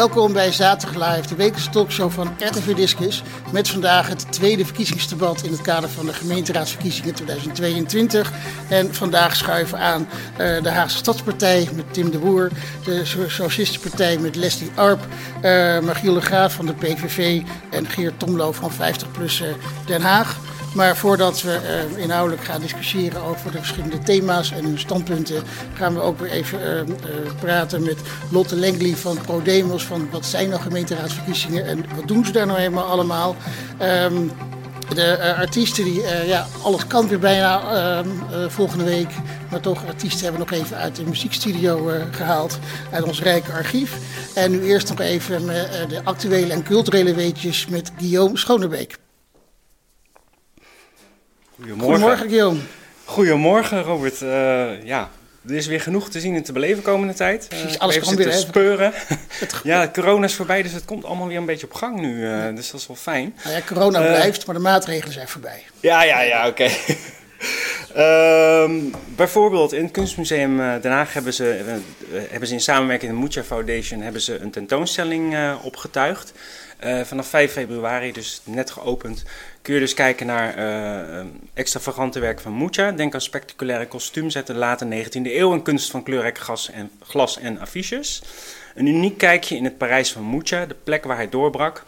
Welkom bij Zaterdag Live, de wekelijkse talkshow van RTV Discus. Met vandaag het tweede verkiezingsdebat in het kader van de gemeenteraadsverkiezingen 2022. En vandaag schuiven aan uh, de Haagse Stadspartij met Tim de Boer, de Socialistenpartij met Leslie Arp, uh, Margiel de Graaf van de PVV en Geert Tomlo van 50PLUS Den Haag. Maar voordat we uh, inhoudelijk gaan discussiëren over de verschillende thema's en hun standpunten, gaan we ook weer even uh, uh, praten met Lotte Lengley van ProDemos. Van wat zijn nou gemeenteraadsverkiezingen en wat doen ze daar nou helemaal allemaal? Um, de artiesten die, ja, alles kan weer bijna ehm, volgende week. Maar toch, artiesten hebben we nog even uit de muziekstudio gehaald, uit ons rijke archief. En nu eerst nog even de actuele en culturele weetjes met Guillaume Schonebeek. Goedemorgen. Goedemorgen, Guillaume. Goedemorgen, Robert. Uh, ja, er is weer genoeg te zien en te beleven komende tijd. Precies, alles kan weer. speuren. ja, corona is voorbij, dus het komt allemaal weer een beetje op gang nu. Uh, dus dat is wel fijn. Nou ja, corona uh, blijft, maar de maatregelen zijn voorbij. Ja, ja, ja, oké. Okay. um, bijvoorbeeld in het Kunstmuseum Den Haag hebben ze, hebben ze in samenwerking met de Mucha Foundation hebben ze een tentoonstelling opgetuigd. vanaf 5 februari, dus net geopend, kun je dus kijken naar uh, extravagante werken van Mucha. Denk aan spectaculaire kostuumzetten late 19e eeuw en kunst van kleurrijk gas en, glas en affiches. Een uniek kijkje in het Parijs van Mucha, de plek waar hij doorbrak.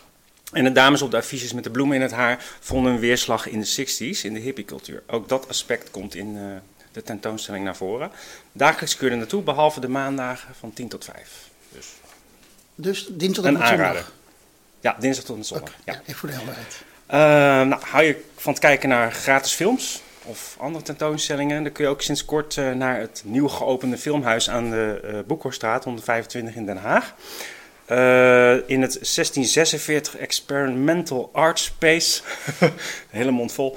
En de dames op de affiches met de bloemen in het haar vonden een weerslag in de 60s, in de hippiecultuur. Ook dat aspect komt in uh, de tentoonstelling naar voren. Dagelijks kun je er naartoe, behalve de maandagen van 10 tot 5. Dus, dus dinsdag tot zondag? Ja, dinsdag tot en zondag. Okay, ja. ja, even voor de helderheid. Uh, nou, hou je van het kijken naar gratis films of andere tentoonstellingen, dan kun je ook sinds kort uh, naar het nieuw geopende filmhuis aan de uh, Boekhorstraat 125 in Den Haag. in het 1646 Experimental Art Space, hele mond vol,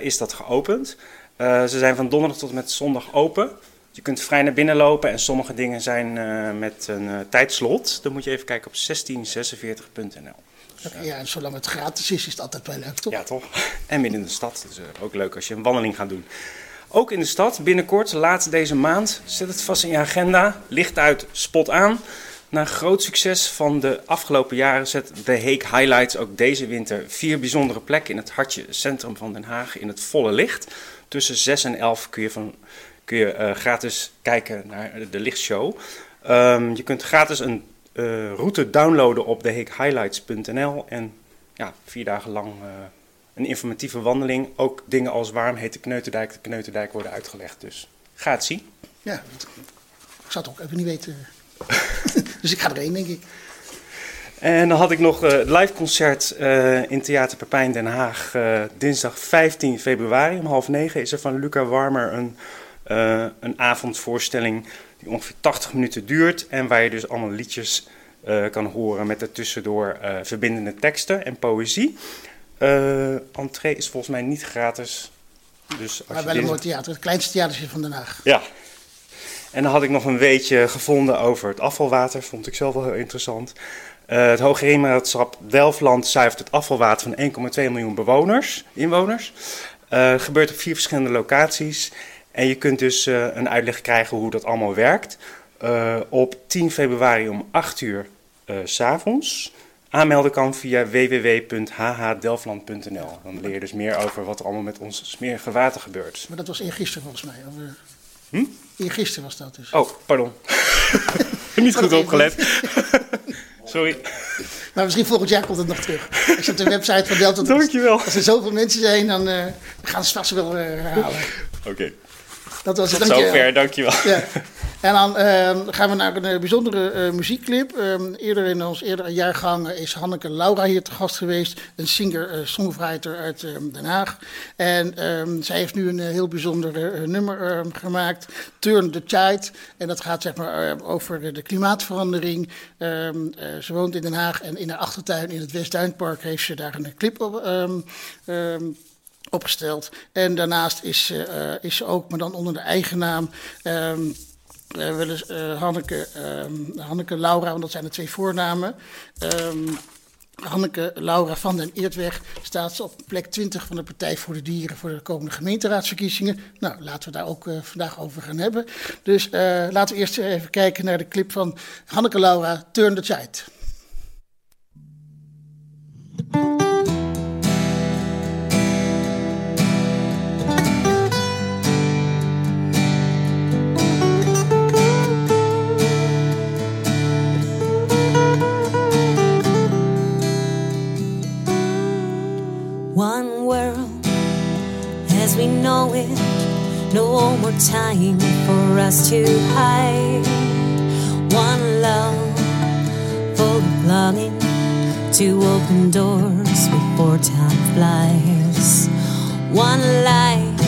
is dat geopend. ze zijn van donderdag tot met zondag open. Je kunt vrij naar binnen lopen en sommige dingen zijn met een tijdslot. Dan moet je even kijken op 1646.nl. Ja, en zolang het gratis is, is het altijd wel leuk, toch? Ja, toch? En midden in de stad. Dus uh, ook leuk als je een wandeling gaat doen. Ook in de stad, binnenkort, laat deze maand, zet het vast in je agenda. Licht uit, spot aan. Na groot succes van de afgelopen jaren zet de Heek Highlights ook deze winter vier bijzondere plekken in het hartje centrum van Den Haag in het volle licht. Tussen 6 en 11 kun je, van, kun je uh, gratis kijken naar de lichtshow. Um, je kunt gratis een route downloaden op thehighlights.nl. En ja, vier dagen lang uh, een informatieve wandeling. Ook dingen als waarom heet de Kneuterdijk de Kneuterdijk worden uitgelegd. Dus ga het zien. Ja, ik zou het ook even niet weten. dus ik ga erheen, denk ik. En dan had ik nog het uh, live concert uh, in Theater Pepijn Den Haag. Uh, dinsdag 15 februari om half negen is er van Luca Warmer een, een avondvoorstelling die ongeveer 80 minuten duurt. En waar je dus allemaal liedjes uh, kan horen met ertussendoor uh, verbindende teksten en poëzie. Uh, entree is volgens mij niet gratis. Dus als maar wel een mooi theater, het kleinste theatertje van Den Haag. Ja. En dan had ik nog een weetje gevonden over het afvalwater. Vond ik zelf wel heel interessant. Uh, het Hoogheemraadschap Delftland zuivert het afvalwater van 1,2 miljoen bewoners, inwoners. Uh, gebeurt op vier verschillende locaties. En je kunt dus uh, een uitleg krijgen hoe dat allemaal werkt. Uh, op 10 februari om 8 uur uh, s avonds. Aanmelden kan via www.hhdelfland.nl. Dan leer je dus meer over wat er allemaal met ons smerige water gebeurt. Maar dat was eergisteren volgens mij. Of, hm? Eergisteren was dat dus. Oh, pardon. Niet goed opgelet. Sorry. Maar misschien volgend jaar komt het nog terug. Als je op de website van Delta... Dankjewel. Als er zoveel mensen zijn, dan uh, gaan ze vast wel herhalen. Oké. Okay. Dat was het. Dank zover, dankjewel. Ja. En dan uh, gaan we naar een uh, bijzondere uh, muziekclip. Um, eerder in ons eerdere jaargang is Hanneke Laura hier te gast geweest. Een singer-songwriter uit ehm, Den Haag. En um, zij heeft nu een heel bijzonder nummer gemaakt. Turn the Tide. En dat gaat zeg maar over de klimaatverandering. ze woont in Den Haag en in haar achtertuin in het Westduinpark heeft ze daar een clip op opgesteld. En daarnaast is, eh, eh, ze, is ook, maar dan onder de eigen naam. Ehm, eh, um, willen, Hanneke, ehm, Hanneke Laura, want dat zijn de twee voornamen. Ehm, Hanneke Laura van den Eertweg staat op plek 20 van de Partij voor de Dieren voor de komende gemeenteraadsverkiezingen. Nou, laten we daar ook vandaag over gaan hebben. Dus laten we eerst even kijken naar de clip van Hanneke Laura, Turn the Tide. one world as we know it. No more time for us to hide. One love full of longing to open doors before time flies. One life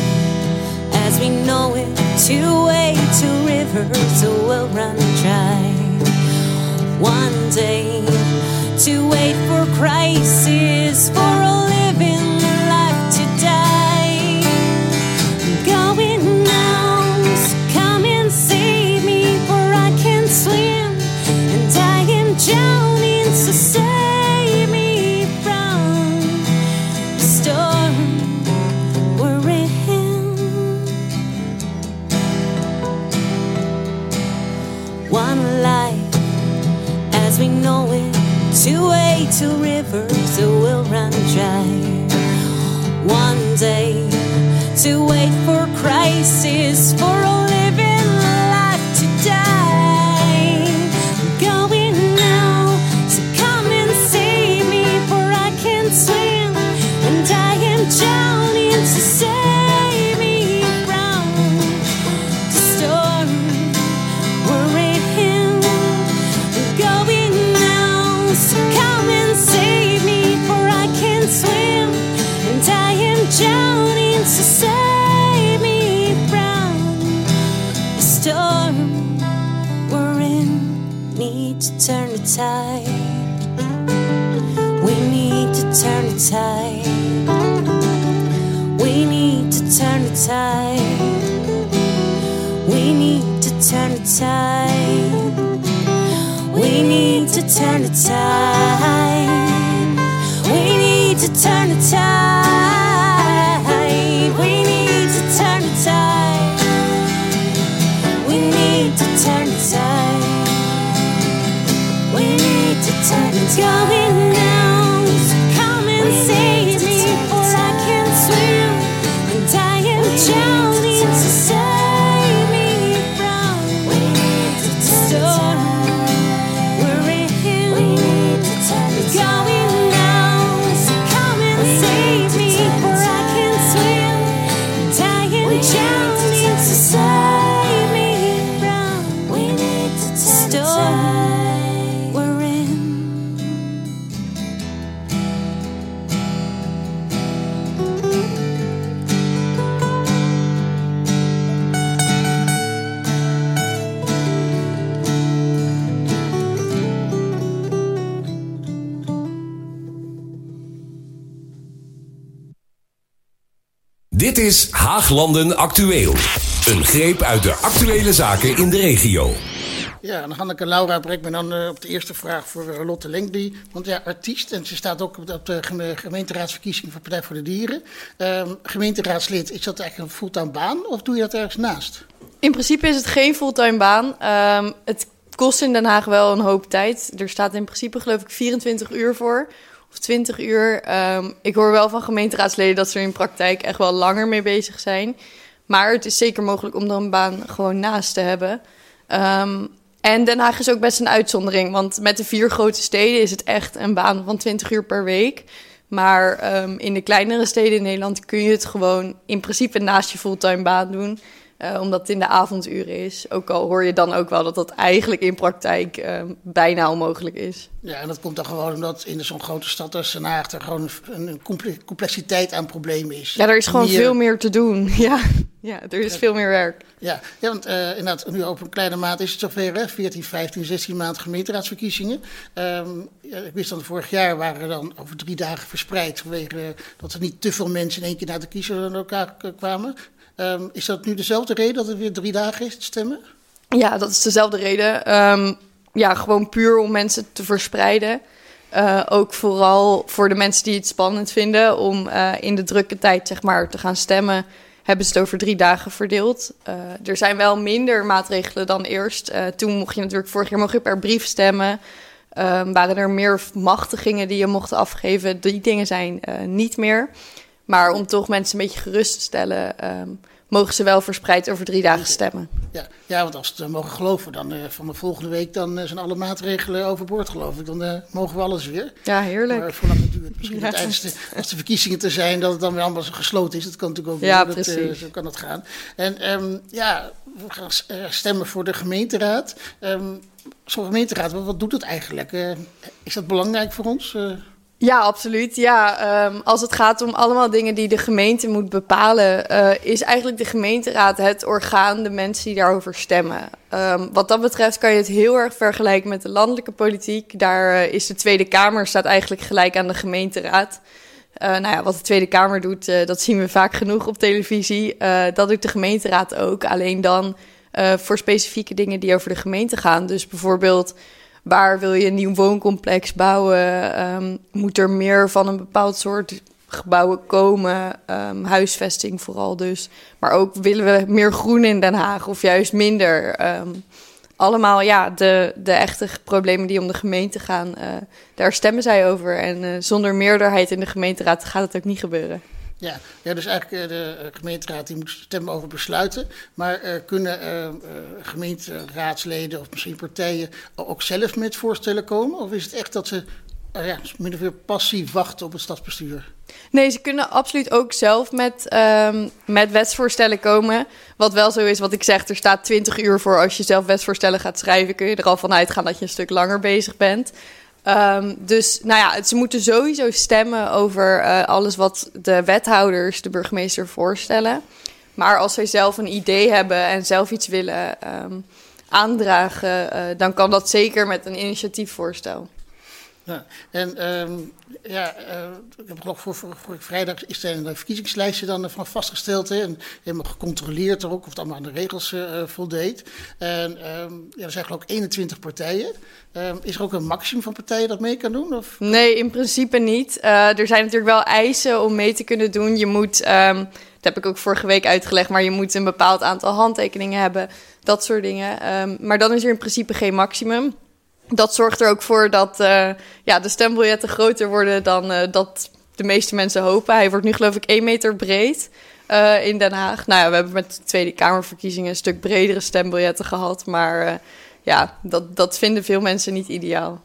as we know it. to way, to rivers will run dry. One day to wait for crisis for a two way to rivers will run dry. One day to wait for crisis for a turn the tide. We need to turn the tide. We need to turn the tide. We need to turn the tide. We need to turn the tide. Haaglanden Actueel. Een greep uit de actuele zaken in de regio. Ja, en dan Hanneke Laura brengt me dan eh, op de eerste vraag voor eh, Lotte Lenkby. Want ja, artiest, en ze staat ook op de, gemeenteraadsverkiezing van Partij voor de Dieren. Ehm, gemeenteraadslid, is dat eigenlijk een fulltime baan of doe je dat ergens naast? In principe is het geen fulltime baan. Ehm, het kost in Den Haag wel een hoop tijd. Er staat in principe geloof ik 24 uur voor. Of 20 uur. Ehm, ik hoor wel van gemeenteraadsleden dat ze er in praktijk echt wel langer mee bezig zijn. Maar het is zeker mogelijk om er een baan gewoon naast te hebben. Ehm, en Den Haag is ook best een uitzondering. Want met de vier grote steden is het echt een baan van 20 uur per week. Maar ehm, in de kleinere steden in Nederland kun je het gewoon in principe naast je fulltime baan doen. Eh, omdat het in de avonduren is. Ook al hoor je dan ook wel dat dat eigenlijk in praktijk ehm, bijna onmogelijk is. Ja, en dat komt dan gewoon omdat in zo'n grote stad als Den Haag er gewoon een, een comple- complexiteit aan problemen is. Ja, er is gewoon veel meer te doen. Ja, ja er is veel meer werk. Ja, ja want eh, inderdaad, nu op een kleine maand is het zover, hè? 14, 15, 16 maanden gemeenteraadsverkiezingen. Ehm, ja, ik wist dan vorig jaar waren er dan over drie dagen verspreid, vanwege dat er niet te veel mensen in één keer naar de kiezer elkaar k- kwamen. Ehm, is dat nu dezelfde reden dat het weer drie dagen is, het stemmen? Ja, dat is dezelfde reden. Ehm, ja, gewoon puur om mensen te verspreiden. Eh, ook vooral voor de mensen die het spannend vinden om eh, in de drukke tijd zeg maar, te gaan stemmen, hebben ze het over drie dagen verdeeld. Eh, er zijn wel minder maatregelen dan eerst. Toen mocht je natuurlijk vorig jaar mocht je per brief stemmen. Ehm, waren er meer machtigingen die je mocht afgeven. Die dingen zijn niet meer. Maar om toch mensen een beetje gerust te stellen, mogen ze wel verspreid over drie dagen stemmen. Ja, ja want als we het mogen geloven, dan eh, van de volgende week dan, eh, zijn alle maatregelen overboord, geloof ik. Dan eh, mogen we alles weer. Ja, heerlijk. Maar het duurt. Misschien Ja. tijdens de, als de verkiezingen te zijn, dat het dan weer allemaal gesloten is. Dat kan natuurlijk ook Ja, weer, dat, precies. zo kan het gaan. En ehm, ja, we gaan stemmen voor de gemeenteraad. Ehm Zo'n gemeenteraad, wat, wat doet het eigenlijk? Is dat belangrijk voor ons? Ja, absoluut. Ja, ehm, als het gaat om allemaal dingen die de gemeente moet bepalen, eh, is eigenlijk de gemeenteraad het orgaan, de mensen die daarover stemmen. Ehm, wat dat betreft kan je het heel erg vergelijken met de landelijke politiek. Daar eh, is de Tweede Kamer staat eigenlijk gelijk aan de gemeenteraad. Eh, nou ja, wat de Tweede Kamer doet, dat zien we vaak genoeg op televisie. Dat doet de gemeenteraad ook. Alleen dan voor specifieke dingen die over de gemeente gaan. Dus bijvoorbeeld, waar wil je een nieuw wooncomplex bouwen? Ehm, moet er meer van een bepaald soort gebouwen komen? Ehm, huisvesting vooral dus. Maar ook willen we meer groen in Den Haag of juist minder? Ehm, allemaal ja, de, de echte problemen die om de gemeente gaan, eh, daar stemmen zij over. En eh, zonder meerderheid in de gemeenteraad gaat het ook niet gebeuren. Ja. ja, dus eigenlijk eh, de eh, gemeenteraad die moet stemmen over besluiten. Maar eh, kunnen eh, gemeenteraadsleden of misschien partijen ook zelf met voorstellen komen? Of is het echt dat ze eh, ja, min of meer passief wachten op het stadsbestuur? Nee, ze kunnen absoluut ook zelf met, ehm, met wetsvoorstellen komen. Wat wel zo is, wat ik zeg, er staat 20 uur voor als je zelf wetsvoorstellen gaat schrijven. Kun je er al van uitgaan dat je een stuk langer bezig bent. Ehm, dus nou ja, ze moeten sowieso stemmen over eh, alles wat de wethouders, de burgemeester voorstellen. Maar als zij zelf een idee hebben en zelf iets willen ehm, aandragen, eh, dan kan dat zeker met een initiatiefvoorstel. Ja, en ehm, ja, eh, ik heb geloof voor, voor, vrijdag is er een verkiezingslijstje dan van vastgesteld. Hè, en helemaal gecontroleerd er ook of het allemaal aan de regels eh, eh, voldeed. En ehm, ja, er zijn geloof ik 21 partijen. Ehm, is er ook een maximum van partijen dat mee kan doen? Of? Nee, in principe niet. Eh, er zijn natuurlijk wel eisen om mee te kunnen doen. Je moet, dat heb ik ook vorige week uitgelegd, maar je moet een bepaald aantal handtekeningen hebben. Dat soort dingen. Maar dan is er in principe geen maximum. Dat zorgt er ook voor dat eh, ja, de stembiljetten groter worden dan eh, dat de meeste mensen hopen. Hij wordt nu geloof ik 1 meter breed eh, in Den Haag. Nou ja, we hebben met de Tweede Kamerverkiezingen een stuk bredere stembiljetten gehad. Maar ja, dat, dat vinden veel mensen niet ideaal.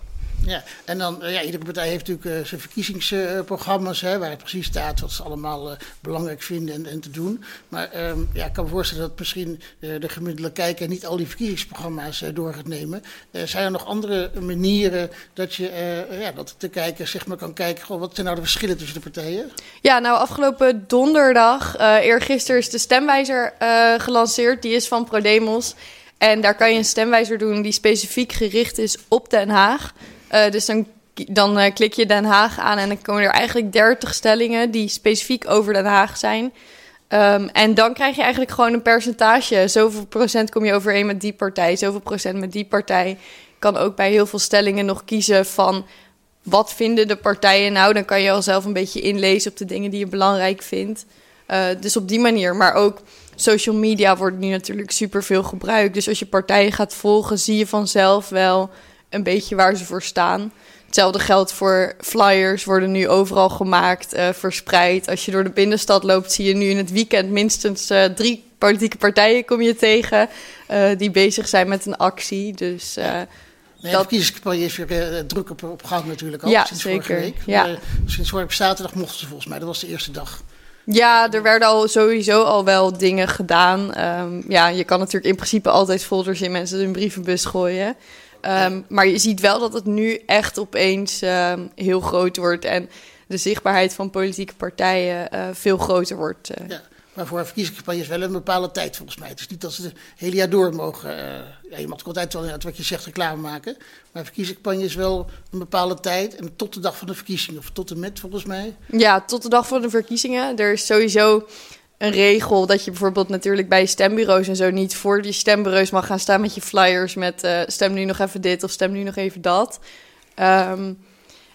Ja, en dan, eh, ja, iedere partij heeft natuurlijk eh, zijn verkiezingsprogramma's, hè, waar het precies staat wat ze allemaal eh, belangrijk vinden en, en te doen. Maar ehm, ja, ik kan me voorstellen dat misschien de gemiddelde kijker niet al die verkiezingsprogramma's door gaat nemen. Zijn er nog andere manieren dat je, eh, ja, dat de kijker zeg maar kan kijken, goh, wat zijn nou de verschillen tussen de partijen? Ja, nou afgelopen donderdag, eh eergisteren is de stemwijzer gelanceerd. Die is van ProDemos. En daar kan je een stemwijzer doen die specifiek gericht is op Den Haag. Eh, dus dan, dan eh, klik je Den Haag aan en dan komen er eigenlijk 30 stellingen die specifiek over Den Haag zijn. Ehm, en dan krijg je eigenlijk gewoon een percentage. Zoveel procent kom je overeen met die partij, zoveel procent met die partij. Kan ook bij heel veel stellingen nog kiezen van wat vinden de partijen nou? Dan kan je al zelf een beetje inlezen op de dingen die je belangrijk vindt. Eh, dus op die manier. Maar ook social media wordt nu natuurlijk superveel gebruikt. Dus als je partijen gaat volgen, zie je vanzelf wel een beetje waar ze voor staan. Hetzelfde geldt voor flyers, worden nu overal gemaakt, eh, verspreid. Als je door de binnenstad loopt, zie je nu in het weekend minstens eh, drie politieke partijen kom je tegen eh, die bezig zijn met een actie. Dus Nee, de Dat- verkiezingscampagne is weer druk op, op gang natuurlijk al, Ja, sinds zeker. vorige week. Ja. Sinds vorige zaterdag mochten ze volgens mij, dat was de eerste dag. Ja, er werden al sowieso al wel dingen gedaan. Ehm, ja, je kan natuurlijk in principe altijd folders in mensen hun brievenbus gooien. Ehm, Maar je ziet wel dat het nu echt opeens ehm, heel groot wordt. En de zichtbaarheid van politieke partijen eh, veel groter wordt. eh. Ja, maar voor een verkiezingscampagne is wel een bepaalde tijd volgens mij. Het is niet dat ze het hele jaar door mogen. eh, ja, je mag altijd wel wat je zegt reclame maken. Maar een verkiezingscampagne is wel een bepaalde tijd. En tot de dag van de verkiezingen, of tot en met volgens mij. Ja, tot de dag van de verkiezingen. Er is sowieso een regel dat je bijvoorbeeld natuurlijk bij stembureaus en zo niet voor die stembureaus mag gaan staan met je flyers met eh, stem nu nog even dit of stem nu nog even dat. Ehm,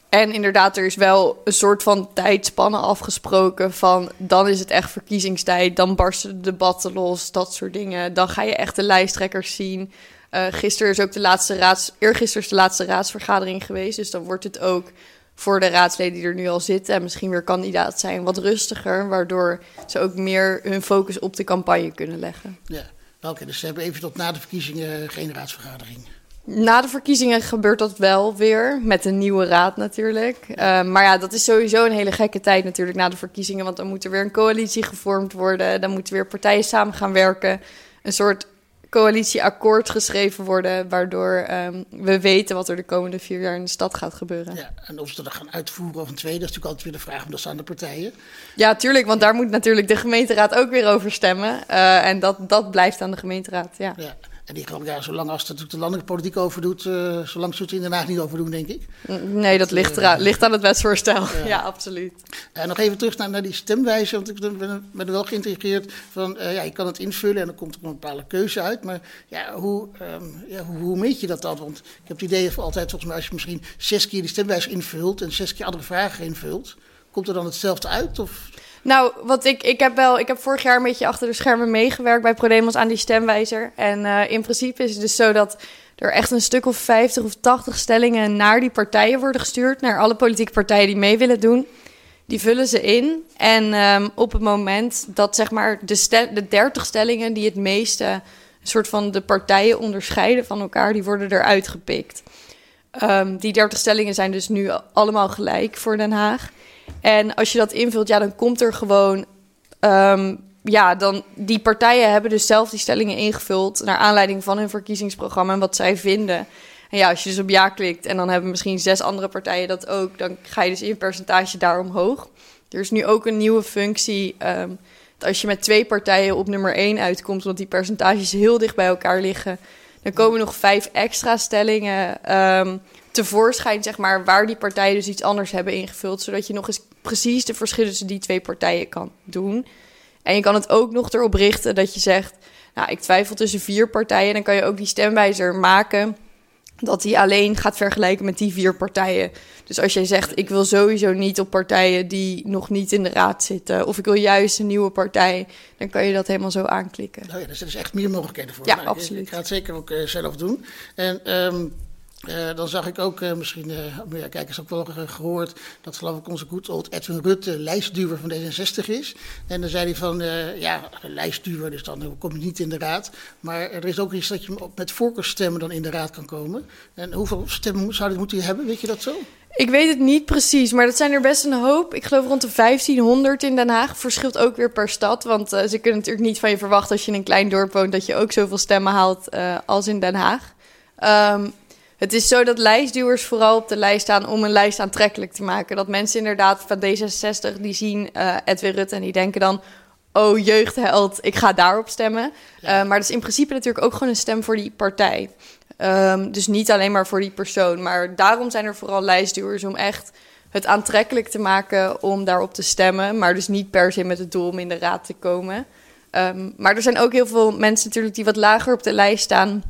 en inderdaad, er is wel een soort van tijdspanne afgesproken van dan is het echt verkiezingstijd, dan barsten de debatten los, dat soort dingen. Dan ga je echt de lijsttrekkers zien. Eh gisteren is ook de laatste raads, eergisteren is de laatste raadsvergadering geweest, dus dan wordt het ook voor de raadsleden die er nu al zitten en misschien weer kandidaat zijn wat rustiger, waardoor ze ook meer hun focus op de campagne kunnen leggen. Ja, oké. dus ze hebben even tot na de verkiezingen geen raadsvergadering. Na de verkiezingen gebeurt dat wel weer, met een nieuwe raad natuurlijk. Uh, maar ja, dat is sowieso een hele gekke tijd natuurlijk na de verkiezingen. Want dan moet er weer een coalitie gevormd worden. Dan moeten weer partijen samen gaan werken. Een soort coalitieakkoord geschreven worden, waardoor um, we weten wat er de komende vier jaar in de stad gaat gebeuren. Ja, en of ze dat gaan uitvoeren of een tweede, dat is natuurlijk altijd weer de vraag, maar dat is aan de partijen. Ja, tuurlijk, want daar moet natuurlijk de gemeenteraad ook weer over stemmen. Uh, en dat, dat blijft aan de gemeenteraad, ja. ja. En die kan ja, zolang als het natuurlijk de landelijke politiek over doet, uh, zolang ze het in Den Haag niet over doen, denk ik. Nee, dat ligt, uh, ligt aan het wetsvoorstel. Ja, ja absoluut. En nog even terug naar, naar die stemwijze, want ik ben, ben er wel geïntegreerd van, uh, ja, je kan het invullen en dan komt er een bepaalde keuze uit. Maar ja, hoe, um, ja, hoe, hoe, meet je dat dan? Want ik heb het idee van altijd, volgens mij, als je misschien zes keer die stemwijze invult en zes keer andere vragen invult, komt er dan hetzelfde uit? Of... Nou, wat ik, ik heb wel, ik heb vorig jaar een beetje achter de schermen meegewerkt bij ProDemos aan die stemwijzer. En uh, in principe is het dus zo dat er echt een stuk of 50 of 80 stellingen naar die partijen worden gestuurd. Naar alle politieke partijen die mee willen doen. Die vullen ze in. En um, op het moment dat zeg maar de, stel, de 30 stellingen die het meeste een soort van de partijen onderscheiden van elkaar, die worden eruit gepikt. Um, die 30 stellingen zijn dus nu allemaal gelijk voor Den Haag. En als je dat invult, ja, dan komt er gewoon. Um, ja, dan die partijen hebben dus zelf die stellingen ingevuld naar aanleiding van hun verkiezingsprogramma en wat zij vinden. En ja, als je dus op ja klikt en dan hebben misschien zes andere partijen dat ook, dan ga je dus in percentage daar omhoog. Er is nu ook een nieuwe functie. Um, dat als je met twee partijen op nummer één uitkomt, omdat die percentages heel dicht bij elkaar liggen, dan komen nog vijf extra stellingen. Um, tevoorschijn, zeg maar, waar die partijen dus iets anders hebben ingevuld. Zodat je nog eens precies de verschillen tussen die twee partijen kan doen. En je kan het ook nog erop richten dat je zegt, nou, ik twijfel tussen vier partijen. Dan kan je ook die stemwijzer maken dat die alleen gaat vergelijken met die vier partijen. Dus als jij zegt, ik wil sowieso niet op partijen die nog niet in de raad zitten, of ik wil juist een nieuwe partij, dan kan je dat helemaal zo aanklikken. Nou ja, dus er is echt meer mogelijkheden voor. Ja, nou, absoluut. Ik ga het zeker ook uh, zelf doen. En um, uh, dan zag ik ook, uh, misschien, uh, ja, kijkers ook wel gehoord, dat geloof ik onze goed old Edwin Rutte lijstduwer van D66 is. En dan zei hij van, ja, lijstduwer, dus dan kom je niet in de raad. Maar er is ook iets dat je met voorkeursstemmen dan in de raad kan komen. En hoeveel stemmen zou dit moeten hebben, weet je dat zo? Ik weet het niet precies, maar dat zijn er best een hoop. Ik geloof rond de 1500 in Den Haag. Verschilt ook weer per stad. Want ze kunnen natuurlijk niet van je verwachten als je in een klein dorp woont... dat je ook zoveel stemmen haalt als in Den Haag. Um, het is zo dat lijstduwers vooral op de lijst staan om een lijst aantrekkelijk te maken. Dat mensen inderdaad van D66 die zien uh, Edwin Rutte en die denken dan... oh, jeugdheld, ik ga daarop stemmen. Ja. Uh, maar dat is in principe natuurlijk ook gewoon een stem voor die partij. Um, dus niet alleen maar voor die persoon. Maar daarom zijn er vooral lijstduwers om echt het aantrekkelijk te maken om daarop te stemmen. Maar dus niet per se met het doel om in de raad te komen. Um, maar er zijn ook heel veel mensen natuurlijk die wat lager op de lijst staan...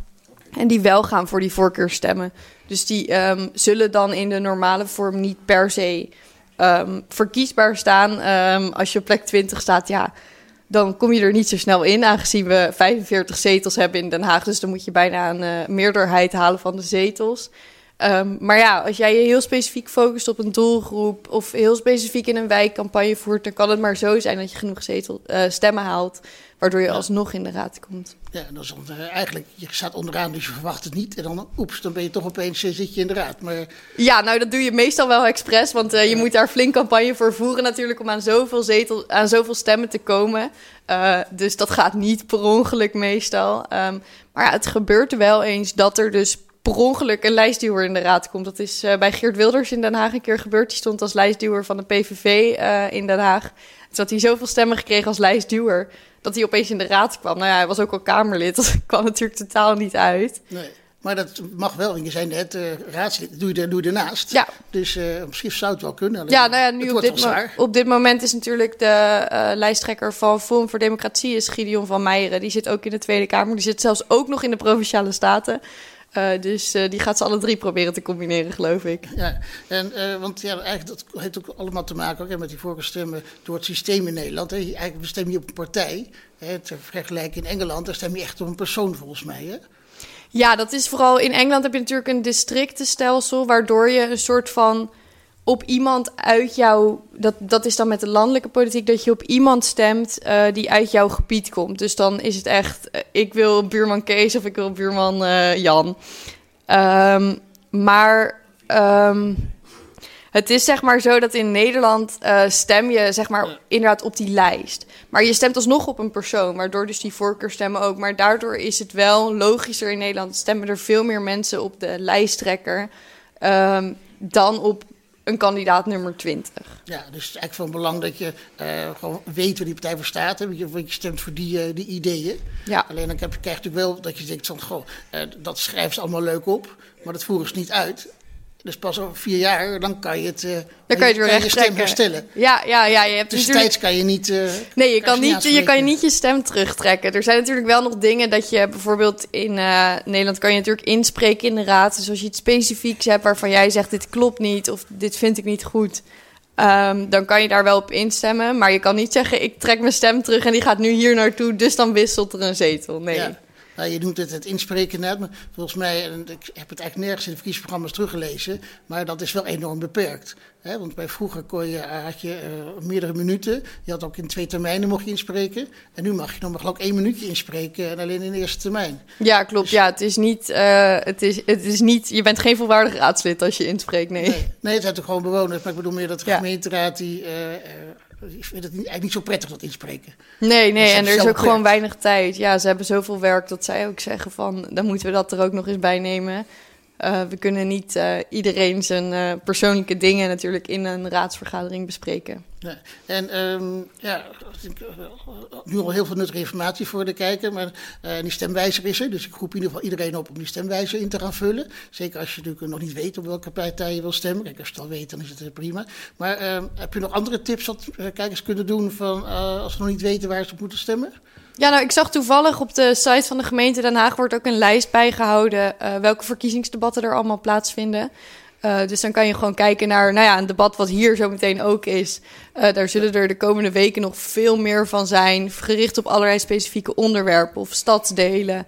En die wel gaan voor die voorkeurstemmen. Dus die um, zullen dan in de normale vorm niet per se um, verkiesbaar staan. Um, als je op plek 20 staat, ja, dan kom je er niet zo snel in. Aangezien we 45 zetels hebben in Den Haag. Dus dan moet je bijna een uh, meerderheid halen van de zetels. Maar ja, als jij je heel specifiek focust op een doelgroep of heel specifiek in een wijk campagne voert, dan kan het maar zo zijn dat je genoeg zetel, uh, stemmen haalt, waardoor je alsnog in de raad komt. Ja, dan is eigenlijk, je staat onderaan, dus je verwacht het niet. En dan, oeps, dan ben je toch opeens, uh, zit je in de raad. Maar... Ja, nou dat doe je meestal wel expres, want je ja. moet daar flink campagne voor voeren natuurlijk om aan zoveel, zetel, aan zoveel stemmen te komen. dus dat gaat niet per ongeluk meestal. Um, maar ja, het gebeurt wel eens dat er dus per ongeluk een lijstduwer in de raad komt. Dat is uh, bij Geert Wilders in Den Haag een keer gebeurd. Die stond als lijstduwer van de PVV in Den Haag. Dus had hij zoveel stemmen gekregen als lijstduwer... dat hij opeens in de raad kwam. Nou ja, hij was ook al Kamerlid. Dat kwam natuurlijk totaal niet uit. Nee. Maar dat mag wel. Je zei net, uh, raadslid doe je, doe je ernaast. Ja. Dus uh, misschien zou het wel kunnen. Alleen, ja, nou ja, nu op dit, op dit moment is natuurlijk de uh, lijsttrekker van Forum voor Democratie... is Gideon van Meijeren. Die zit ook in de Tweede Kamer. Die zit zelfs ook nog in de Provinciale Staten... Uh, dus uh, die gaat ze alle drie proberen te combineren, geloof ik. Ja, en, uh, want ja, eigenlijk dat heeft ook allemaal te maken ook, hè, met die voorkeurstemmen door het systeem in Nederland. Hè. Eigenlijk stem je op een partij. Hè, te vergelijken in Engeland, daar stem je echt op een persoon volgens mij. Hè? Ja, dat is vooral in Engeland heb je natuurlijk een districtenstelsel, waardoor je een soort van op iemand uit jouw. Dat, dat is dan met de landelijke politiek, dat je op iemand stemt uh, die uit jouw gebied komt. Dus dan is het echt: uh, ik wil buurman Kees of ik wil buurman uh, Jan. Ehm, maar ehm, het is zeg maar zo dat in Nederland eh, stem je zeg maar inderdaad op die lijst. Maar je stemt alsnog op een persoon, waardoor dus die voorkeurstemmen ook. Maar daardoor is het wel logischer in Nederland stemmen er veel meer mensen op de lijsttrekker ehm, dan op een kandidaat nummer 20. Ja, dus het is eigenlijk van belang dat je eh, gewoon weet waar die partij voor staat. Hè? Want je, want je stemt voor die, eh, die ideeën. Ja. Alleen dan krijg je natuurlijk wel dat je denkt van, goh, eh, dat schrijven ze allemaal leuk op, maar dat voeren ze niet uit. Dus pas over vier jaar, dan kan je het, eh, Dan kan je het weer stem herstellen. Ja, ja, ja. Je hebt natuurlijk... Tussentijds kan je niet... eh, Nee, je kan niet je kan je niet je stem terugtrekken. Er zijn natuurlijk wel nog dingen dat je bijvoorbeeld in eh, Nederland kan je natuurlijk inspreken in de raad. Dus als je iets specifieks hebt waarvan jij zegt dit klopt niet of dit vind ik niet goed, ehm, dan kan je daar wel op instemmen. Maar je kan niet zeggen ik trek mijn stem terug en die gaat nu hier naartoe, dus dan wisselt er een zetel. Nee. Ja. Nou, je noemt het het inspreken net, maar volgens mij, en ik heb het eigenlijk nergens in de verkiezingsprogramma's teruggelezen, maar dat is wel enorm beperkt. Hè? Want bij vroeger kon je, eh, had je eh, meerdere minuten, je had ook in twee termijnen mocht je inspreken, en nu mag je nog maar geloof ik één minuutje inspreken en alleen in de eerste termijn. Ja, klopt. Ja, het is niet, eh, het is, het is niet, je bent geen volwaardig raadslid als je inspreekt, nee. Nee, nee het zijn toch gewoon bewoners, maar ik bedoel meer dat de Ja. gemeenteraad, die, die vindt het niet, eigenlijk niet zo prettig dat inspreken. Nee, nee, en er is ook gewoon weinig tijd. Ja, ze hebben zoveel werk dat zij ook zeggen van... dan moeten we dat er ook nog eens bij nemen. Eh, we kunnen niet eh, iedereen zijn eh, persoonlijke dingen natuurlijk in een raadsvergadering bespreken. En ehm, ja, nu al heel veel nuttige informatie voor de kijker. Maar die stemwijzer is er. Dus ik roep in ieder geval iedereen op om die stemwijzer in te gaan vullen. Zeker als je natuurlijk nog niet weet op welke partij je wil stemmen. Kijk, als je het al weet, dan is het prima. Maar ehm, heb je nog andere tips wat kijkers kunnen doen van, als ze nog niet weten waar ze op moeten stemmen? Ja, nou, ik zag toevallig op de site van de gemeente Den Haag... wordt ook een lijst bijgehouden eh, welke verkiezingsdebatten er allemaal plaatsvinden. Eh, dus dan kan je gewoon kijken naar nou ja, een debat wat hier zo meteen ook is. Eh, daar zullen er de komende weken nog veel meer van zijn. Gericht op allerlei specifieke onderwerpen of stadsdelen.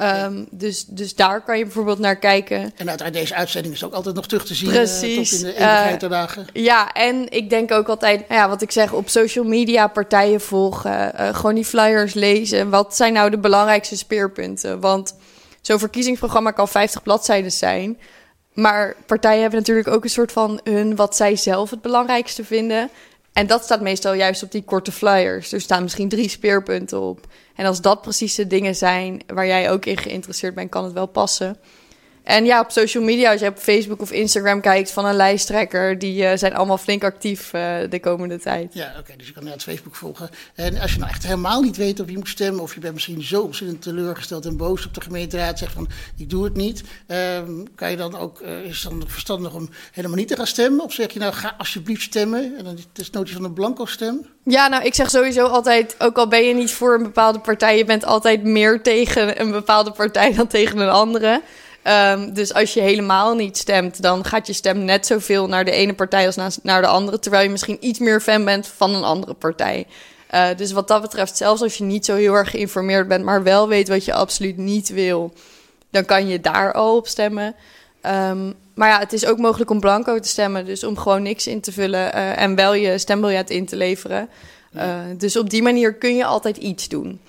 Ehm, dus, dus daar kan je bijvoorbeeld naar kijken. En uiteraard deze uitzending is ook altijd nog terug te zien. eh, Precies. tot in de eeuwigheid der dagen. Ja, en ik denk ook altijd, nou ja, wat ik zeg, op social media partijen volgen. eh, gewoon die flyers lezen. Wat zijn nou de belangrijkste speerpunten? Want zo'n verkiezingsprogramma kan 50 bladzijden zijn. Maar partijen hebben natuurlijk ook een soort van hun wat zij zelf het belangrijkste vinden. En dat staat meestal juist op die korte flyers. Er staan misschien drie speerpunten op. En als dat precies de dingen zijn waar jij ook in geïnteresseerd bent, kan het wel passen. En ja, op social media, als je op Facebook of Instagram kijkt van een lijsttrekker, die eh, zijn allemaal flink actief eh, de komende tijd. Ja, oké, dus je kan net Facebook volgen. En als je nou echt helemaal niet weet of je moet stemmen, of je bent misschien zo ontzettend teleurgesteld en boos op de gemeenteraad, zegt van ik doe het niet, ehm, kan je dan ook, eh, is het dan verstandig om helemaal niet te gaan stemmen? Of zeg je nou ga alsjeblieft stemmen en dan is het nootje van een blanco stem? Ja, nou, ik zeg sowieso altijd, ook al ben je niet voor een bepaalde partij, je bent altijd meer tegen een bepaalde partij dan tegen een andere. Ehm, dus als je helemaal niet stemt, dan gaat je stem net zoveel naar de ene partij als na- naar de andere. Terwijl je misschien iets meer fan bent van een andere partij. Eh, dus wat dat betreft, zelfs als je niet zo heel erg geïnformeerd bent, maar wel weet wat je absoluut niet wil, dan kan je daar al op stemmen. Ehm, maar ja, het is ook mogelijk om blanco te stemmen. Dus om gewoon niks in te vullen eh, en wel je stembiljet in te leveren. Eh, dus op die manier kun je altijd iets doen.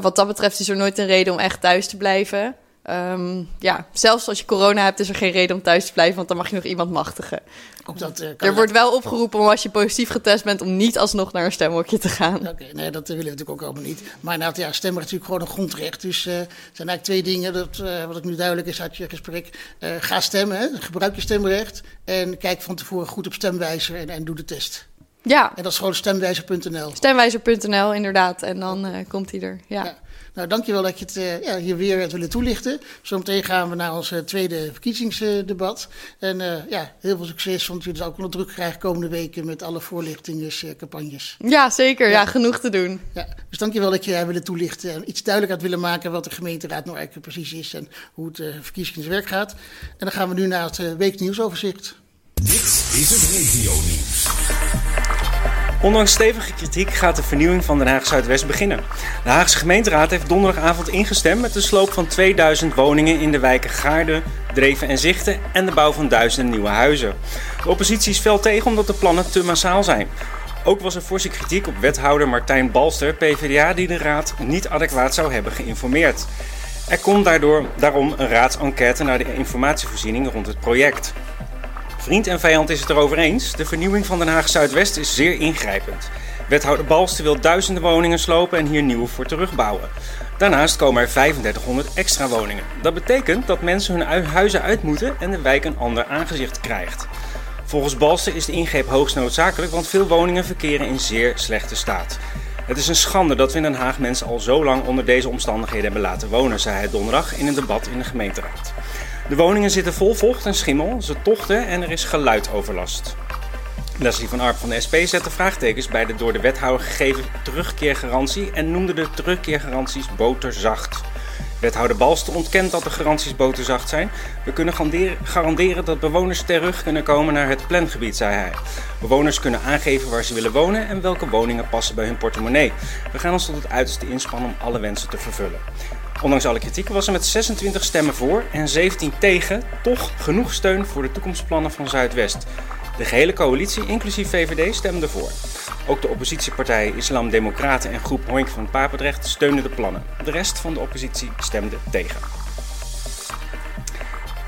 Wat dat betreft is er nooit een reden om echt thuis te blijven. Ehm, ja, zelfs als je corona hebt, is er geen reden om thuis te blijven, want dan mag je nog iemand machtigen. Ook dat, eh, Er wordt wel opgeroepen om als je positief getest bent, om niet alsnog naar een stemhokje te gaan. Oké, nee, dat willen we natuurlijk ook allemaal niet. Maar inderdaad, ja, stemrecht is natuurlijk gewoon een grondrecht. Dus eh, er zijn eigenlijk twee dingen, dat, eh, wat ik nu duidelijk is uit je gesprek. Eh, ga stemmen, hè, gebruik je stemrecht. En kijk van tevoren goed op stemwijzer en, en doe de test. Ja, En dat is gewoon stemwijzer.nl. stemwijzer.nl inderdaad. En dan eh, komt hij er. Ja. Ja. Nou, dankjewel dat je het eh, ja, hier weer hebt willen toelichten. Zometeen gaan we naar ons eh, tweede verkiezingsdebat. En eh, ja, heel veel succes, want jullie ook nog druk krijgen komende weken met alle voorlichtingscampagnes. ja, zeker. Ja, genoeg te doen. Ja, dus dankjewel dat je hebt willen toelichten en iets duidelijk had willen maken wat de gemeenteraad nou eigenlijk precies is en hoe het uh, verkiezingswerk gaat. En dan gaan we nu naar het uh, weeknieuwsoverzicht. Dit is het regionieuws. Ondanks stevige kritiek gaat de vernieuwing van Den Haag Zuidwest beginnen. De Haagse gemeenteraad heeft donderdagavond ingestemd met de sloop van 2000 woningen in de wijken Gaarden, Dreven en Zichten en de bouw van duizenden nieuwe huizen. De oppositie is fel tegen omdat de plannen te massaal zijn. Ook was er forse kritiek op wethouder Martijn Balster, PvdA, die de raad niet adequaat zou hebben geïnformeerd. Er komt daardoor, daarom een raadsenquête naar de informatievoorziening rond het project. Vriend en vijand is het erover eens. De vernieuwing van Den Haag Zuidwest is zeer ingrijpend. Wethouder Balsten wil duizenden woningen slopen en hier nieuwe voor terugbouwen. Daarnaast komen er 3500 extra woningen. Dat betekent dat mensen hun huizen uit moeten en de wijk een ander aangezicht krijgt. Volgens Balsten is de ingreep hoogst noodzakelijk, want veel woningen verkeren in zeer slechte staat. Het is een schande dat we in Den Haag mensen al zo lang onder deze omstandigheden hebben laten wonen, zei hij donderdag in een debat in de gemeenteraad. De woningen zitten vol vocht en schimmel, ze tochten en er is geluidoverlast. Leslie van Arp van de SP zette vraagtekens bij de door de wethouder gegeven terugkeergarantie en noemde de terugkeergaranties boterzacht. Wethouder Balster ontkent dat de garanties boterzacht zijn. We kunnen garanderen dat bewoners terug kunnen komen naar het plangebied, zei hij. Bewoners kunnen aangeven waar ze willen wonen en welke woningen passen bij hun portemonnee. We gaan ons tot het uiterste inspannen om alle wensen te vervullen. Ondanks alle kritiek was er met 26 stemmen voor en 17 tegen toch genoeg steun voor de toekomstplannen van Zuidwest. De gehele coalitie, inclusief VVD, stemde voor. Ook de oppositiepartijen Islam Democraten en groep Hoink van Papendrecht steunden de plannen. De rest van de oppositie stemde tegen.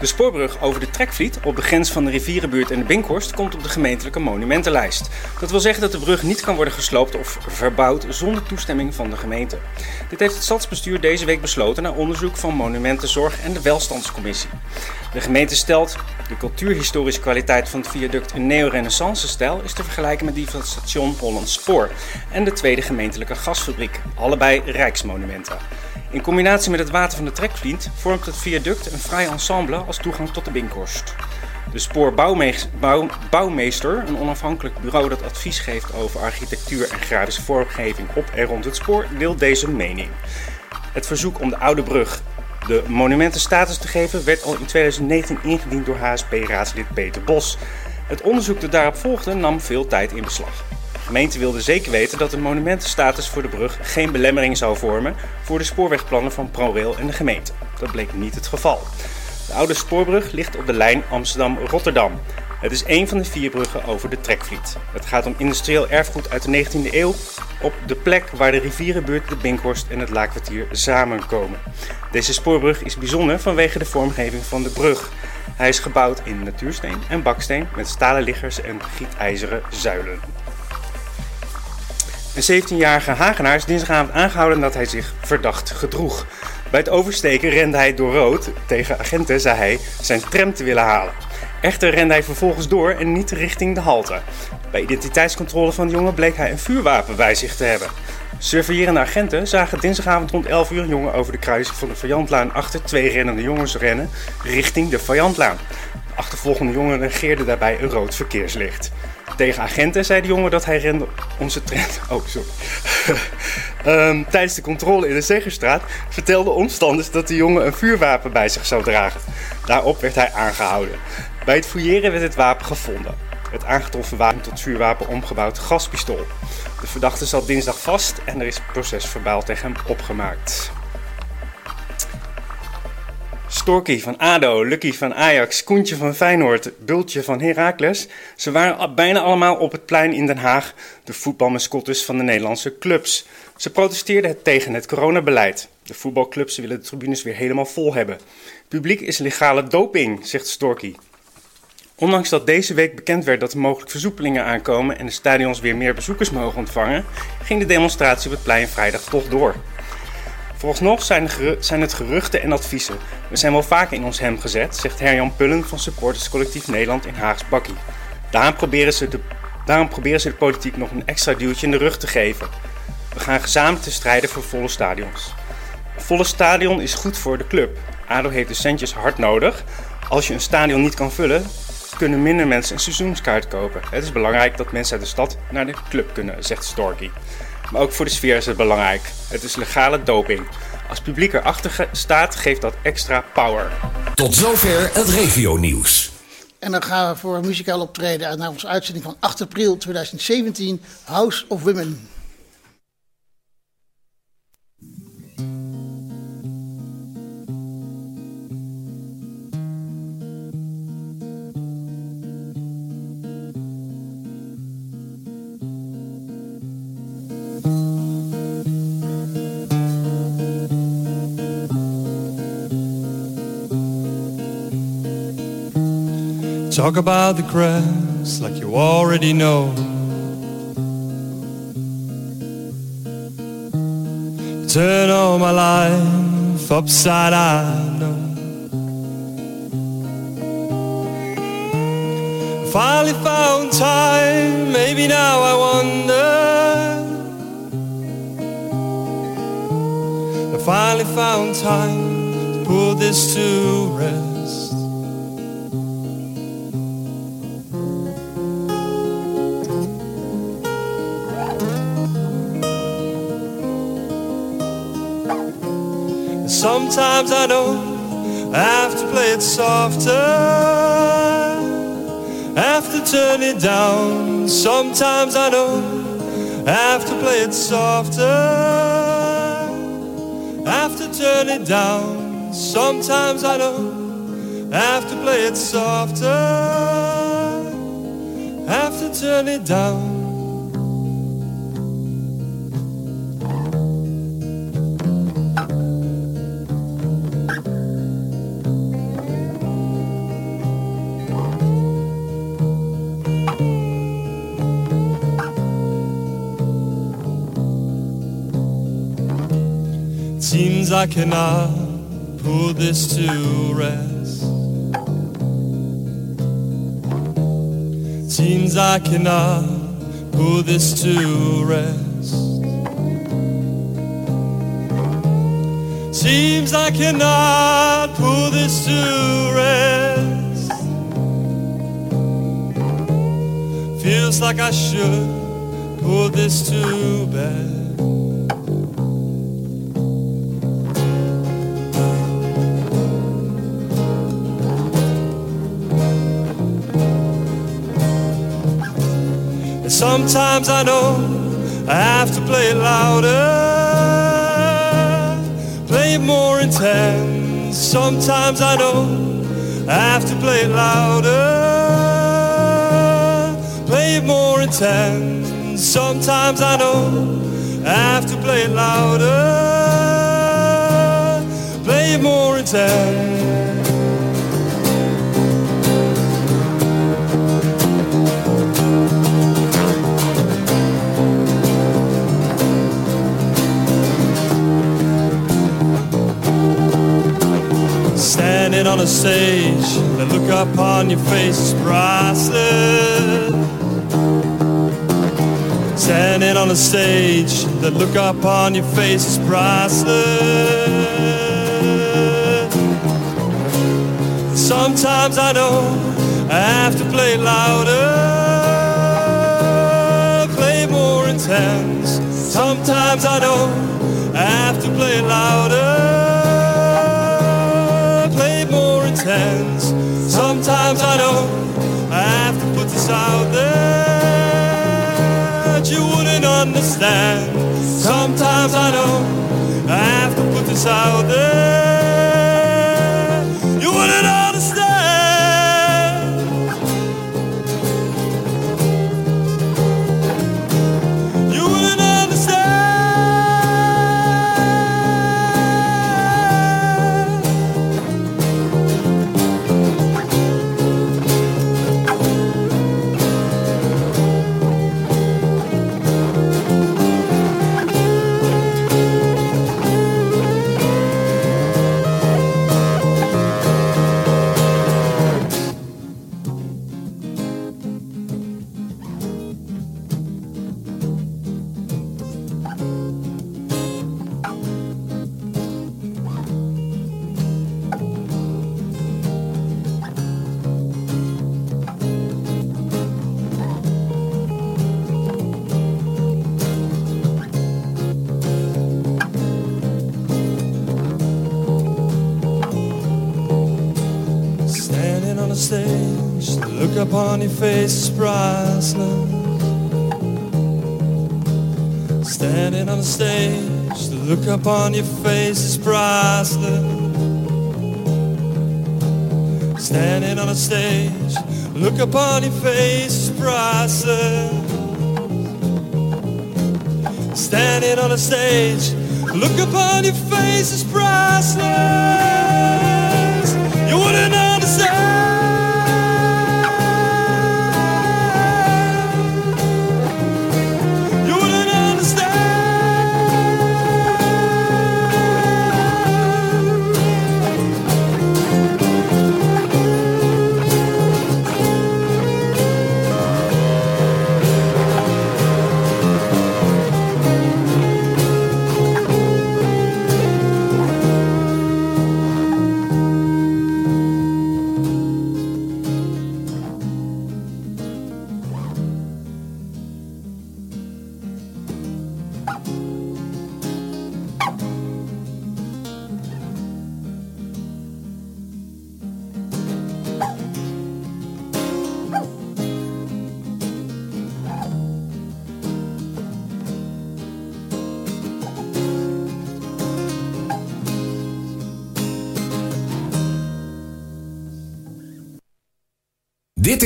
De spoorbrug over de Trekvliet op de grens van de rivierenbuurt en de Binkhorst komt op de gemeentelijke monumentenlijst. Dat wil zeggen dat de brug niet kan worden gesloopt of verbouwd zonder toestemming van de gemeente. Dit heeft het stadsbestuur deze week besloten na onderzoek van Monumentenzorg en de Welstandscommissie. De gemeente stelt de cultuurhistorische kwaliteit van het viaduct een neo-renaissance-stijl is te vergelijken met die van het station Holland Spoor en de tweede gemeentelijke gasfabriek, allebei rijksmonumenten. In combinatie met het water van de trekvliet vormt het viaduct een vrij ensemble als toegang tot de Binkhorst. De Spoorbouwmeester, een onafhankelijk bureau dat advies geeft over architectuur en grafische vormgeving op en rond het spoor, deelt deze mening. Het verzoek om de oude brug de monumentenstatus te geven werd al in 2019 ingediend door HSP-raadslid Peter Bos. Het onderzoek dat daarop volgde nam veel tijd in beslag. Gemeente wilde zeker weten dat de monumentenstatus voor de brug geen belemmering zou vormen voor de spoorwegplannen van ProRail en de gemeente. Dat bleek niet het geval. De oude spoorbrug ligt op de lijn Amsterdam-Rotterdam. Het is een van de vier bruggen over de Trekvliet. Het gaat om industrieel erfgoed uit de 19e eeuw op de plek waar de rivierenbuurt de Binkhorst en het Laakkwartier samenkomen. Deze spoorbrug is bijzonder vanwege de vormgeving van de brug. Hij is gebouwd in natuursteen en baksteen met stalen liggers en gietijzeren zuilen. Een 17-jarige Hagenaar is dinsdagavond aangehouden dat hij zich verdacht gedroeg. Bij het oversteken rende hij door rood. Tegen agenten zei hij zijn tram te willen halen. Echter rende hij vervolgens door en niet richting de halte. Bij identiteitscontrole van de jongen bleek hij een vuurwapen bij zich te hebben. Surveillerende agenten zagen dinsdagavond rond 11 uur een jongen over de kruising van de Vajantlaan achter twee rennende jongens rennen richting de Vajantlaan. De achtervolgende jongen negeerde daarbij een rood verkeerslicht. Tegen agenten zei de jongen dat hij rende onze trend. Oh, sorry. um, tijdens de controle in de Zegerstraat vertelden omstanders dat de jongen een vuurwapen bij zich zou dragen. Daarop werd hij aangehouden. Bij het fouilleren werd het wapen gevonden. Het aangetroffen wapen tot vuurwapen omgebouwd gaspistool. De verdachte zat dinsdag vast en er is procesverbaal tegen hem opgemaakt. Storky van ADO, Lucky van Ajax, Koentje van Feyenoord, Bultje van Heracles. Ze waren bijna allemaal op het plein in Den Haag, de voetbalmascottes van de Nederlandse clubs. Ze protesteerden tegen het coronabeleid. De voetbalclubs willen de tribunes weer helemaal vol hebben. Publiek is legale doping, zegt Storky. Ondanks dat deze week bekend werd dat er mogelijk versoepelingen aankomen en de stadions weer meer bezoekers mogen ontvangen, ging de demonstratie op het plein vrijdag toch door. Vooralsnog zijn, zijn het geruchten en adviezen. We zijn wel vaker in ons hem gezet, zegt Herjan Pullen van Supporterscollectief Nederland in Haags Bakkie. Daarom proberen, ze de, daarom proberen ze de politiek nog een extra duwtje in de rug te geven. We gaan gezamenlijk te strijden voor volle stadions. Een volle stadion is goed voor de club. ADO heeft de centjes hard nodig. Als je een stadion niet kan vullen, kunnen minder mensen een seizoenskaart kopen. Het is belangrijk dat mensen uit de stad naar de club kunnen, zegt Storky. Maar ook voor de sfeer is het belangrijk. Het is legale doping. Als publiek erachter staat, geeft dat extra power. Tot zover het regio-nieuws. En dan gaan we voor een muzikaal optreden naar onze uitzending van 8 april 2017, House of Women. Talk about the cracks like you already know. Turn all my life upside down. Finally found time, maybe now I wonder. I finally found time to put this to rest. Sometimes I know I have to play it softer have to turn it down. Sometimes I know I have to play it softer. Have to turn it down. Sometimes I know I have to play it softer. Have to turn it down. I cannot put this to rest. Seems I cannot put this to rest. Seems I cannot put this to rest. Feels like I should put this to bed. Sometimes I know I have to play it louder, play it more intense. Sometimes I know I have to play it louder, play it more intense. Sometimes I know I have to play it louder, play it more intense. Standing on a stage, the look upon your face is priceless. Standing on a stage, the look upon your face is priceless. Sometimes I know I have to play louder, play more intense. Sometimes I know I have to play louder. Intense. Sometimes I know I have to put this out there you wouldn't understand. Sometimes I know I have to put this out there. Upon your face is priceless. Standing on the stage, the look upon your face is priceless. Standing on the stage, look upon your face is priceless. Standing on the stage, look upon your face is priceless.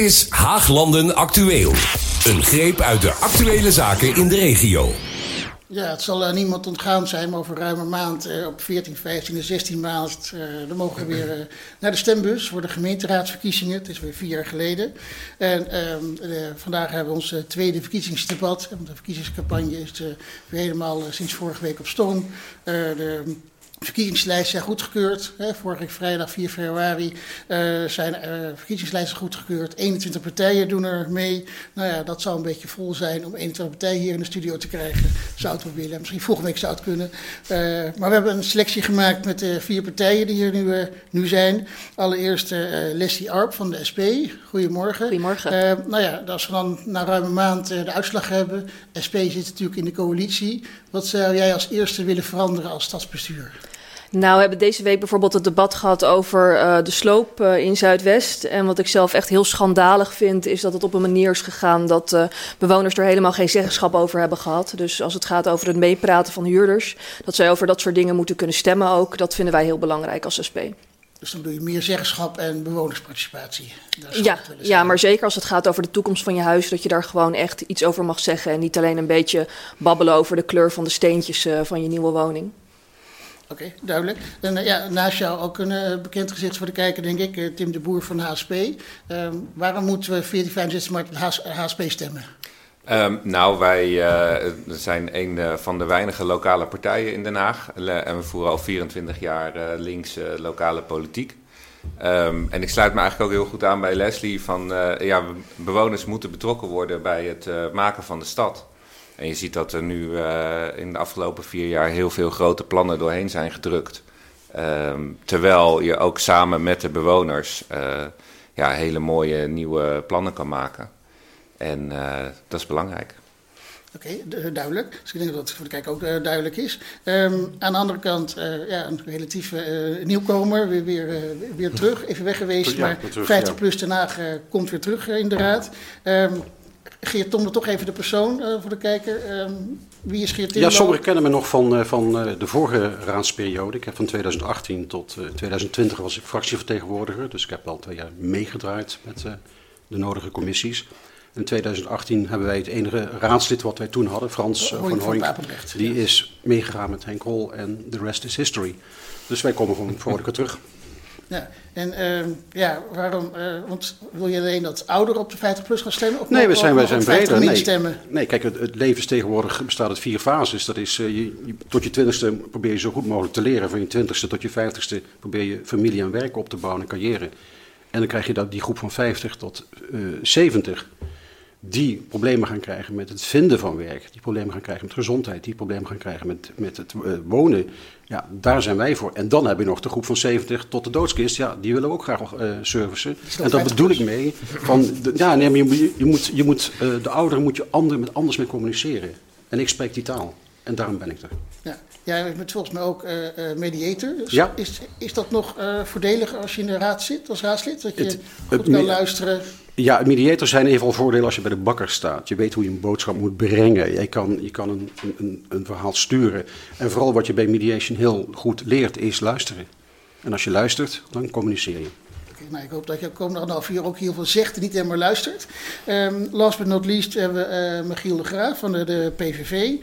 Is Haaglanden Actueel. Een greep uit de actuele zaken in de regio. Ja, het zal uh, niemand ontgaan zijn, maar over ruim een maand, uh, op 14, 15 en 16 maart, uh, dan mogen we weer naar de stembus voor de gemeenteraadsverkiezingen. Het is weer vier jaar geleden. En ehm, vandaag hebben we ons tweede verkiezingsdebat. De verkiezingscampagne is weer helemaal sinds vorige week op storm. de verkiezingslijsten zijn goedgekeurd. Hè, vorige vrijdag 4 februari uh, zijn uh, verkiezingslijsten goedgekeurd. 21 partijen doen er mee. Nou ja, dat zou een beetje vol zijn om 21 partijen hier in de studio te krijgen. Zou het willen. Misschien volgende week zou het kunnen. Uh, maar we hebben een selectie gemaakt met vier partijen die hier nu, nu zijn. Allereerst Leslie Arp van de SP. Goedemorgen. Goedemorgen. nou ja, als we dan na ruim een maand de uitslag hebben. SP zit natuurlijk in de coalitie. Wat zou jij als eerste willen veranderen als stadsbestuur? Nou, we hebben deze week bijvoorbeeld het debat gehad over uh, de sloop uh, in Zuidwest. En wat ik zelf echt heel schandalig vind, is dat het op een manier is gegaan dat uh, bewoners er helemaal geen zeggenschap over hebben gehad. Dus als het gaat over het meepraten van huurders, dat zij over dat soort dingen moeten kunnen stemmen ook, dat vinden wij heel belangrijk als SP. Dus dan doe je meer zeggenschap en bewonersparticipatie. Ja, ja, maar zeker als het gaat over de toekomst van je huis, dat je daar gewoon echt iets over mag zeggen. En niet alleen een beetje babbelen over de kleur van de steentjes van je nieuwe woning. Oké, duidelijk. En uh, ja, naast jou ook een uh, bekend gezicht voor de kijker, denk ik, uh, Tim de Boer van HSP. Um, waarom moeten we 14, 65 maart met HSP stemmen? Um, nou, wij zijn een van de weinige lokale partijen in Den Haag. en we voeren al 24 jaar links lokale politiek. Um, en ik sluit me eigenlijk ook heel goed aan bij Leslie van ja, bewoners moeten betrokken worden bij het maken van de stad. En je ziet dat er nu uh, in de afgelopen vier jaar heel veel grote plannen doorheen zijn gedrukt. Um, terwijl je ook samen met de bewoners uh, ja, hele mooie nieuwe plannen kan maken. En uh, dat is belangrijk. Oké, okay, duidelijk. Dus ik denk dat het voor de kijker ook duidelijk is. Um, aan de andere kant, ja, een relatieve nieuwkomer, weer, weer, weer terug. Even weg geweest, ja, maar terug, 50 ja. plus Den Haag komt weer terug in de raad. Um, Geert Timmer, toch even de persoon uh, voor de kijker. Um, wie is Geert Timmer? Ja, sommigen kennen me nog van, uh, van uh, de vorige raadsperiode. Ik heb van 2018 tot 2020 was ik fractievertegenwoordiger. Dus ik heb al twee jaar meegedraaid met de nodige commissies. In 2018 hebben wij het enige raadslid wat wij toen hadden, Frans oh, van Hoink. Die ja. is meegegaan met Henk Rol en de rest is history. Dus wij komen gewoon vrolijker terug. Ja, en uh, ja, waarom? Uh, want wil je alleen dat ouderen op de 50 plus gaan stemmen? Of nee, we zijn, wij zijn breder. Nee, stemmen? nee, kijk, het, het leven tegenwoordig bestaat uit vier fases. Dat is, uh, je, je, tot je twintigste probeer je zo goed mogelijk te leren. Van je twintigste tot je vijftigste probeer je familie en werk op te bouwen en carrière. En dan krijg je dat, die groep van 50 tot 70 die problemen gaan krijgen met het vinden van werk, die problemen gaan krijgen met gezondheid, die problemen gaan krijgen met, met het wonen. Ja, daar zijn wij voor. En dan heb je nog de groep van 70 tot de doodskist. Ja, die willen we ook graag uh, servicen. En dat bedoel ik mee. Van, de, ja, nee, maar je, je, moet, je moet, uh, de ouderen moet je ander, met anders mee communiceren. En ik spreek die taal. En daarom ben ik er. Ja. Jij bent volgens mij ook uh, mediator. Dus ja. is, is dat nog voordeliger als je in de raad zit, als raadslid? Dat je het, goed kan luisteren? Ja, mediators zijn in ieder geval voordelen als je bij de bakker staat. Je weet hoe je een boodschap moet brengen. Je kan, je kan een, een, een verhaal sturen. En vooral wat je bij mediation heel goed leert, is luisteren. En als je luistert, dan communiceer je. Nou, ik hoop dat je komende half uur ook heel veel zegt en niet helemaal luistert. Um, last but not least hebben we uh, Michiel de Graaf van de, PVV. Um,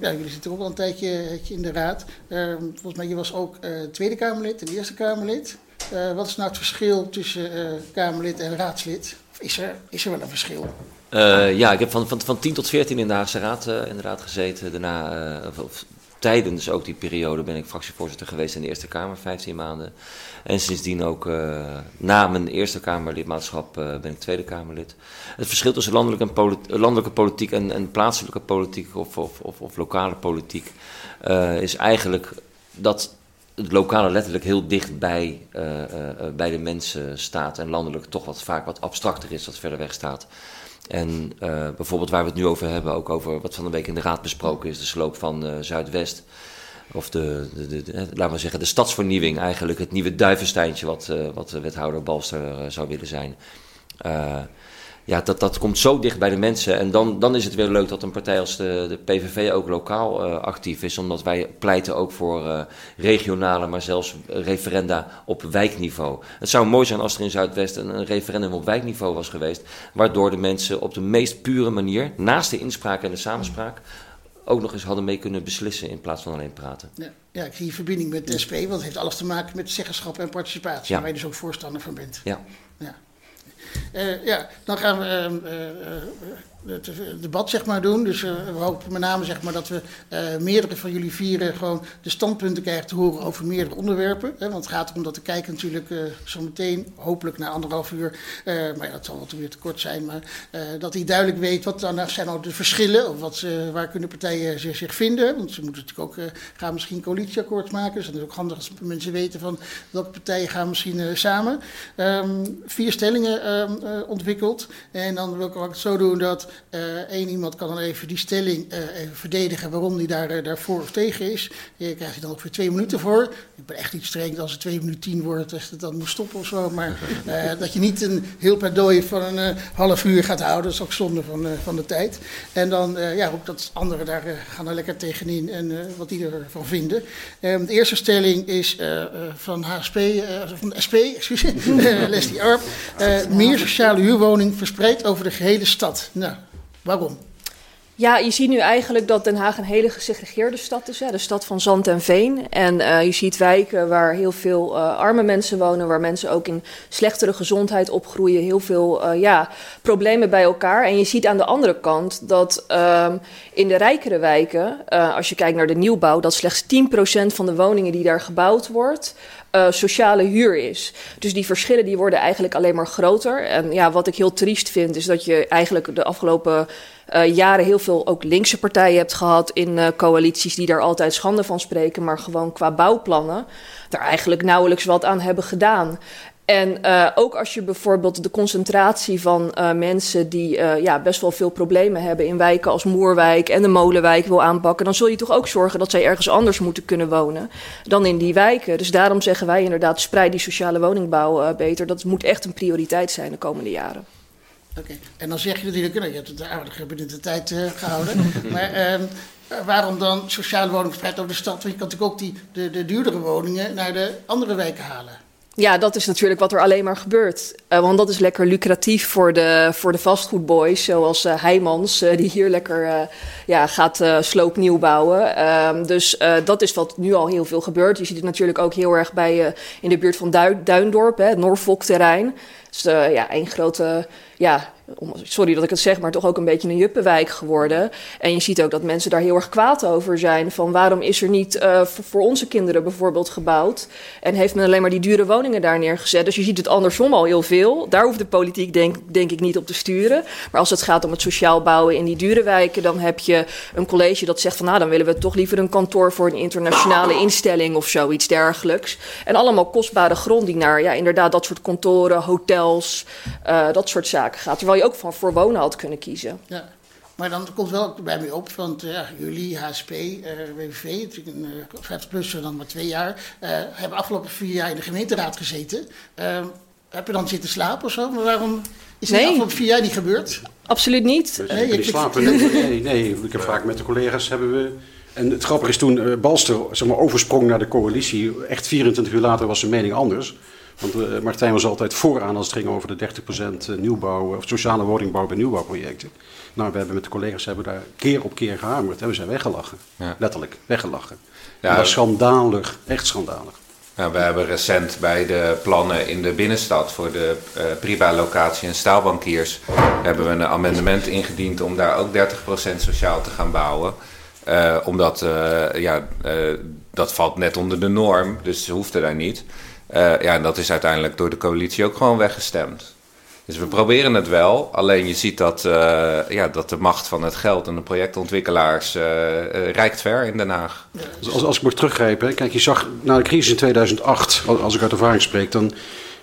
ja, jullie zitten ook al een tijdje in de raad. Um, volgens mij, je was ook uh, Tweede Kamerlid en Eerste Kamerlid. Uh, wat is nou het verschil tussen uh, Kamerlid en raadslid? Of is er, is er wel een verschil? Uh, ja, ik heb van, van, van 10 tot 14 in de Haagse Raad inderdaad gezeten. Daarna, of, tijdens ook die periode ben ik fractievoorzitter geweest in de Eerste Kamer, 15 maanden. En sindsdien ook na mijn Eerste Kamerlidmaatschap ben ik Tweede Kamerlid. Het verschil tussen landelijke, en landelijke politiek en, plaatselijke politiek of, of, of, of lokale politiek is eigenlijk dat het lokale letterlijk heel dicht bij, uh, uh, bij de mensen staat en landelijk toch wat vaak wat abstracter is, wat verder weg staat. En bijvoorbeeld waar we het nu over hebben, ook over wat van de week in de raad besproken is, de sloop van Zuidwest. Of de, de, de, de, laten we zeggen, de stadsvernieuwing eigenlijk, het nieuwe duivensteintje wat, wat wethouder Balster zou willen zijn ja, dat, dat komt zo dicht bij de mensen. En dan, dan is het weer leuk dat een partij als de, de PVV ook lokaal uh, actief is. Omdat wij pleiten ook voor uh, regionale, maar zelfs referenda op wijkniveau. Het zou mooi zijn als er in Zuidwest een, een, referendum op wijkniveau was geweest. Waardoor de mensen op de meest pure manier, naast de inspraak en de samenspraak, ook nog eens hadden mee kunnen beslissen in plaats van alleen praten. Ja, ja ik zie je verbinding met de SP, want het heeft alles te maken met zeggenschap en participatie. Ja. Waar je dus ook voorstander van bent. Ja. ja. Uh, ja, dan gaan we uh, uh, het debat zeg maar, doen. Dus we hopen met name zeg maar, dat we meerdere van jullie vieren gewoon de standpunten krijgen te horen over meerdere onderwerpen. Hè, want het gaat erom dat de kijker natuurlijk zo meteen, hopelijk na anderhalf uur, maar ja, dat zal wel weer te kort zijn, maar dat hij duidelijk weet wat dan zijn nou de verschillen, of wat, waar kunnen partijen zich, vinden. Want ze moeten natuurlijk ook gaan misschien coalitieakkoord maken. Dus dat is ook handig als mensen weten van welke partijen gaan misschien samen. Um, vier stellingen um, ontwikkeld. En dan wil ik ook zo doen dat Eén uh, iemand kan dan even die stelling even verdedigen waarom die daar, uh, daarvoor of tegen is. Daar krijg je dan ongeveer twee minuten voor. Ik ben echt niet streng als het twee minuten tien wordt, dat het dan moet stoppen of zo. Maar dat je niet een heel pleidooi van een half uur gaat houden, dat is ook zonde van, van de tijd. En dan ja, ook dat anderen daar gaan er lekker tegenin en wat die ervan vinden. De eerste stelling is van HSP, van de SP, excuseer, Leslie Arp. meer sociale huurwoning verspreid over de gehele stad. Nou, Waarom? Ja, je ziet nu eigenlijk dat Den Haag een hele gesegregeerde stad is. Hè? De stad van zand en veen. En uh, je ziet wijken waar heel veel uh, arme mensen wonen, waar mensen ook in slechtere gezondheid opgroeien. Heel veel uh, ja, problemen bij elkaar. En je ziet aan de andere kant dat um, in de rijkere wijken, als je kijkt naar de nieuwbouw, dat slechts 10% van de woningen die daar gebouwd wordt, uh, sociale huur is. Dus die verschillen die worden eigenlijk alleen maar groter. En ja, wat ik heel triest vind, is dat je eigenlijk de afgelopen uh, jaren heel veel ook linkse partijen hebt gehad in uh, coalities die daar altijd schande van spreken, maar gewoon qua bouwplannen daar eigenlijk nauwelijks wat aan hebben gedaan. En uh, ook als je bijvoorbeeld de concentratie van uh, mensen die uh, ja, best wel veel problemen hebben in wijken als Moerwijk en de Molenwijk wil aanpakken, dan zul je toch ook zorgen dat zij ergens anders moeten kunnen wonen dan in die wijken. Dus daarom zeggen wij inderdaad, spreid die sociale woningbouw beter. Dat moet echt een prioriteit zijn de komende jaren. Oké, en dan zeg je natuurlijk, nou, je hebt het aardig binnen de tijd gehouden, maar ehm, waarom dan sociale woningen verspreid over de stad? Want je kan natuurlijk ook die, de, de duurdere woningen naar de andere wijken halen. Ja, dat is natuurlijk wat er alleen maar gebeurt. Uh, want dat is lekker lucratief voor de, voor de fastfoodboys, zoals uh, die hier lekker ja, gaat sloopnieuw bouwen. Ehm, dus dat is wat nu al heel veel gebeurt. Je ziet het natuurlijk ook heel erg bij, in de buurt van du Duindorp, hè, het Norfolk-terrein. Dus ja, één grote ja, sorry dat ik het zeg, maar toch ook een beetje een juppenwijk geworden. En je ziet ook dat mensen daar heel erg kwaad over zijn. Van waarom is er niet uh, voor, onze kinderen bijvoorbeeld gebouwd? En heeft men alleen maar die dure woningen daar neergezet? Dus je ziet het andersom al heel veel. Daar hoeft de politiek denk, denk ik niet op te sturen. Maar als het gaat om het sociaal bouwen in die dure wijken, dan heb je een college dat zegt van nou, dan willen we toch liever een kantoor voor een internationale instelling of zoiets dergelijks. En allemaal kostbare grond die naar ja, inderdaad dat soort kantoren, hotels, uh, dat soort zaken gaat. Terwijl je ook van voor wonen had kunnen kiezen. Ja. Maar dan komt wel bij mij op, want ja, jullie, HSP, uh, WVV, natuurlijk een uh, 50 plus dan maar twee jaar, uh, hebben afgelopen vier jaar in de gemeenteraad gezeten. Uh, heb je dan zitten slapen of zo? Maar waarom is het nee. afgelopen vier jaar niet gebeurd? Absoluut niet. Dus nee, je slapen, nee, nee, ik heb vaak met de collega's hebben we... En het grappige is toen uh, Balster zeg maar, oversprong naar de coalitie. Echt 24 uur later was zijn mening anders. Want uh, Martijn was altijd vooraan als het ging over de 30% nieuwbouw of sociale woningbouw bij nieuwbouwprojecten. Nou, we hebben met de collega's hebben daar keer op keer gehamerd en we zijn weggelachen. Ja. Letterlijk, weggelachen. Ja, dat was schandalig, echt schandalig. Nou, we hebben recent bij de plannen in de binnenstad voor de uh, priva-locatie en staalbankiers hebben we een amendement ingediend om daar ook 30% sociaal te gaan bouwen. Uh, omdat uh, ja, dat valt net onder de norm, dus ze hoefden daar niet. Uh, ja, en dat is uiteindelijk door de coalitie ook gewoon weggestemd. Dus we proberen het wel, alleen je ziet dat, uh, ja, dat de macht van het geld en de projectontwikkelaars uh, reikt ver in Den Haag. Dus als, als ik mag teruggrijpen, kijk, je zag na de crisis in 2008, als ik uit ervaring spreek, dan,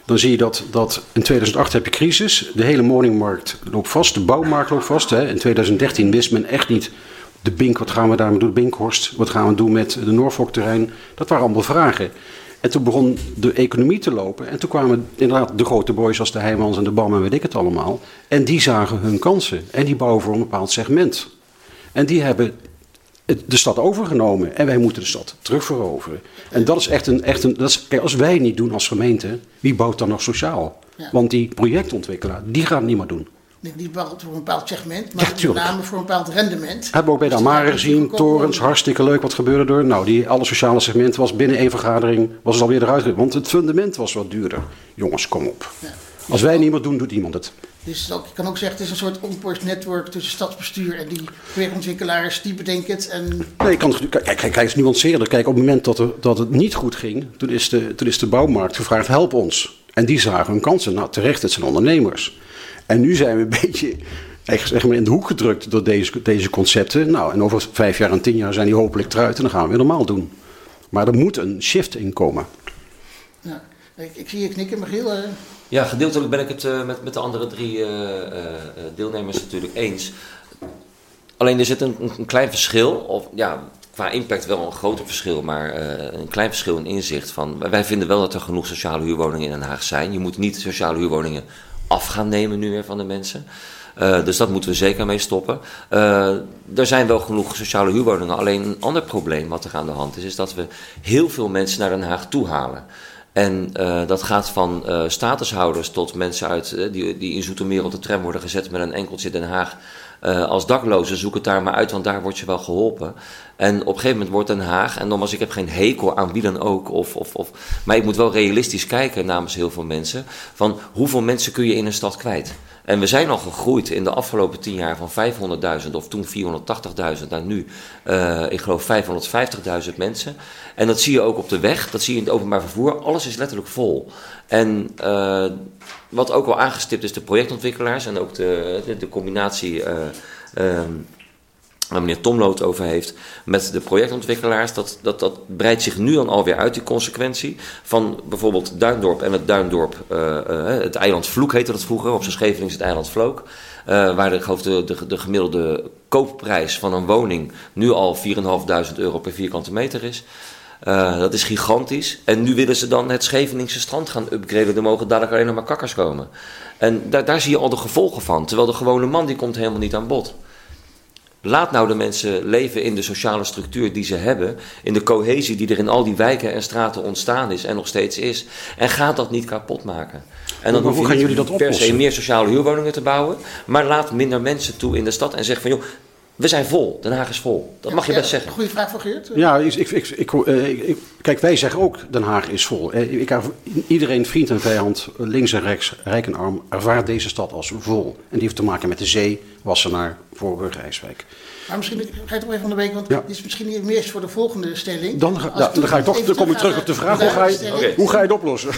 dan zie je dat, dat in 2008 heb je crisis, de hele woningmarkt loopt vast, de bouwmarkt loopt vast. Hè. In 2013 wist men echt niet de Bink, wat gaan we daarmee doen, Binkhorst, wat gaan we doen met de Norfolk-terrein. Dat waren allemaal vragen. En toen begon de economie te lopen. En toen kwamen inderdaad de grote boys als de Heijmans en de Bam en weet ik het allemaal. En die zagen hun kansen. En die bouwen voor een bepaald segment. En die hebben de stad overgenomen. En wij moeten de stad terugveroveren. En dat is echt een. Echt een dat is, kijk, als wij niet doen als gemeente, wie bouwt dan nog sociaal? Ja. Want die projectontwikkelaar, die gaat het niet meer doen. Niet bepaald voor een bepaald segment, Ja, maar met name voor een bepaald rendement. Hebben we ook bij de Dus Amare gezien, torens, hartstikke leuk. Wat gebeurde er? Nou, die, alle sociale segmenten was binnen één vergadering, was het alweer eruit. Want het fundament was wat duurder. Jongens, kom op. Ja. Als wij niet meer doen, doet iemand het. Dus ook, je kan ook zeggen, het is een soort onpost network tussen stadsbestuur en die projectontwikkelaars, die bedenken het. En Nee, ik kan, het- kijk, kijk, kijk, eens nuanceerder. Kijk, op het moment dat, er, dat het niet goed ging, toen is, de, toen is de bouwmarkt gevraagd, help ons. En die zagen hun kansen. Nou, terecht, het zijn ondernemers. En nu zijn we een beetje echt, zeg maar, in de hoek gedrukt door deze, deze concepten. Nou, en over vijf jaar en tien jaar zijn die hopelijk eruit en dan gaan we weer normaal doen. Maar er moet een shift in komen. ja, ik, ik zie je knikken, Michiel. eh. Ja, gedeeltelijk ben ik het eh, met, met de andere drie eh, eh, deelnemers natuurlijk eens. Alleen er zit een, een klein verschil, of ja, qua impact wel een groter verschil, maar eh, een klein verschil in inzicht. Van, wij vinden wel dat er genoeg sociale huurwoningen in Den Haag zijn. Je moet niet sociale huurwoningen af gaan nemen nu weer van de mensen. Eh, dus dat moeten we zeker mee stoppen. Eh, er zijn wel genoeg sociale huurwoningen. Alleen een ander probleem wat er aan de hand is, is dat we heel veel mensen naar Den Haag toe halen. En eh, dat gaat van statushouders tot mensen uit, die, die in Zoetermeer op de tram worden gezet met een enkeltje Den Haag. Eh, als daklozen, zoek het daar maar uit, want daar word je wel geholpen. En op een gegeven moment wordt Den Haag, en nogmaals, ik heb geen hekel aan wie dan ook, of, of, of, maar ik moet wel realistisch kijken namens heel veel mensen, van hoeveel mensen kun je in een stad kwijt? En we zijn al gegroeid in de afgelopen tien jaar van 500.000 of toen 480.000 naar nu, eh, ik geloof 550.000 mensen. En dat zie je ook op de weg, dat zie je in het openbaar vervoer. Alles is letterlijk vol. En eh, wat ook al aangestipt is, de projectontwikkelaars en ook de, de, combinatie eh, ehm, waar meneer Tomlo het over heeft, met de projectontwikkelaars, dat, dat, dat breidt zich nu dan alweer uit, die consequentie. Van bijvoorbeeld Duindorp en het Duindorp, eh, eh, het eiland Vloek heette dat vroeger, op zijn Schevelings het eiland Vlook. eh, waar de, geloof de, de, de gemiddelde koopprijs van een woning nu al 4.500 euro per vierkante meter is. Dat is gigantisch. En nu willen ze dan het Scheveningse strand gaan upgraden. Er mogen dadelijk alleen nog maar kakkers komen. En daar, daar zie je al de gevolgen van. Terwijl de gewone man die komt helemaal niet aan bod. Laat nou de mensen leven in de sociale structuur die ze hebben. In de cohesie die er in al die wijken en straten ontstaan is en nog steeds is. En ga dat niet kapot maken. En dan Maar hoe gaan jullie dat per se oplossen? meer sociale huurwoningen te bouwen. Maar laat minder mensen toe in de stad en zeg van joh, we zijn vol. Den Haag is vol. Dat mag je best zeggen. Goede vraag van Geert. Ja, ik, ik, ik, ik, eh, ik- kijk, wij zeggen ook Den Haag is vol. Eh, Ik, iedereen, vriend en vijand, links en rechts, rijk en arm, ervaart deze stad als vol. En die heeft te maken met de zee, Wassenaar, Voorburg, Rijswijk. Maar misschien ga je toch even van de week, want Ja. dit is misschien niet meer voor de volgende stelling. Dan, ga- ja, dan, ga ik toch, dan kom ik terug op de vraag, hoe ga, je, hoe ga je het oplossen?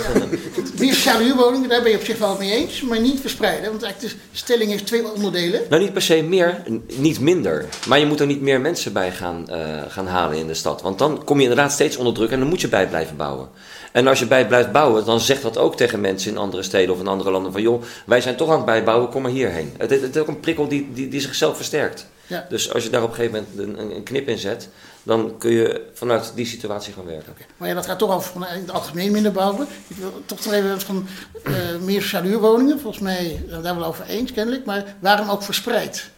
Meer sociale huurwoningen, daar ben je op zich wel mee eens, maar niet verspreiden. Want eigenlijk de stelling heeft twee onderdelen. Nou, niet per se meer, niet minder. Maar je moet er niet meer mensen bij gaan, eh, gaan halen in de stad. Want dan kom je inderdaad steeds onder druk en dan moet je bij blijven bouwen. En als je bij blijft bouwen, dan zegt dat ook tegen mensen in andere steden of in andere landen: van joh, wij zijn toch aan het bijbouwen, kom maar hierheen. Het, het, het is ook een prikkel die, die, die zichzelf versterkt. Ja. Dus als je daar op een gegeven moment een, een, knip in zet, dan kun je vanuit die situatie gaan werken. Maar ja, dat gaat toch over van, in het algemeen minder bouwen. Ik wil toch nog even van eh, meer sociale huurwoningen. Volgens mij zijn we daar wel over eens, kennelijk. Maar waarom ook verspreid?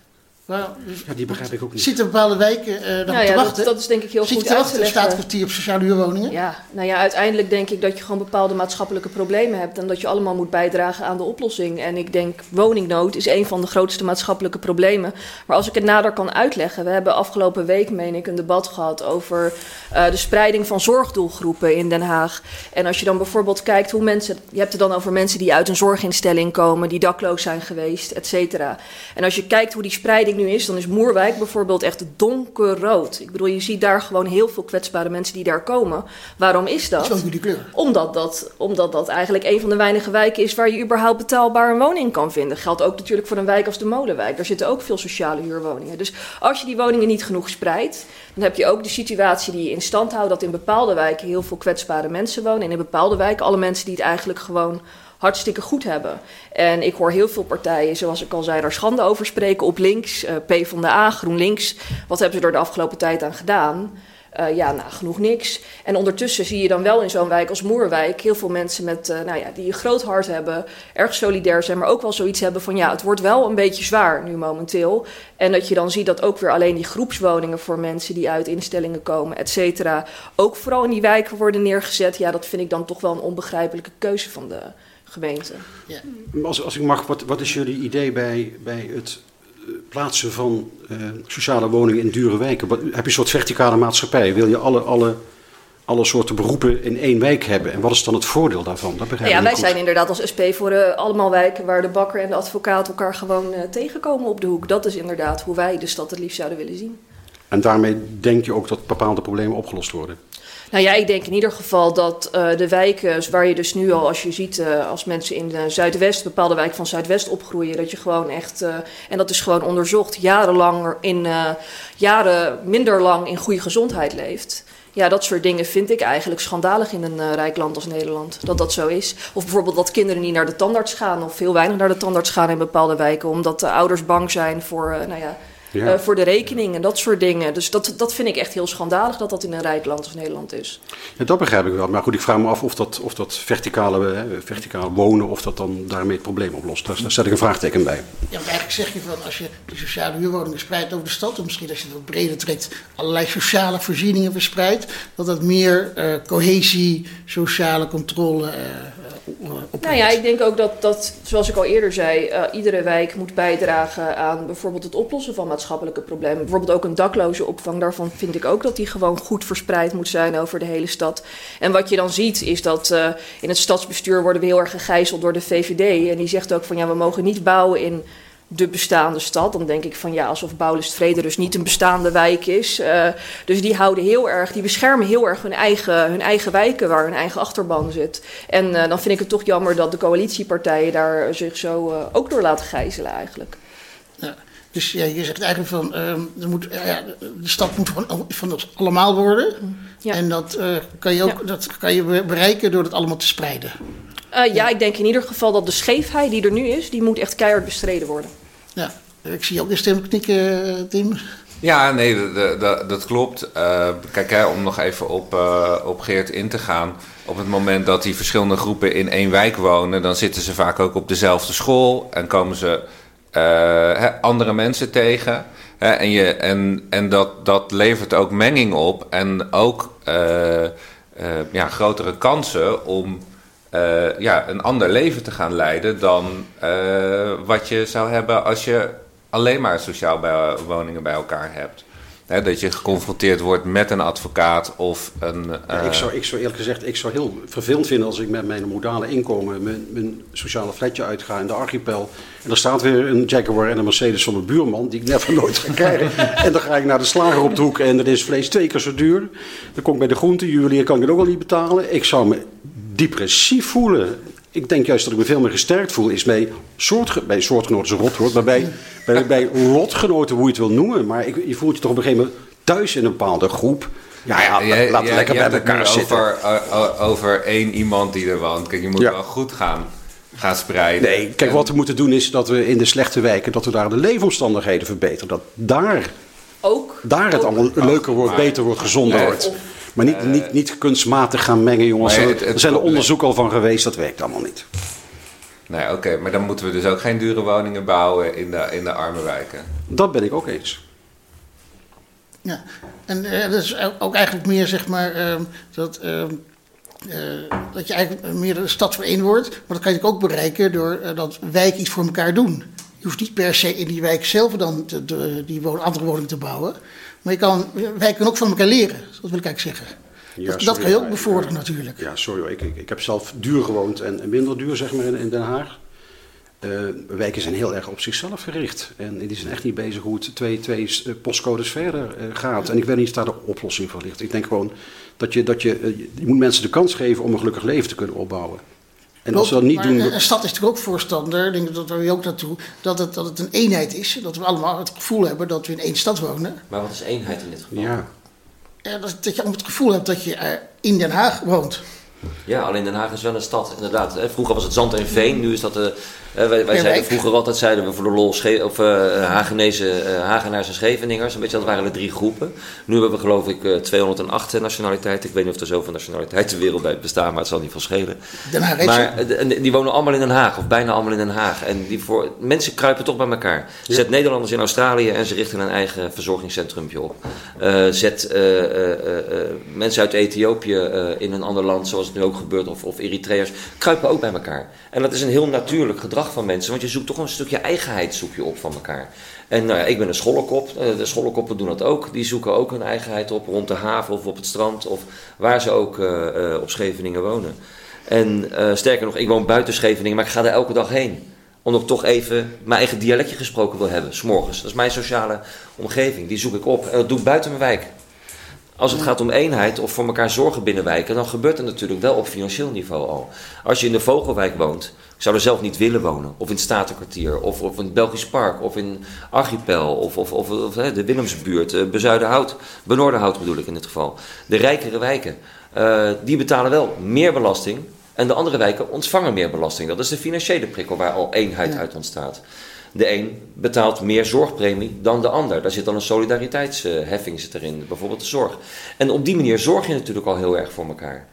Dus, Ja, die begrijp ik ook niet. Zitten bepaalde wijken eh Nou te wachten? dat, dat is denk ik heel Zit goed uit te leggen. staatkwartier op sociale huurwoningen? Ja, nou ja, uiteindelijk denk ik dat je gewoon bepaalde maatschappelijke problemen hebt en dat je allemaal moet bijdragen aan de oplossing. En ik denk woningnood is een van de grootste maatschappelijke problemen. Maar als ik het nader kan uitleggen, we hebben afgelopen week, meen ik, een debat gehad over eh, de spreiding van zorgdoelgroepen in Den Haag. En als je dan bijvoorbeeld kijkt hoe mensen, je hebt het dan over mensen die uit een zorginstelling komen, die dakloos zijn geweest, et cetera. En als je kijkt hoe die spreiding nu is, dan is Moerwijk bijvoorbeeld echt donkerrood. Ik bedoel, je ziet daar gewoon heel veel kwetsbare mensen die daar komen. Waarom is Dat dat? is ook jullie kleur. Omdat dat, omdat dat eigenlijk een van de weinige wijken is waar je überhaupt betaalbaar een woning kan vinden. Geldt ook natuurlijk voor een wijk als de Molenwijk. Daar zitten ook veel sociale huurwoningen. Dus als je die woningen niet genoeg spreidt, dan heb je ook de situatie die je in stand houdt dat in bepaalde wijken heel veel kwetsbare mensen wonen. En in bepaalde wijken alle mensen die het eigenlijk gewoon hartstikke goed hebben. En ik hoor heel veel partijen, zoals ik al zei, daar schande over spreken op links. eh P van de A, GroenLinks. Wat hebben ze er de afgelopen tijd aan gedaan? Eh, ja, nagenoeg niks. En ondertussen zie je dan wel in zo'n wijk als Moerwijk heel veel mensen met, eh, nou ja, die een groot hart hebben, erg solidair zijn, maar ook wel zoiets hebben van ja, het wordt wel een beetje zwaar nu momenteel. En dat je dan ziet dat ook weer alleen die groepswoningen voor mensen die uit instellingen komen, et cetera, ook vooral in die wijken worden neergezet. Ja, dat vind ik dan toch wel een onbegrijpelijke keuze van de gemeente. Als, als ik mag, wat, wat is jullie idee bij, bij het eh, plaatsen van eh, sociale woningen in dure wijken? Wat- heb je een soort verticale maatschappij? Wil je alle, alle, alle soorten beroepen in één wijk hebben? En wat is dan het voordeel daarvan? Dat begrijp Nou ik ja, niet wij goed. zijn inderdaad als SP voor eh, allemaal wijken waar de bakker en de advocaat elkaar gewoon tegenkomen op de hoek. Dat is inderdaad hoe wij de stad het liefst zouden willen zien. En daarmee denk je ook dat bepaalde problemen opgelost worden? Nou ja, ik denk in ieder geval dat eh, de wijken waar je dus nu al, als je ziet, eh, als mensen in de Zuidwest, bepaalde wijken van Zuidwest opgroeien, dat je gewoon echt, eh, en dat is gewoon onderzocht, jarenlang in, eh, jaren minder lang in goede gezondheid leeft. Ja, dat soort dingen vind ik eigenlijk schandalig in een eh, rijk land als Nederland. Dat dat zo is. Of bijvoorbeeld dat kinderen niet naar de tandarts gaan, of heel weinig naar de tandarts gaan in bepaalde wijken, omdat de ouders bang zijn voor, eh, nou ja, Ja. eh, voor de rekening en dat soort dingen. Dus dat, dat vind ik echt heel schandalig dat dat in een rijk land als Nederland is. Ja, dat begrijp ik wel. Maar goed, ik vraag me af of dat, of dat verticale, eh, verticale wonen, of dat dan daarmee het probleem oplost. Daar, daar zet ik een vraagteken bij. Ja, want eigenlijk zeg je van als je die sociale huurwoningen spreidt over de stad, of misschien als je het wat breder trekt, allerlei sociale voorzieningen verspreidt, dat dat meer eh, cohesie, sociale controle eh eh. Nou ja, ik denk ook dat, dat zoals ik al eerder zei, eh, iedere wijk moet bijdragen aan bijvoorbeeld het oplossen van maatschappelijke problemen. Bijvoorbeeld ook een dakloze opvang. Daarvan vind ik ook dat die gewoon goed verspreid moet zijn over de hele stad. En wat je dan ziet is dat eh, in het stadsbestuur worden we heel erg gegijzeld door de VVD. En die zegt ook van ja, we mogen niet bouwen in de bestaande stad. Dan denk ik van ja, alsof Bouwlust Vrede dus niet een bestaande wijk is. Eh, dus die houden heel erg, die beschermen heel erg hun eigen, hun eigen wijken waar hun eigen achterban zit. En eh, dan vind ik het toch jammer dat de coalitiepartijen daar zich zo eh, ook door laten gijzelen eigenlijk. Ja. Dus ja, je zegt eigenlijk van ehm, er moet, ja, de stad moet gewoon van ons allemaal worden. Ja. En dat, kan je ook, dat kan je be- bereiken door het allemaal te spreiden. Ja, ik denk in ieder geval dat de scheefheid die er nu is, die moet echt keihard bestreden worden. Ja, ik zie ook een stem eh, Tim. Ja, nee, dat- klopt. Eh, kijk, hè, om nog even op, eh, op Geert in te gaan. Op het moment dat die verschillende groepen in één wijk wonen, dan zitten ze vaak ook op dezelfde school en komen ze hè, andere mensen tegen. Hè, en je, en, en dat, dat levert ook menging op en ook ja, grotere kansen om eh, ja, een ander leven te gaan leiden dan eh, wat je zou hebben als je alleen maar sociaal bij, woningen bij elkaar hebt. Hè, dat je geconfronteerd wordt met een advocaat of een. Ja, eh, ik, zou, ik zou eerlijk gezegd, ik zou heel vervelend vinden als ik met mijn modale inkomen mijn, mijn sociale flatje uitga in de archipel. En er staat weer een Jaguar en een Mercedes van mijn buurman, die ik never nooit ga krijgen. en dan ga ik naar de slager op de hoek en dan is vlees twee keer zo duur. Dan kom ik bij de groentejuwelier, kan ik het ook al niet betalen. Ik zou me depressief voelen. Ik denk juist dat ik me veel meer gesterkt voel, is bij, soortge bij soortgenoten is een rotwoord, maar bij, bij, bij lotgenoten, hoe je het wil noemen. Maar ik, je voelt je toch op een gegeven moment thuis in een bepaalde groep. Ja, ja, laten we jij- lekker bij elkaar zitten. Over, o- o- over één iemand die er woont. Kijk, je moet Ja. wel goed gaan, gaan spreiden. Nee, kijk, wat we moeten doen is dat we in de slechte wijken, dat we daar de leefomstandigheden verbeteren. Dat daar, Ook. daar het ook. allemaal leuker wordt, maar- beter wordt, gezonder Nee, wordt. Maar niet, niet, niet kunstmatig gaan mengen, jongens. Er het- het er zijn er onderzoeken al van geweest, dat werkt allemaal niet. Nee, oké, maar dan moeten we dus ook geen dure woningen bouwen in de, in de arme wijken. Dat ben ik ook eens. Ja, en eh, dat is ook eigenlijk meer zeg maar ehm, dat, ehm, eh, dat je eigenlijk meer de stad voor één wordt. Maar dat kan je ook bereiken door eh, dat wijken iets voor elkaar doen. Je hoeft niet per se in die wijk zelf dan de- die andere woning te bouwen. Maar je kan, wij kunnen ook van elkaar leren, dat wil ik eigenlijk zeggen. Ja, dat, kan je ook bevorderen natuurlijk. Ja, sorry hoor. Ik, ik, ik heb zelf duur gewoond en, minder duur, zeg maar, in, in Den Haag. Eh, wijken zijn heel erg op zichzelf gericht. En die zijn echt niet bezig hoe het twee, twee eh, postcodes verder eh, gaat. En ik weet niet of daar de oplossing voor ligt. Ik denk gewoon dat je, dat je, je moet mensen de kans geven om een gelukkig leven te kunnen opbouwen. En als ze dat niet maar doen... Een stad is natuurlijk ook voorstander, ik denk dat daar ook naartoe, dat het, dat het een eenheid is. Dat we allemaal het gevoel hebben dat we in één stad wonen. Maar wat is eenheid in dit geval? Ja. Ja, dat, dat je allemaal het gevoel hebt dat je in Den Haag woont. Ja, alleen Den Haag is wel een stad, inderdaad. Hè. Vroeger was het zand en veen, nu is dat... eh, eh, wij wij zeiden vroeger altijd, zeiden we voor de lol, Sche- of eh Hagenese, eh, Hagenaars en Scheveningers. Een beetje, dat waren de drie groepen. Nu hebben we geloof ik eh, 208 nationaliteiten. Ik weet niet of er zoveel nationaliteiten wereldwijd bestaan, maar het zal niet veel schelen. Maar eh, die wonen allemaal in Den Haag, of bijna allemaal in Den Haag. En die voor, mensen kruipen toch bij elkaar. Zet Nederlanders in Australië en ze richten een eigen verzorgingscentrumpje op. Eh, zet eh, eh, eh, eh, mensen uit Ethiopië eh, in een ander land, zoals het nu ook gebeurt, of, of Eritreërs, kruipen ook bij elkaar. En dat is een heel natuurlijk gedrag van mensen, want je zoekt toch een stukje eigenheid zoek je op van elkaar. En nou ja, ik ben een schollenkop, eh, de schollenkoppen doen dat ook. Die zoeken ook hun eigenheid op rond de haven of op het strand of waar ze ook eh, eh, op Scheveningen wonen. En sterker nog, ik woon buiten Scheveningen, maar ik ga er elke dag heen. Omdat ik toch even mijn eigen dialectje gesproken wil hebben, s'morgens. Dat is mijn sociale omgeving, die zoek ik op. En dat doe ik buiten mijn wijk. Als het gaat om eenheid of voor elkaar zorgen binnen wijken, dan gebeurt het natuurlijk wel op financieel niveau al. Als je in de Vogelwijk woont, zou er zelf niet willen wonen, of in het Statenkwartier, of, of in het Belgisch Park, of in Archipel, of, of, of, of, hè, de Willemsbuurt, eh, Bezuidenhout, Benoordenhout bedoel ik in dit geval. De rijkere wijken, eh, die betalen wel meer belasting en de andere wijken ontvangen meer belasting. Dat is de financiële prikkel waar al eenheid uit ontstaat. De een betaalt meer zorgpremie dan de ander. Daar zit dan een solidariteitsheffing zit erin, bijvoorbeeld de zorg. En op die manier zorg je natuurlijk al heel erg voor elkaar.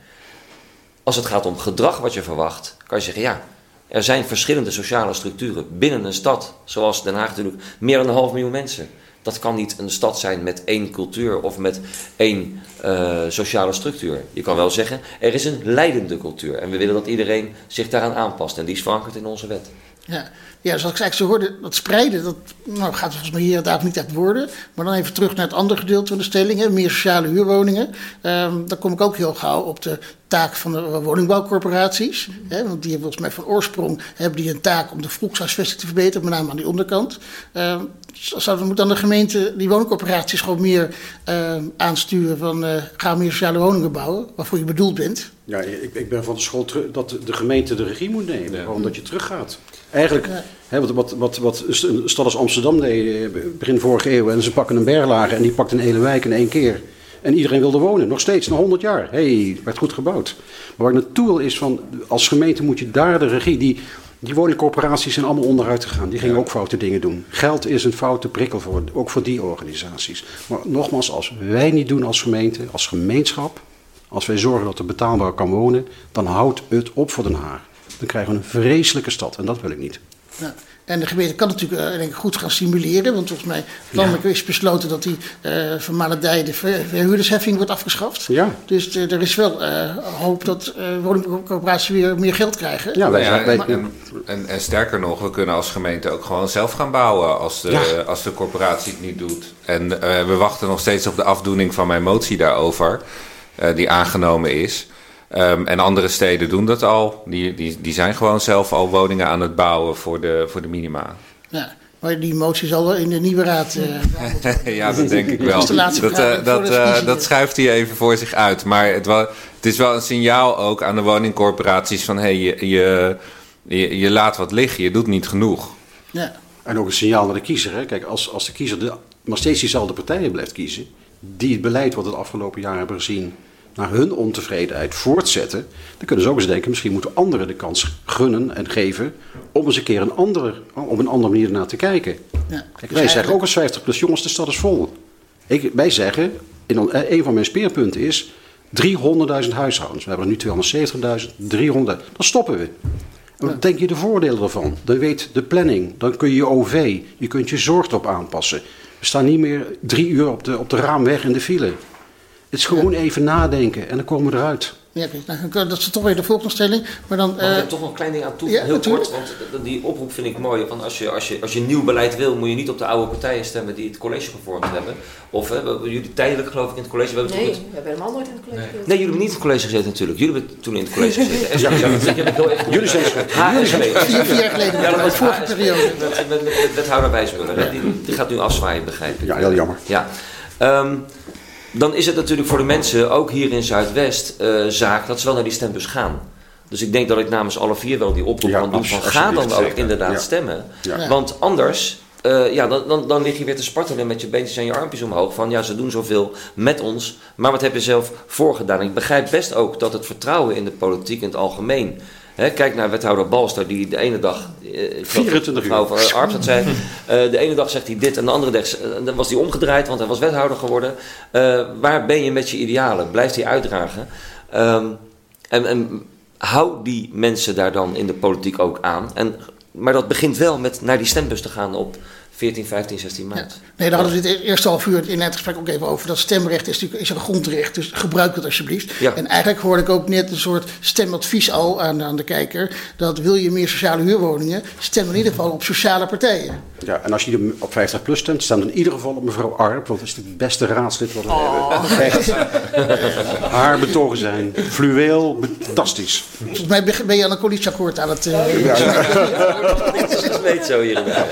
Als het gaat om gedrag wat je verwacht, kan je zeggen ja, er zijn verschillende sociale structuren binnen een stad, zoals Den Haag natuurlijk, meer dan een half miljoen mensen. Dat kan niet een stad zijn met één cultuur of met één eh, sociale structuur. Je kan wel zeggen, er is een leidende cultuur en we willen dat iedereen zich daaraan aanpast en die is verankerd in onze wet. Ja, ja zoals ik eigenlijk zo hoorde, dat spreiden, dat nou, gaat volgens mij hier inderdaad niet echt worden. Maar dan even terug naar het andere gedeelte van de stelling, hè, meer sociale huurwoningen. Ehm, dan kom ik ook heel gauw op de taak van de woningbouwcorporaties. Hè, want die hebben volgens mij van oorsprong hebben die een taak om de vroeghuisvesting te verbeteren, met name aan die onderkant. Ehm, zou, moet dan de gemeente die woningcorporaties gewoon meer ehm, aansturen van uh, ga meer sociale woningen bouwen, waarvoor je bedoeld bent? Ja, ik, ik ben van de school terug dat de gemeente de regie moet nemen. Ja. Gewoon dat je teruggaat. Eigenlijk, ja. hè, wat, wat, wat, wat een stad als Amsterdam deed begin vorige eeuw. En ze pakken een berglage en die pakt een hele wijk in één keer. En iedereen wilde wonen, nog steeds, na 100 jaar. Hé, hey, werd goed gebouwd. Maar waar ik naartoe wil is van, als gemeente moet je daar de regie... Die, die woningcorporaties zijn allemaal onderuit gegaan. Die gingen ja. ook foute dingen doen. Geld is een foute prikkel, voor, ook voor die organisaties. Maar nogmaals, als wij niet doen als gemeente, als gemeenschap... Als wij zorgen dat er betaalbaar kan wonen, dan houdt het op voor Den Haag. Dan krijgen we een vreselijke stad en dat wil ik niet. Ja. En de gemeente kan natuurlijk uh, denk ik, goed gaan stimuleren. Want volgens mij landelijk ja. is besloten dat die uh, van Maledij de verhuurdersheffing wordt afgeschaft. Ja. Dus uh, er is wel hoop dat woningcorporaties weer meer geld krijgen. Ja, wij, ja, wij, en, en, en, en, sterker nog, we kunnen als gemeente ook gewoon zelf gaan bouwen als de, ja. als de corporatie het niet doet. En we wachten nog steeds op de afdoening van mijn motie daarover. Uh, die aangenomen is. Um, en andere steden doen dat al. Die, die, die zijn gewoon zelf al woningen aan het bouwen voor de, voor de minima. Ja, maar die motie zal wel in de nieuwe raad. Uh, ja, dat denk ik wel. Dat, uh, dat, uh, dat schuift hij even voor zich uit. Maar het, wel, het is wel een signaal ook aan de woningcorporaties van hé, hey, je, je, je, je laat wat liggen, je doet niet genoeg. Ja. En ook een signaal naar de kiezer. Hè? Kijk, als, als de kiezer de, maar steeds diezelfde partijen blijft kiezen, die het beleid wat we het afgelopen jaar hebben gezien naar hun ontevredenheid voortzetten, dan kunnen ze ook eens denken, misschien moeten anderen de kans gunnen en geven om eens een keer een andere, op een andere manier naar te kijken. Ja, Kijk, wij zeggen ook als 50 plus jongens, de stad is vol. Ik, wij zeggen, in, een van mijn speerpunten is 300.000 huishoudens. We hebben er nu 270.000, 300. Dan stoppen we. En wat denk je de voordelen ervan? Dan weet de planning, dan kun je je OV, je kunt je zorg erop aanpassen. We staan niet meer drie uur op de, op de raamweg in de file. Het is gewoon ja. even nadenken en dan komen we eruit. Ja, nou, dat is toch weer de volgende stelling. Maar dan, Mag ik uh, toch nog een klein ding aan toe, ja, heel natuurlijk. kort. Want die oproep vind ik mooi. Want als je, als, je, als je nieuw beleid wil, moet je niet op de oude partijen stemmen die het college gevormd hebben. Of hè, jullie tijdelijk geloof ik in het college. We hebben nee, het... we hebben helemaal nooit in het college gezeten. Nee, jullie hebben niet in het college gezeten natuurlijk. Jullie hebben toen in het college gezeten. ja, Jullie zijn vier, vier jaar geleden. Ja, dat was vorige periode. Met, met, met wethouder Wijsmuller. Die, die gaat nu afzwaaien, begrijp ik. Ja, heel jammer. Ja. Um, dan is het natuurlijk voor de mensen, ook hier in Zuidwest, uh, zaak dat ze wel naar die stembus gaan. Dus ik denk dat ik namens alle vier wel die oproep ja, kan doen van ga dan ook inderdaad ja. stemmen. Ja. Want anders eh, ja, dan, dan, dan lig je weer te spartelen met je beentjes en je armpjes omhoog. Van ja, ze doen zoveel met ons, maar wat heb je zelf voorgedaan? Ik begrijp best ook dat het vertrouwen in de politiek in het algemeen. Hè, kijk naar wethouder Balster, die de ene dag. eh, ik geloof dat 24 uur. mevrouw van Arps dat zei. eh, de ene dag zegt hij dit en de andere dag eh, dan was hij omgedraaid, want hij was wethouder geworden. Eh, waar ben je met je idealen? Blijft hij uitdragen? Ehm, en, en hou die mensen daar dan in de politiek ook aan. En, maar dat begint wel met naar die stembus te gaan op 14, 15, 16 maart. Nee, daar hadden we het eerste half uur in het gesprek ook even over. Dat stemrecht is natuurlijk is een grondrecht, dus gebruik het alsjeblieft. Ja. En eigenlijk hoorde ik ook net een soort stemadvies al aan, aan de kijker. Dat wil je meer sociale huurwoningen, stem in ieder geval op sociale partijen. Ja, en als je op 50 plus stemt, stem in ieder geval op mevrouw Arp, want dat is het beste raadslid wat we hebben. Echt. Haar betogen zijn fluweel, fantastisch. Volgens mij ben je aan een coalitieakkoord aan het... eh, Dat is iets weet zo hierbij.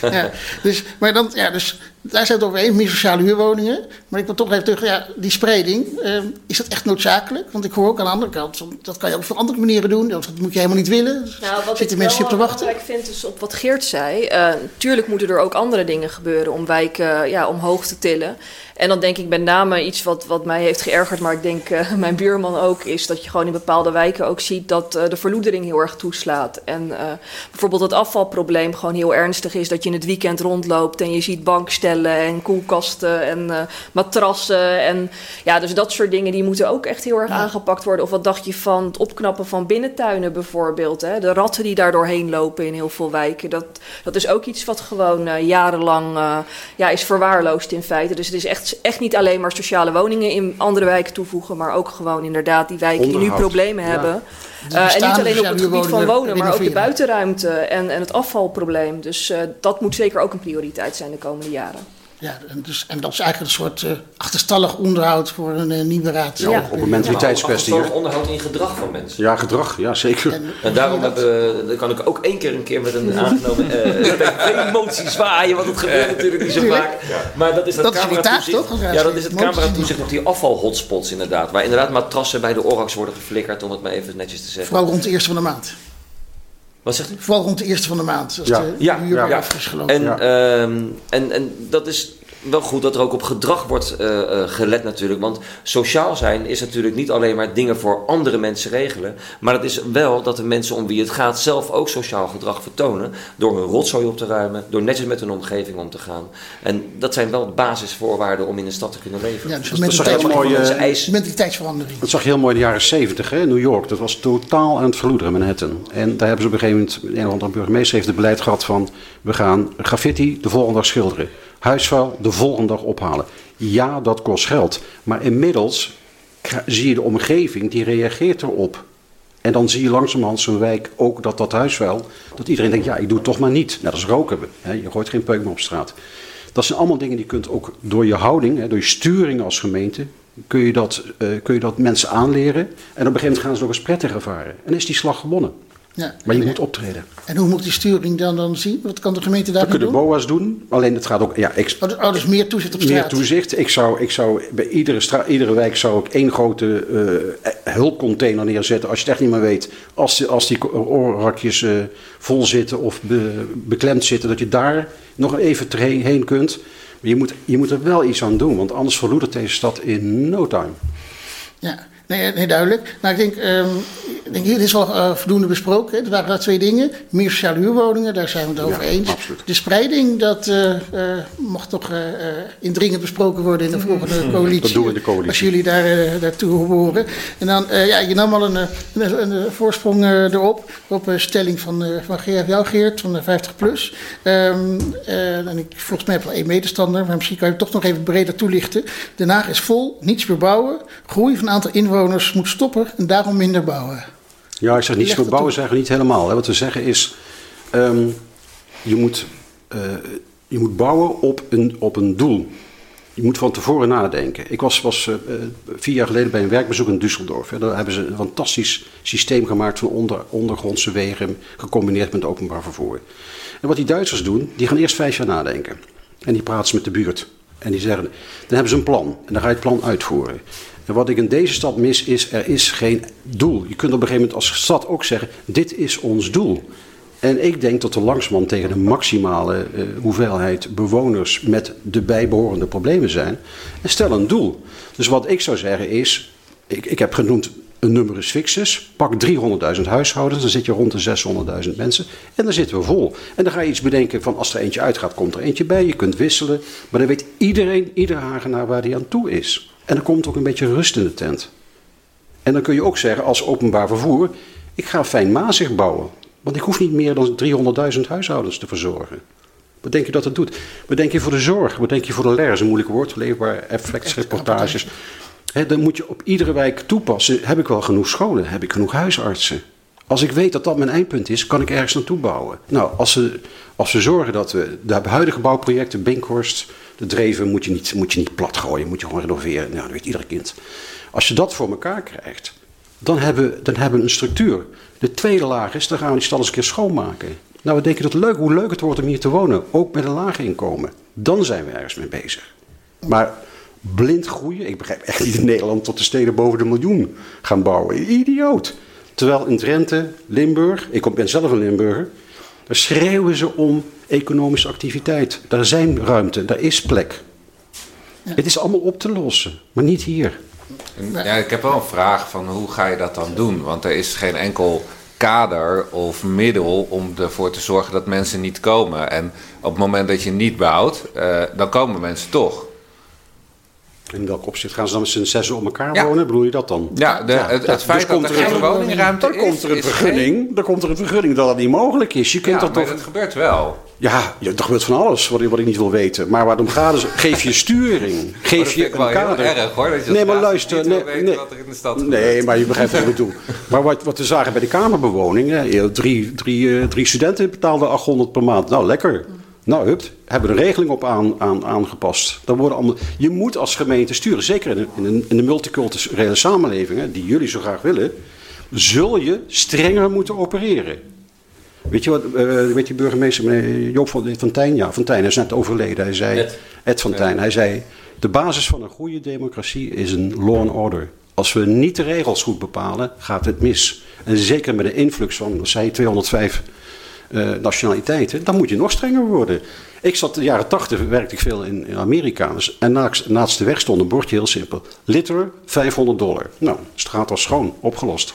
Ja, dus, maar dan, ja, dus daar zijn het over eens, meer sociale huurwoningen. Maar ik wil toch even terug, ja, die spreiding, eh, is dat echt noodzakelijk? Want ik hoor ook aan de andere kant, dat kan je ook op andere manieren doen. Dat moet je helemaal niet willen. Nou, wat Zitten ik mensen op te wachten? belangrijk vind is op wat Geert zei. eh tuurlijk moeten er ook andere dingen gebeuren om wijken ja, omhoog te tillen. En dan denk ik met name iets wat, wat mij heeft geërgerd, maar ik denk eh, mijn buurman ook, is dat je gewoon in bepaalde wijken ook ziet dat eh, de verloedering heel erg toeslaat. En eh, bijvoorbeeld het afvalprobleem gewoon heel ernstig is, dat je in het weekend rondloopt en je ziet bankstellen en koelkasten en eh, matrassen. En ja, dus dat soort dingen die moeten ook echt heel erg aangepakt worden. Of wat dacht je van het opknappen van binnentuinen bijvoorbeeld? Hè? De ratten die daar doorheen lopen in heel veel wijken. Dat, dat is ook iets wat gewoon eh, jarenlang eh, ja, is verwaarloosd in feite. Dus het is echt, echt niet alleen maar sociale woningen in andere wijken toevoegen, maar ook gewoon inderdaad die wijken die nu problemen Ja. hebben. Eh, en niet alleen op het gebied van wonen, maar ook de buitenruimte en, en het afvalprobleem. Dus eh, dat moet zeker ook een prioriteit zijn de komende jaren. Ja, en, dus, en dat is eigenlijk een soort eh, achterstallig onderhoud voor een eh, nieuwe raad. Ja, op- op een mentaliteitskwestie. Onderhoud in gedrag van mensen. Ja, gedrag, ja zeker. En daarom hebben, dan kan ik ook één keer een keer met een aangenomen eh emotie zwaaien, want het gebeurt natuurlijk niet zo vaak. Maar dat is dat, Dat is jullie taak, cameratoezicht. toch, Ja, dat is het Emoties cameratoezicht op die afvalhotspots inderdaad. Waar inderdaad matrassen bij de orax worden geflikkerd, om het maar even netjes te zeggen. Vooral rond de eerste van de maand. Wat zegt u? Vooral rond de eerste van de maand. Als Ja. de Ja, huur ja, weer ja. af is gelopen. En, Ja. ehm, en, en dat is wel goed dat er ook op gedrag wordt eh, eh, gelet natuurlijk. Want sociaal zijn is natuurlijk niet alleen maar dingen voor andere mensen regelen. Maar het is wel dat de mensen om wie het gaat zelf ook sociaal gedrag vertonen. Door hun rotzooi op te ruimen, door netjes met hun omgeving om te gaan. En dat zijn wel basisvoorwaarden om in een stad te kunnen leven. ja, dus dat mentaliteits- heel mooi, eh, mentaliteitsverandering. Dat zag je heel mooi in de jaren 70, hè? New York. Dat was totaal aan het verloederen, Manhattan. En daar hebben ze op een gegeven moment, een of andere burgemeester heeft het beleid gehad van... we gaan graffiti de volgende dag schilderen. Huisvuil de volgende dag ophalen. Ja, dat kost geld. Maar inmiddels zie je de omgeving, die reageert erop. En dan zie je langzamerhand zo'n wijk ook dat dat huisvuil... dat iedereen denkt, ja, ik doe het toch maar niet. Net als roken. Hè? Je gooit geen peuk meer op straat. Dat zijn allemaal dingen die je kunt ook door je houding, hè, door je sturing als gemeente, kun je, dat, eh, kun je dat mensen aanleren. En op een gegeven moment gaan ze ook eens prettig ervaren. En is die slag gewonnen. Ja. Maar je moet optreden. En hoe moet die sturing dan, dan zien? Wat kan de gemeente Dat daarmee kunnen doen? BOA's doen. Alleen het gaat ook, ja, ik, Oh, dus- oh, dus meer toezicht op straat. meer toezicht. Ik zou, ik zou bij iedere, stra- iedere wijk zou ik één grote eh, hulpcontainer neerzetten. Als je het echt niet meer weet. Als, die- als die oorrakjes eh, vol zitten of be- beklemd zitten. Dat je daar nog even heen, heen kunt. Maar je moet, je moet er wel iets aan doen. Want anders verloedert deze stad in no time. Ja, nee, nee duidelijk. Nou, ik denk, ehm, ik denk hier is wel eh, voldoende besproken. hè. Er waren daar twee dingen. Meer sociale huurwoningen, daar zijn we het over Ja, eens. absoluut. De spreiding, dat eh, mag toch indringend besproken worden in de volgende coalitie. Dat doen we in de coalitie. Als jullie daar, daartoe horen. En dan, ja, je nam al een, een, een, een voorsprong erop. Op een stelling van, van Geert, jou Geert, van de 50 plus. Ehm, eh, en ik, volgens mij heb wel één medestander, maar misschien kan je het toch nog even breder toelichten. Den Haag is vol, niets meer bouwen. Groei van aantal inwoners moet stoppen en daarom minder bouwen. Ja, ik zeg niets meer dat bouwen, zeggen we niet helemaal. Hè. Wat we zeggen is, ehm, je, moet, eh, je moet bouwen op een, op een doel. Je moet van tevoren nadenken. Ik was, was eh, vier jaar geleden bij een werkbezoek in Düsseldorf. Hè. Daar hebben ze een fantastisch systeem gemaakt van onder, ondergrondse wegen... gecombineerd met openbaar vervoer. En wat die Duitsers doen, die gaan eerst vijf jaar nadenken. En die praten ze met de buurt. En die zeggen, dan hebben ze een plan. En dan ga je het plan uitvoeren. Wat ik in deze stad mis is, er is geen doel. Je kunt op een gegeven moment als stad ook zeggen, dit is ons doel. En ik denk dat we langzamerhand tegen de maximale eh, hoeveelheid bewoners met de bijbehorende problemen zijn. En stel een doel. Dus wat ik zou zeggen is, ik, ik heb genoemd een numerus fixus. Pak 300.000 huishoudens, dan zit je rond de 600.000 mensen. En dan zitten we vol. En dan ga je iets bedenken van als er eentje uitgaat, komt er eentje bij. Je kunt wisselen. Maar dan weet iedereen, ieder Hagenaar waar hij aan toe is. En dan komt ook een beetje rust in de tent. En dan kun je ook zeggen als openbaar vervoer, ik ga fijn Mazig bouwen. Want ik hoef niet meer dan 300.000 huishoudens te verzorgen. Wat denk je dat het doet? Wat denk je voor de zorg? Wat denk je voor de LER? Dat is een moeilijk woord, leefbaar effectsreportages. Hè, dan moet je op iedere wijk toepassen. Heb ik wel genoeg scholen? Heb ik genoeg huisartsen? Als ik weet dat dat mijn eindpunt is, kan ik ergens naartoe bouwen. Nou, als we, als we zorgen dat we de huidige bouwprojecten, Binkhorst, de Dreven, moet je niet, moet je niet plat gooien, moet je gewoon renoveren. Nou, dat weet ieder kind. Als je dat voor elkaar krijgt, dan hebben, we- dan hebben we een structuur. De tweede laag is, dan gaan we die stad eens een keer schoonmaken. Nou, we denken dat leuk, hoe leuk het wordt om hier te wonen, ook met een laag inkomen. Dan zijn we ergens mee bezig. Maar blind groeien, ik begrijp echt niet in Nederland tot de steden boven de miljoen gaan bouwen. Idioot. Terwijl in Drenthe, Limburg, ik ben zelf een Limburger, daar schreeuwen ze om economische activiteit. Daar zijn ruimte, daar is plek. Het is allemaal op te lossen, maar niet hier. En, Ja, ik heb wel een vraag van hoe ga je dat dan doen? Want er is geen enkel kader of middel om ervoor te zorgen dat mensen niet komen. En op het moment dat je niet bouwt, eh, dan komen mensen toch. In welk opzicht gaan ze dan met z'n zessen om elkaar Ja. wonen? Bedoel je dat dan? Ja, de, het, het feit dat er geen woningruimte dan is, komt er een vergunning. Dan komt er een vergunning dat dat niet mogelijk is. Je geen- kunt Ja, dat maar toch. dat gebeurt wel. Ja, ja, er gebeurt van alles wat ik, wat ik niet wil weten. Maar waar het om gaat is, geef je sturing. Geef dat je ik wel een heel kader. erg hoor. Dat je nee, maar luister. Nee, weten nee, wat er in de stad nee, gebeurt. maar je begrijpt wat ik bedoel. Maar wat, wat we zagen bij de kamerbewoning. Hè, drie, drie, eh, drie studenten betaalden 800 per maand. Nou, lekker. Nou, hup, hebben we een regeling op aan, aan, aangepast. Dan worden allemaal, je moet als gemeente sturen, zeker in, een- in, in de multiculturele samenleving, hè, die jullie zo graag willen, zul je strenger moeten opereren. Weet je wat, eh, weet je burgemeester meneer Joop van Fontijn? Ja, hij is net overleden. Hij zei, Ed. Fontijn, hij zei, de basis van een goede democratie is een law and order. Als we niet de regels goed bepalen, gaat het mis. En zeker met de influx van, je, 205 eh, nationaliteiten, dan moet je nog strenger worden. Ik zat in de jaren 80, werkte ik veel in, Amerika. Dus, en naast, de weg stond een bordje, heel simpel. Liter, 500 dollar. Nou, straat was schoon, opgelost.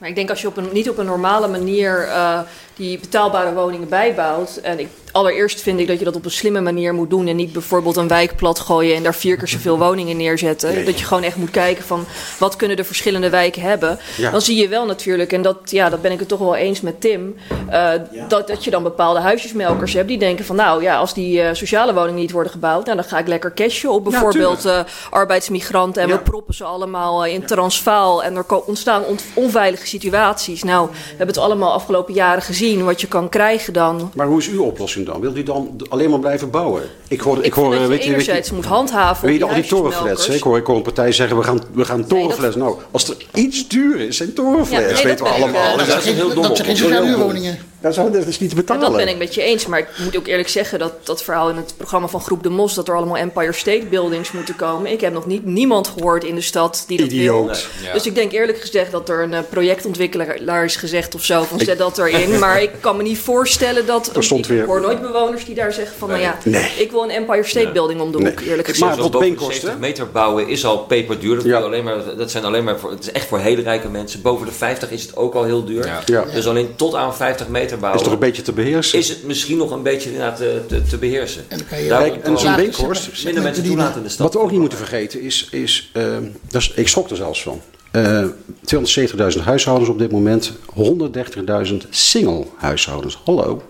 Maar ik denk als je op een, niet op een normale manier eh, die betaalbare woningen bijbouwt. En ik, allereerst vind ik dat je dat op een slimme manier moet doen. En niet bijvoorbeeld een wijk plat gooien en daar vier keer zoveel woningen neerzetten. Nee. Dat je gewoon echt moet kijken van wat kunnen de verschillende wijken hebben. Ja. Dan zie je wel natuurlijk, en dat, ja, dat ben ik het toch wel eens met Tim. eh, dat, dat je dan bepaalde huisjesmelkers hebt die denken van nou ja, als die eh, sociale woningen niet worden gebouwd. Nou, dan ga ik lekker cashen op bijvoorbeeld eh, arbeidsmigranten. En Ja. we proppen ze allemaal in Transvaal. En er ontstaan ont- onveilige situaties. Nou, we hebben het allemaal afgelopen jaren gezien. Wat je kan krijgen dan. Maar hoe is uw oplossing dan? Wil u dan alleen maar blijven bouwen? Ik hoor, ik Ik hoor vind dat je weet je, weet je, moet handhaven weet je al die torenflats? Ik hoor, ik hoor een partij zeggen, we gaan, we gaan torenflats. Nou, als er iets duur is, zijn torenflats. Ja, nee, dat weten we allemaal. Dat is zijn heel geen, dom. dat zijn geen Dat is sociale heel dom. huurwoningen. Dat is, dat is niet te Ja, betalen. dat ben ik met je eens. Maar ik moet ook eerlijk zeggen dat dat verhaal in het programma van Groep de Mos... dat er allemaal Empire State Buildings moeten komen. Ik heb nog niet niemand gehoord in de stad die dat wil. Idioot. Ja. Dus ik denk eerlijk gezegd dat er een eh, projectontwikkelaar is gezegd of zo... van zet dat erin. Maar ik kan me niet voorstellen dat... Er stond ik weer- hoor nooit bewoners die daar zeggen van... nou ja, Nee. ik wil een Empire State Building om de Nee. hoek, eerlijk Maar gezegd. Zoals wat boven beenkosten? 70 meter bouwen is al peperduur. Dat, Ja. alleen maar, dat, zijn alleen maar voor, het is echt voor hele rijke mensen. Boven de 50 is het ook al heel duur. Ja. Ja. Dus alleen tot aan 50 meter Is bouwen toch een beetje te beheersen? is het misschien nog een beetje inderdaad te, te, te beheersen. En dan kan je Kijk, en zo'n minder mensen toelaten in de stad. Wat we ook niet moeten vergeten is, is, eh, dat is ik schrok er zelfs van. Eh 270.000 huishoudens op dit moment, 130.000 single huishoudens. Hallo.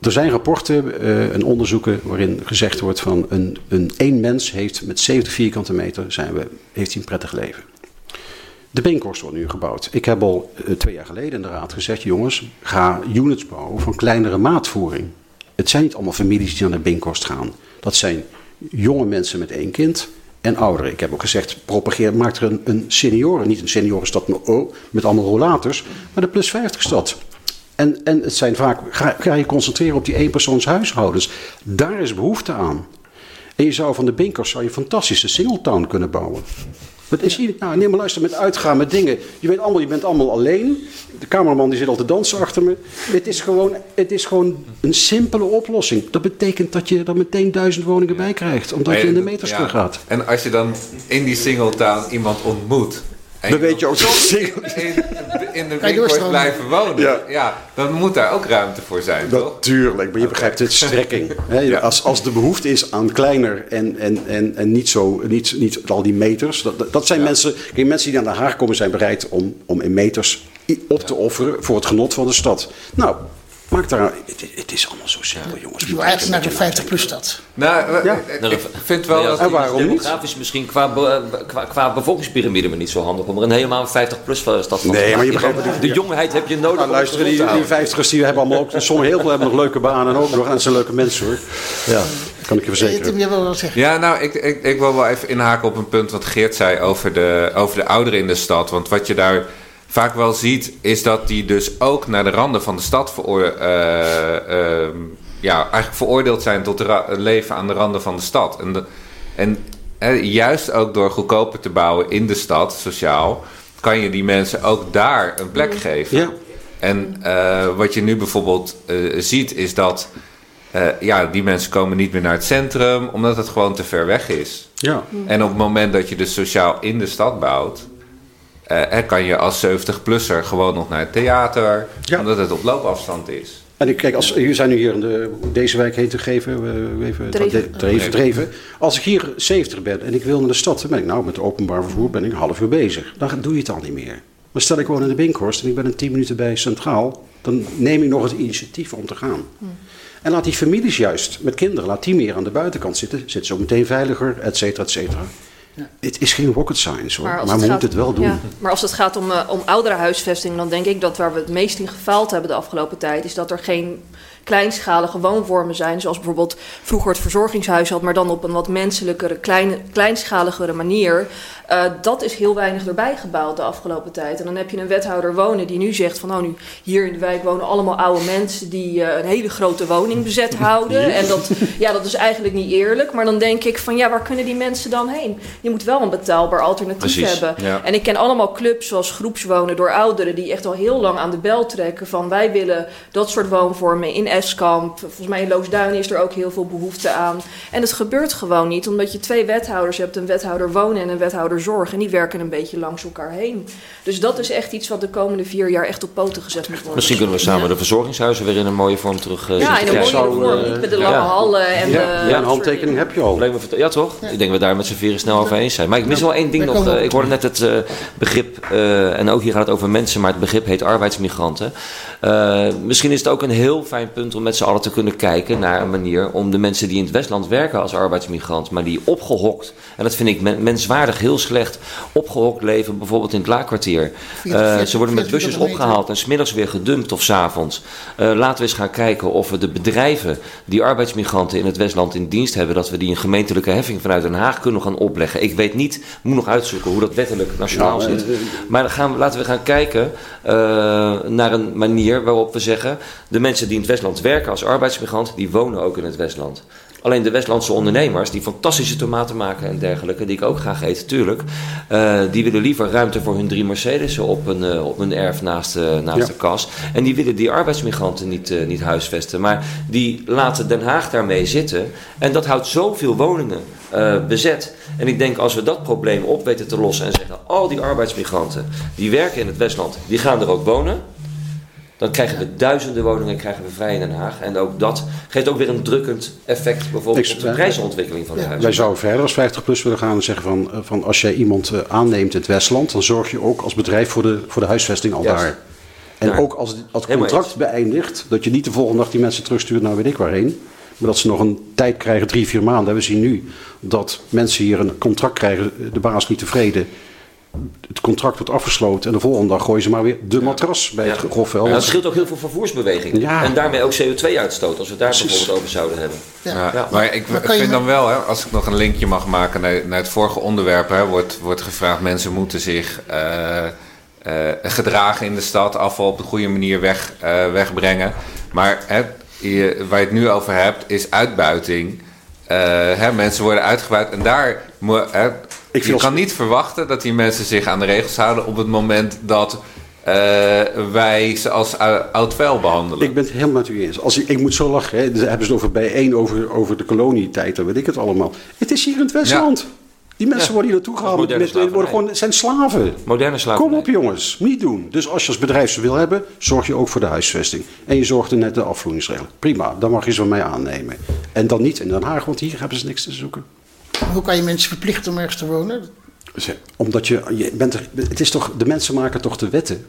Er zijn rapporten eh, en onderzoeken waarin gezegd wordt van een, een één mens heeft met 70 vierkante meter zijn we, heeft hij een prettig leven. De Binkhorst wordt nu gebouwd. Ik heb al eh, twee jaar geleden in de raad gezegd, jongens, ga units bouwen van kleinere maatvoering. Het zijn niet allemaal families die naar de Binkhorst gaan. Dat zijn jonge mensen met één kind en ouderen. Ik heb ook gezegd, propageer, maak er een, een senioren, niet een seniorenstad met, allemaal rollators, maar de plus 50 stad. En, en het zijn vaak, ga, ga je concentreren op die eenpersoons huishoudens. Daar is behoefte aan. En je zou van de Binkhorst zou je fantastische singletown kunnen bouwen. Wat is hier? Nou, neem maar luister, met uitgaan, met dingen. Je, weet allemaal, je bent allemaal alleen. De cameraman die zit al te dansen achter me. Het is gewoon, het is gewoon een simpele oplossing. Dat betekent dat je er meteen duizend woningen bij krijgt. Omdat je in de meters terug gaat. En als je dan in die singletown iemand ontmoet. En Dan weet je ook dat in, in de winkel blijven wonen. Ja. Ja. dan moet daar ook ruimte voor zijn, toch? Natuurlijk, maar je begrijpt het strekking. Ja. als, als de behoefte is aan kleiner en, en, en, en niet, zo, niet, niet al die meters. Dat, dat- zijn mensen, kijk, mensen die naar Den Haag komen zijn bereid om, om in meters op te offeren voor het genot van de stad. Nou, maak daar, het, het is allemaal zo simpel jongens. Ik wil eigenlijk naar een 50-plus stad. Nou, eh, Ja. eh, ik vind wel dat... En waarom niet? Misschien qua, be- qua, qua bevolkingspyramide maar niet zo handig om er een helemaal 50-plus stad van te Nee, maar je begrijpt De jongheid heb je nodig Nou, die, gezond te die hebben allemaal ook, sommigen heel veel hebben nog leuke banen ook nog. En zijn leuke mensen hoor. Ja, kan ik je Eh, verzekeren. Wil wel zeggen. Ja, nou, ik, ik, ik wil wel even inhaken op een punt wat Geert zei over de, over de ouderen in de stad. Want wat je daar vaak wel ziet, is dat die dus ook naar de randen van de stad veroor, eh, ehm, ja, eigenlijk veroordeeld zijn tot leven aan de randen van de stad. En, de- en juist ook door goedkoper te bouwen in de stad, sociaal, kan je die mensen ook daar een plek geven. Ja. En eh, wat je nu bijvoorbeeld eh, ziet, is dat eh, ja, die mensen komen niet meer naar het centrum, omdat het gewoon te ver weg is. Ja. En op het moment dat je dus sociaal in de stad bouwt, eh, kan je als 70-plusser gewoon nog naar het theater, Ja. omdat het op loopafstand is. En ik kijk, als, jullie zijn nu hier in de, deze wijk heet te geven, eh, even, Dreven. Dreven, Dreven. Als ik hier 70 ben en ik wil naar de stad, dan ben ik nou met openbaar vervoer ben ik een half uur bezig. Dan doe je het al niet meer. Maar stel ik woon in de Binkhorst en ik ben een 10 minuten bij Centraal, dan neem ik nog het initiatief om te gaan. En laat die families juist met kinderen, laat die meer aan de buitenkant zitten. Zitten ze ook meteen veiliger, et cetera, et cetera. Het is geen rocket science hoor, maar, we moeten het wel doen. ja, maar als het gaat om, uh, om ouderenhuisvesting, dan denk ik dat waar we het meest in gefaald hebben de afgelopen tijd, is dat er geen kleinschalige woonvormen zijn, zoals bijvoorbeeld vroeger het verzorgingshuis had, maar dan op een wat menselijkere, kleine, kleinschaligere manier. Uh, dat is heel weinig erbij gebouwd de afgelopen tijd. En dan heb je een wethouder wonen die nu zegt van, oh nu hier in de wijk wonen allemaal oude mensen die uh, een hele grote woning bezet houden. En dat, ja, dat is eigenlijk niet eerlijk. Maar dan denk ik van, ja, waar kunnen die mensen dan heen? Je moet wel een betaalbaar alternatief Precies, hebben. ja. En ik ken allemaal clubs zoals groepswonen door ouderen die echt al heel lang aan de bel trekken van wij willen dat soort woonvormen in Eskamp. Volgens mij in Loosduin is er ook heel veel behoefte aan. En het gebeurt gewoon niet, omdat je twee wethouders hebt, een wethouder wonen en een wethouder zorg. En die werken een beetje langs elkaar heen. Dus dat is echt iets wat de komende vier jaar echt op poten gezet moet worden. Misschien kunnen we samen de verzorgingshuizen weer in een mooie vorm terug uh, Ja, in een mooie vorm, eh, niet met de lange ja. hallen en Ja, de... ja, een handtekening heb je al. Ja, toch? Ik denk dat we daar met z'n vieren snel over eens zijn. Maar ik mis wel één ding nog. eh, op Ik hoorde net het eh, begrip, eh, en ook hier gaat het over mensen, maar het begrip heet arbeidsmigranten. Eh, misschien is het ook een heel fijn punt om met z'n allen te kunnen kijken naar een manier om de mensen die in het Westland werken als arbeidsmigrant, maar die opgehokt, en dat vind ik men- menswaardig heel slecht, opgehokt leven, bijvoorbeeld in het laakkwartier. 40, Eh, 40, ze worden met 40 busjes opgehaald en smiddags weer gedumpt of s'avonds. Uh, laten we eens gaan kijken of we de bedrijven die arbeidsmigranten in het Westland in dienst hebben, dat we die een gemeentelijke heffing vanuit Den Haag kunnen gaan opleggen. Ik weet niet, moet nog uitzoeken hoe dat wettelijk nationaal zit. Maar dan gaan we, laten we gaan kijken uh, naar een manier waarop we zeggen: de mensen die in het Westland werken als arbeidsmigrant, die wonen ook in het Westland. Alleen de Westlandse ondernemers, die fantastische tomaten maken en dergelijke, die ik ook graag eet, tuurlijk, uh, die willen liever ruimte voor hun drie Mercedes'en op een, uh, op een erf naast, uh, naast ja. de kas. En die willen die arbeidsmigranten niet, niet huisvesten. Maar die laten Den Haag daarmee zitten. En dat houdt zoveel woningen bezet. En ik denk als we dat probleem op weten te lossen en zeggen: al die arbeidsmigranten die werken in het Westland, die gaan er ook wonen. Dan krijgen we duizenden woningen krijgen we vrij in Den Haag. En ook dat geeft ook weer een drukkend effect bijvoorbeeld Ik- op de prijsontwikkeling van de huizen. Wij zouden verder als 50PLUS willen gaan en zeggen van, eh, van als jij iemand eh, aanneemt in het Westland, dan zorg je ook als bedrijf voor de, voor de huisvesting al Juist. daar. En Daar. ook als het als het Helemaal contract beëindigt, dat je niet de volgende dag die mensen terugstuurt naar weet ik waarheen. Maar dat ze nog een tijd krijgen, drie, vier maanden. We zien nu dat mensen hier een contract krijgen, de baas niet tevreden. Het contract wordt afgesloten en de volgende dag gooien ze maar weer de matras bij het grofvel. Maar dat scheelt ook heel veel vervoersbeweging. Ja. En daarmee ook CO2-uitstoot, als we het daar bijvoorbeeld over zouden hebben. Ja, Ja. Maar ik, Maar je vind dan wel, hè, als ik nog een linkje mag maken naar, naar het vorige onderwerp, hè, wordt, wordt gevraagd: mensen moeten zich eh, eh, gedragen in de stad, afval op de goede manier weg, eh, wegbrengen. Maar hè, je, waar je het nu over hebt, is uitbuiting. Eh, hè, mensen worden uitgebuit en daar hè, Ik je kan niet verwachten dat die mensen zich aan de regels houden op het moment dat eh, wij ze als ou- oud vuil behandelen. Ik ben het helemaal met u eens. Als ik, ik moet zo lachen. Hè. Dan hebben ze het over bijeen over, over de kolonietijd. Dan weet ik het allemaal. Het is hier in het Westland. Die mensen Ja. worden hier naartoe gehaald. Met, worden gewoon, het zijn slaven. Moderne slavernij. Kom op jongens, niet doen. Dus als je als bedrijf ze wil hebben, zorg je ook voor de huisvesting. En je zorgt er net de afvloeingsregelen. Prima, dan mag je ze van mij aannemen. En dan niet in Den Haag, want hier hebben ze niks te zoeken. Hoe kan je mensen verplichten om ergens te wonen? Omdat je, je bent er, het is toch, de mensen maken toch de wetten?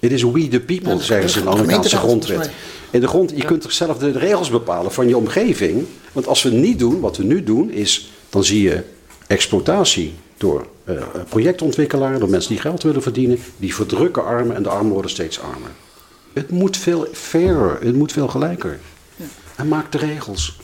Het is we the people, Ja, dat zeggen ze in de Amerikaanse grondwet. In de grond, je kunt toch zelf de regels bepalen van je omgeving. Want als we niet doen, wat we nu doen, is, dan zie je exploitatie door eh, projectontwikkelaars, door mensen die geld willen verdienen. Die verdrukken armen en de armen worden steeds armer. Het moet veel fairer, het moet veel gelijker. En maak de regels.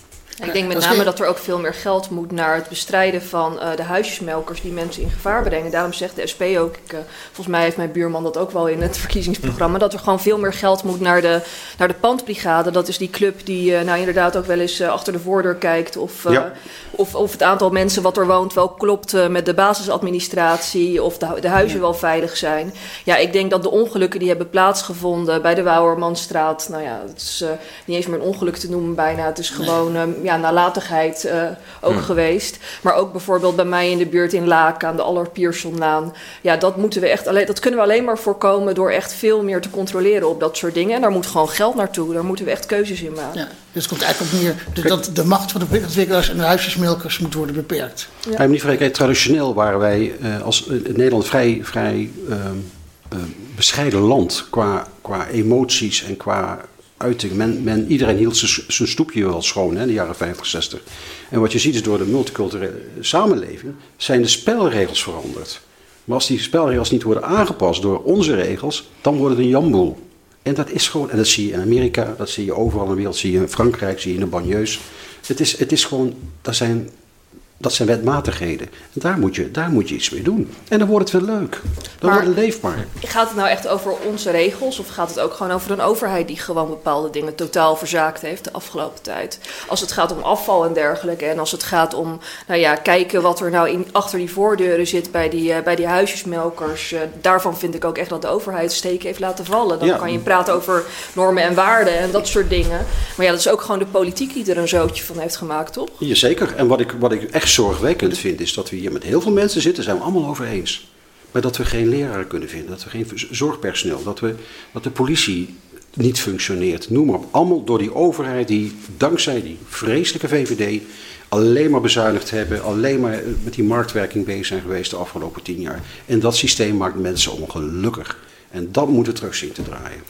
Ik denk met name dat er ook veel meer geld moet naar het bestrijden van eh, de huisjesmelkers die mensen in gevaar brengen. Daarom zegt de SP ook, ik, eh, volgens mij heeft mijn buurman dat ook wel in het verkiezingsprogramma, dat er gewoon veel meer geld moet naar de, naar de pandbrigade. Dat is die club die eh, nou inderdaad ook wel eens achter de voordeur kijkt of, Ja. of, of het aantal mensen wat er woont wel klopt met de basisadministratie of de, de huizen wel veilig zijn. Ja, ik denk dat de ongelukken die hebben plaatsgevonden bij de Wouwermanstraat, nou ja, het is niet eens meer een ongeluk te noemen bijna. Het is gewoon ja, nalatigheid eh, ook geweest. Maar ook bijvoorbeeld bij mij in de buurt in Laak aan de Aller Piersonlaan. Ja, dat moeten we echt alleen, dat kunnen we alleen maar voorkomen door echt veel meer te controleren op dat soort dingen. En daar moet gewoon geld naartoe. Daar moeten we echt keuzes in maken. Ja, dus het komt eigenlijk op neer dat de macht van de projectontwikkelaars en de huisjesmelkers moet worden beperkt. Ja. niet vergeten, traditioneel waren wij eh, als eh, Nederland vrij, vrij ehm, eh, bescheiden land qua, qua emoties en qua Men, iedereen hield zijn- stoepje wel schoon hè, in de jaren 50, 60. En wat je ziet is door de multiculturele samenleving zijn de spelregels veranderd. Maar als die spelregels niet worden aangepast door onze regels, dan wordt het een jamboel. En dat is gewoon, en dat zie je in Amerika, dat zie je overal in de wereld, zie je in Frankrijk, zie je in de banlieues. Het is, het is gewoon, dat zijn, dat zijn wetmatigheden. En daar moet, je, daar moet je iets mee doen. En dan wordt het weer leuk. Dan Maar- wordt het leefbaar. Gaat het nou echt over onze regels of gaat het ook gewoon over een overheid die gewoon bepaalde dingen totaal verzaakt heeft de afgelopen tijd? Als het gaat om afval en dergelijke en als het gaat om nou ja, kijken wat er nou in, achter die voordeuren zit bij die, eh, bij die huisjesmelkers, eh, daarvan vind ik ook echt dat de overheid steken heeft laten vallen. Dan Ja. kan je praten over normen en waarden en dat soort dingen. Maar ja, dat is ook gewoon de politiek die er een zootje van heeft gemaakt, toch? Jazeker. En wat ik, wat ik echt zorgwekkend vind, is dat we hier met heel veel mensen zitten, zijn we allemaal over eens. Maar dat we geen leraren kunnen vinden, dat we geen zorgpersoneel, dat, we, dat de politie niet functioneert. Noem maar op. Allemaal door die overheid die dankzij die vreselijke VVD alleen maar bezuinigd hebben, alleen maar eh, met die marktwerking bezig zijn geweest de afgelopen tien jaar. En dat systeem maakt mensen ongelukkig. En dat moeten we terug zien te draaien.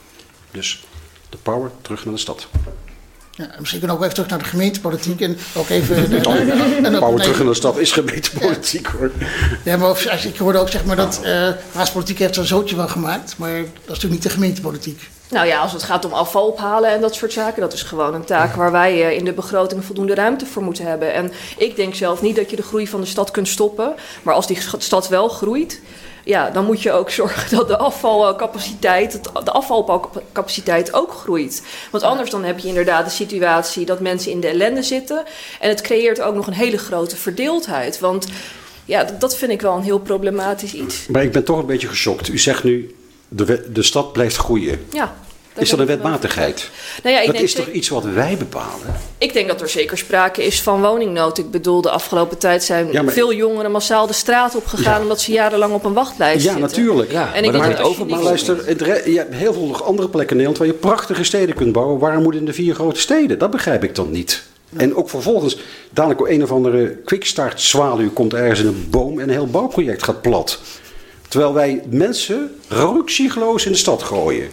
Dus de power terug naar de stad. Ja, en misschien kunnen we ook even terug naar de gemeentepolitiek en ook even... en ook- Power nee, terug naar de stad is gemeentepolitiek hoor. Ja, maar of- als- ik hoorde ook zeg maar dat eh raadspolitiek heeft er een zootje van gemaakt, maar dat is natuurlijk niet de gemeentepolitiek. Nou ja, als het gaat om afval ophalen en dat soort zaken, dat is gewoon een taak waar wij eh, in de begroting voldoende ruimte voor moeten hebben. En ik denk zelf niet dat je de groei van de stad kunt stoppen, maar als die stad wel groeit, ja, dan moet je ook zorgen dat de afvalcapaciteit, de afvalcapaciteit ook groeit. Want anders dan heb je inderdaad de situatie dat mensen in de ellende zitten en het creëert ook nog een hele grote verdeeldheid. Want ja, dat- vind ik wel een heel problematisch iets. Maar ik ben toch een beetje geschokt. U zegt nu, de, de stad blijft groeien. Ja. Is dat een wetmatigheid? Nou ja, ik dat denk is toch iets wat wij bepalen? Ik denk dat er zeker sprake is van woningnood. Ik bedoel, de afgelopen tijd zijn Ja, maar- veel jongeren massaal de straat op gegaan omdat ze jarenlang op een wachtlijst Ja, zitten. natuurlijk. Ja, En ik maar denk dat je Maar luister, je hebt heel veel nog andere plekken in Nederland waar je prachtige steden kunt bouwen. Waarom moet in de vier grote steden? Dat begrijp ik dan niet. En ook vervolgens, dadelijk een of andere quickstart zwaluw komt ergens in een boom en een heel bouwproject gaat plat. Terwijl wij mensen ruksigloos in de stad gooien.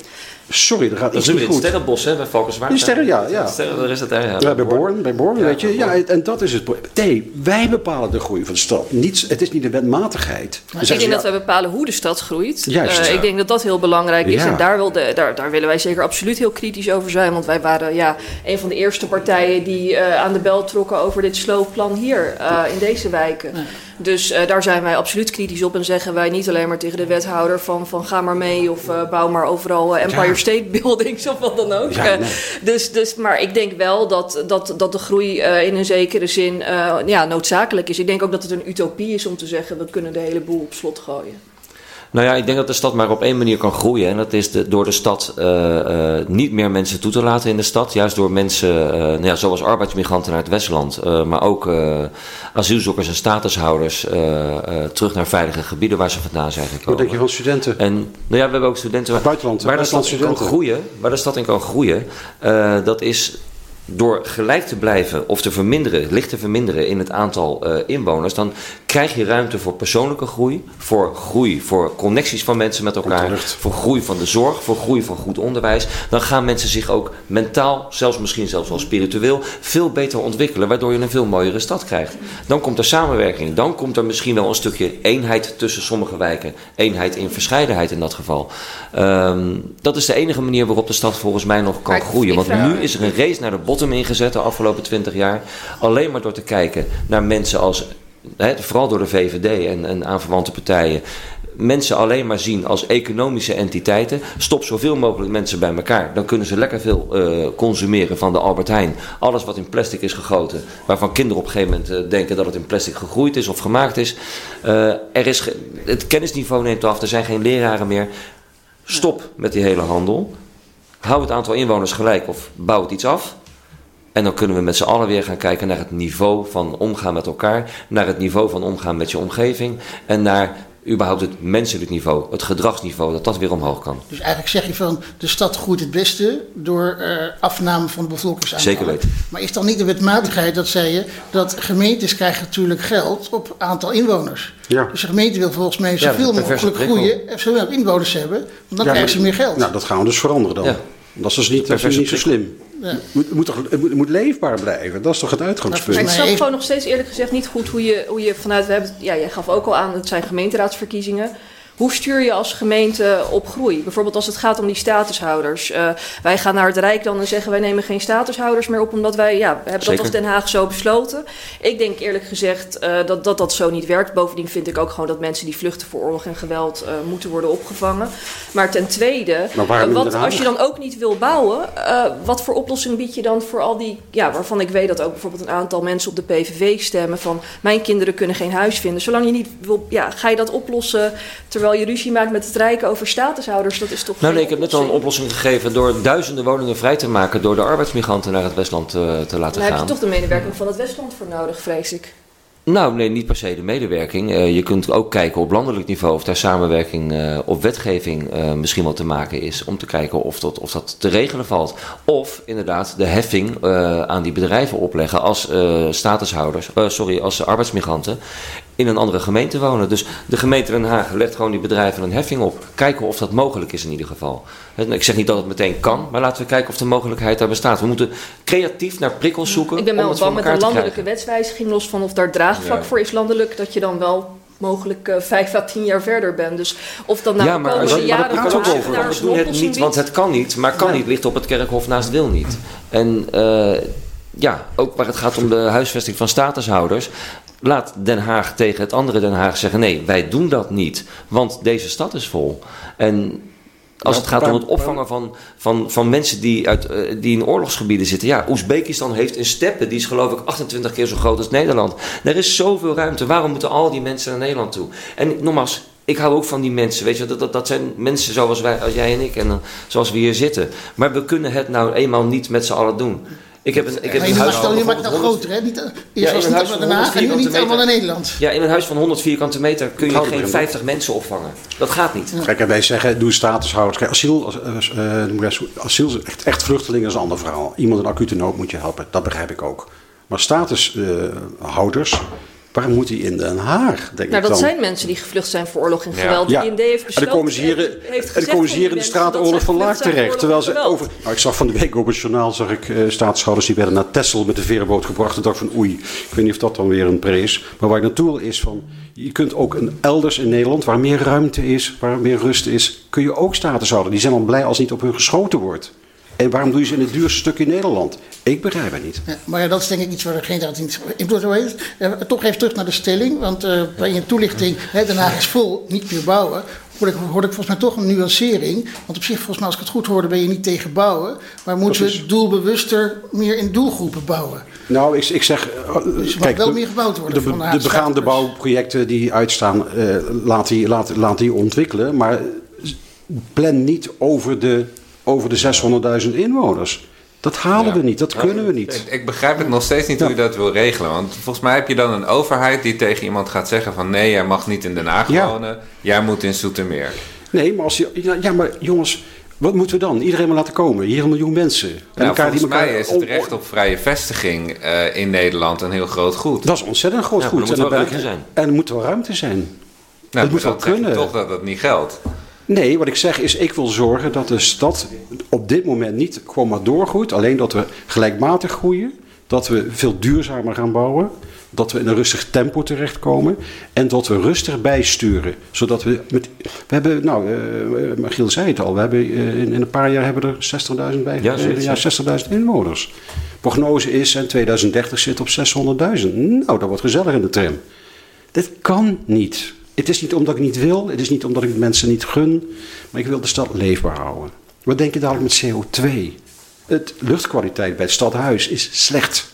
Sorry, dat gaat Dat is niet in het goed. Sterrenbos, hè, bij Valkenswaard. Die sterren, ja, ja. Sterren, daar is het, hè, ja. Ja, bij Born, bij Born, Ja, weet je. Ja, en dat is het probleem. Nee, wij bepalen de groei van de stad. Niet, het is niet de wetmatigheid. Ik denk ze, dat ja, wij bepalen hoe de stad groeit. Juist. Eh, ik denk dat dat heel belangrijk is. Ja. En daar, wilde, daar, daar willen wij zeker absoluut heel kritisch over zijn. Want wij waren ja, een van de eerste partijen die eh, aan de bel trokken over dit sloopplan hier eh, in deze wijken. Dus eh, daar zijn wij absoluut kritisch op. En zeggen wij niet alleen maar tegen de wethouder van, van ga maar mee of eh, bouw maar overal eh, Empire Ja. State Buildings of wat dan ook. Ja, nee. dus, dus, maar ik denk wel dat, dat, dat de groei in een zekere zin ja, noodzakelijk is. Ik denk ook dat het een utopie is om te zeggen, we kunnen de hele boel op slot gooien. Nou ja, ik denk dat de stad maar op één manier kan groeien. En dat is de, door de stad eh, eh, niet meer mensen toe te laten in de stad. Juist door mensen, eh, nou ja, zoals arbeidsmigranten naar het Westland. maar ook asielzoekers en statushouders terug naar veilige gebieden waar ze vandaan zijn gekomen. Wat denk je van studenten? En nou ja, we hebben ook studenten waar, Buitenland, waar, de, stad in kan groeien, waar de stad in kan groeien. dat is door gelijk te blijven of te verminderen, licht te verminderen in het aantal inwoners, dan krijg je ruimte voor persoonlijke groei, voor groei, voor connecties van mensen met elkaar, voor groei van de zorg, voor groei van goed onderwijs. Dan gaan mensen zich ook mentaal, zelfs misschien zelfs wel spiritueel, veel beter ontwikkelen, waardoor je een veel mooiere stad krijgt. Dan komt er samenwerking, dan komt er misschien wel een stukje eenheid tussen sommige wijken, eenheid in verscheidenheid in dat geval. Ehm, dat is de enige manier waarop de stad volgens mij nog kan groeien. Want nu is er een race naar de bottom ingezet de afgelopen twintig jaar. Alleen maar door te kijken naar mensen als, vooral door de VVD en, en aanverwante partijen. Mensen alleen maar zien als economische entiteiten. Stop zoveel mogelijk mensen bij elkaar. Dan kunnen ze lekker veel eh, consumeren van de Albert Heijn. Alles wat in plastic is gegoten. Waarvan kinderen op een gegeven moment eh, denken dat het in plastic gegroeid is of gemaakt is. Eh, er is het kennisniveau neemt af. Er zijn geen leraren meer. Stop met die hele handel. Hou het aantal inwoners gelijk of bouw het iets af. En dan kunnen we met z'n allen weer gaan kijken naar het niveau van omgaan met elkaar. Naar het niveau van omgaan met je omgeving. En naar überhaupt het menselijk niveau, het gedragsniveau, dat dat weer omhoog kan. Dus eigenlijk zeg je van de stad groeit het beste door eh, afname van de bevolkingsaantallen. Zeker weten. Maar is dan niet de wetmatigheid, dat zei je, dat gemeentes krijgen natuurlijk geld op aantal inwoners. Ja. Dus de gemeente wil volgens mij Ja, zoveel perverse mogelijk groeien en zoveel inwoners hebben, want dan Ja, krijgen ze meer geld. Nou, dat gaan we dus veranderen dan. Ja. Dat is dus niet, dat is perverse niet zo slim. Ja. Het moet, moet toch, het moet, het moet leefbaar blijven. Dat is toch het uitgangspunt? Ik snap gewoon nog steeds eerlijk gezegd niet goed hoe je, hoe je vanuit... We hebben, ja, jij gaf ook al aan, het zijn gemeenteraadsverkiezingen. Hoe stuur je als gemeente op groei? Bijvoorbeeld als het gaat om die statushouders. Eh, wij gaan naar het Rijk dan en zeggen wij nemen geen statushouders meer op... omdat wij, ja, we hebben Zeker. dat als Den Haag zo besloten. Ik denk eerlijk gezegd eh, dat, dat dat zo niet werkt. Bovendien vind ik ook gewoon dat mensen die vluchten voor oorlog en geweld... eh, moeten worden opgevangen. Maar ten tweede, Maar wat, als je dan ook niet wil bouwen... wat voor oplossing bied je dan voor al die... Ja, waarvan ik weet dat ook bijvoorbeeld een aantal mensen op de PVV stemmen... van mijn kinderen kunnen geen huis vinden. Zolang je niet wil... Ja, ga je dat oplossen terwijl je ruzie maakt met het Rijk over statushouders? Dat is toch Nou nee, ik heb net al een oplossing? gegeven door duizenden woningen vrij te maken door de arbeidsmigranten naar het Westland eh, te laten Daar heb je gaan. toch de medewerking van het Westland voor nodig, vrees ik. Nou, nee, niet per se de medewerking. Eh, je kunt ook kijken op landelijk niveau of daar samenwerking eh, op wetgeving misschien wel te maken is. Om te kijken of dat, of dat te regelen valt. Of inderdaad de heffing aan die bedrijven opleggen als statushouders, sorry, als arbeidsmigranten in een andere gemeente wonen. Dus de gemeente Den Haag legt gewoon die bedrijven een heffing op. Kijken of dat mogelijk is in ieder geval. En Ik zeg niet dat het meteen kan, maar laten we kijken of de mogelijkheid daar bestaat. We moeten creatief naar prikkels zoeken. Ik ben wel bang met een landelijke wetswijziging, los van of daar draagvlak Ja. voor is landelijk, dat je dan wel mogelijk eh, vijf à tien jaar verder bent. Dus of dat nou ja, maar komende jaren maar daar ook over. We doen het niet, want het kan niet. Maar kan niet ligt op het kerkhof naast wil niet. En eh, ja, ook waar het gaat om de huisvesting van statushouders. Laat Den Haag tegen het andere Den Haag zeggen: nee, wij doen dat niet. Want deze stad is vol. En als het gaat om het opvangen van, van, van mensen die, uit, eh, die in oorlogsgebieden zitten. Ja, Oezbekistan heeft een steppe, die is geloof ik 28 keer zo groot als Nederland. Er is zoveel ruimte. Waarom moeten al die mensen naar Nederland toe? En nogmaals, ik hou ook van die mensen. Weet je, dat, dat, dat zijn mensen zoals wij, als jij en ik, en eh, zoals we hier zitten. Maar we kunnen het nou eenmaal niet met z'n allen doen. Ik heb een, ik heb Maar een je huis maakt, van je maakt het nou groter, hè? Niet, Ja, eerst was in het een niet huis allemaal van Den Haag en nu 100 niet allemaal naar. Nederland. Ja, in een huis van 100 vierkante meter kun je geen hem. 50 mensen opvangen. Dat gaat niet. Kijk, en wij zeggen, doe statushouders. Kijk, asiel, eh, eh, asiel echt, echt vluchtelingen is een ander verhaal. Iemand in acute nood moet je helpen, dat begrijp ik ook. Maar statushouders, waarom moet die in Den Haag, denk Nou, ik dat dan? zijn mensen die gevlucht zijn voor oorlog en Ja. geweld. Ja, De IND heeft en besloten... dan komen ze hier, en dan komen ze hier die in de mensen straat dat oorlog zij van Laag terecht. Terwijl ze en over. Nou, ik zag van de week op het journaal zag ik eh staatshouders die werden naar Texel met de veerboot gebracht. En dacht van oei, ik weet niet of dat dan weer een pre is. Maar waar ik naartoe wil is van. Je kunt ook een, elders in Nederland, waar meer ruimte is, waar meer rust is, kun je ook status houden. Die zijn al blij als niet op hun geschoten wordt. En waarom doe je ze in het duurste stuk in Nederland? Ik begrijp het niet. Ja, maar ja, dat is denk ik iets waar de geen raad niet. Ik bedoel, het. Toch even terug naar de stelling. Want eh, bij je toelichting, hè, Den Haag is vol, niet meer bouwen. hoorde ik, hoorde ik volgens mij toch een nuancering. Want op zich, volgens mij, als ik het goed hoorde, ben je niet tegen bouwen. Maar moeten we is- doelbewuster meer in doelgroepen bouwen? Nou, ik, ik zeg... Dus er mag wel meer gebouwd worden De, van de de begaande starters. bouwprojecten die uitstaan, eh, laat, die, laat, laat die ontwikkelen. Maar plan niet over de, over de 600.000 inwoners. Dat halen Ja. we niet, dat kunnen we niet. Ik, ik begrijp het nog steeds niet hoe je dat wil regelen. Want volgens mij heb je dan een overheid die tegen iemand gaat zeggen van... nee, jij mag niet in Den Haag Ja. wonen, jij moet in Zoetermeer. Nee, maar als je... Ja, ja, maar jongens, wat moeten we dan? Iedereen maar laten komen. Hier een miljoen mensen. En Nou, volgens die elkaar- mij is het recht op vrije vestiging eh, in Nederland een heel groot goed. Dat is ontzettend groot Ja, goed. er moet En dan wel ruimte zijn. En er moet wel ruimte zijn. Nou, dat moet wel dan zeg je kunnen. toch dat dat niet geldt. Nee, wat ik zeg is, ik wil zorgen dat de stad op dit moment niet gewoon maar doorgroeit. Alleen dat we gelijkmatig groeien. Dat we veel duurzamer gaan bouwen. Dat we in een rustig tempo terechtkomen. En dat we rustig bijsturen. Zodat we met... We hebben, nou, eh Giel zei het al. We hebben, eh, in, in een paar jaar hebben er 60.000 bij. Ja, ja, 60.000 inwoners. Prognose is, in 2030 zit op 600.000. Nou, dat wordt gezellig in de tram. Dit kan niet. Het is niet omdat ik niet wil, het is niet omdat ik het mensen niet gun, maar ik wil de stad leefbaar houden. Wat denk je dadelijk met CO2? Het luchtkwaliteit bij het stadhuis is slecht.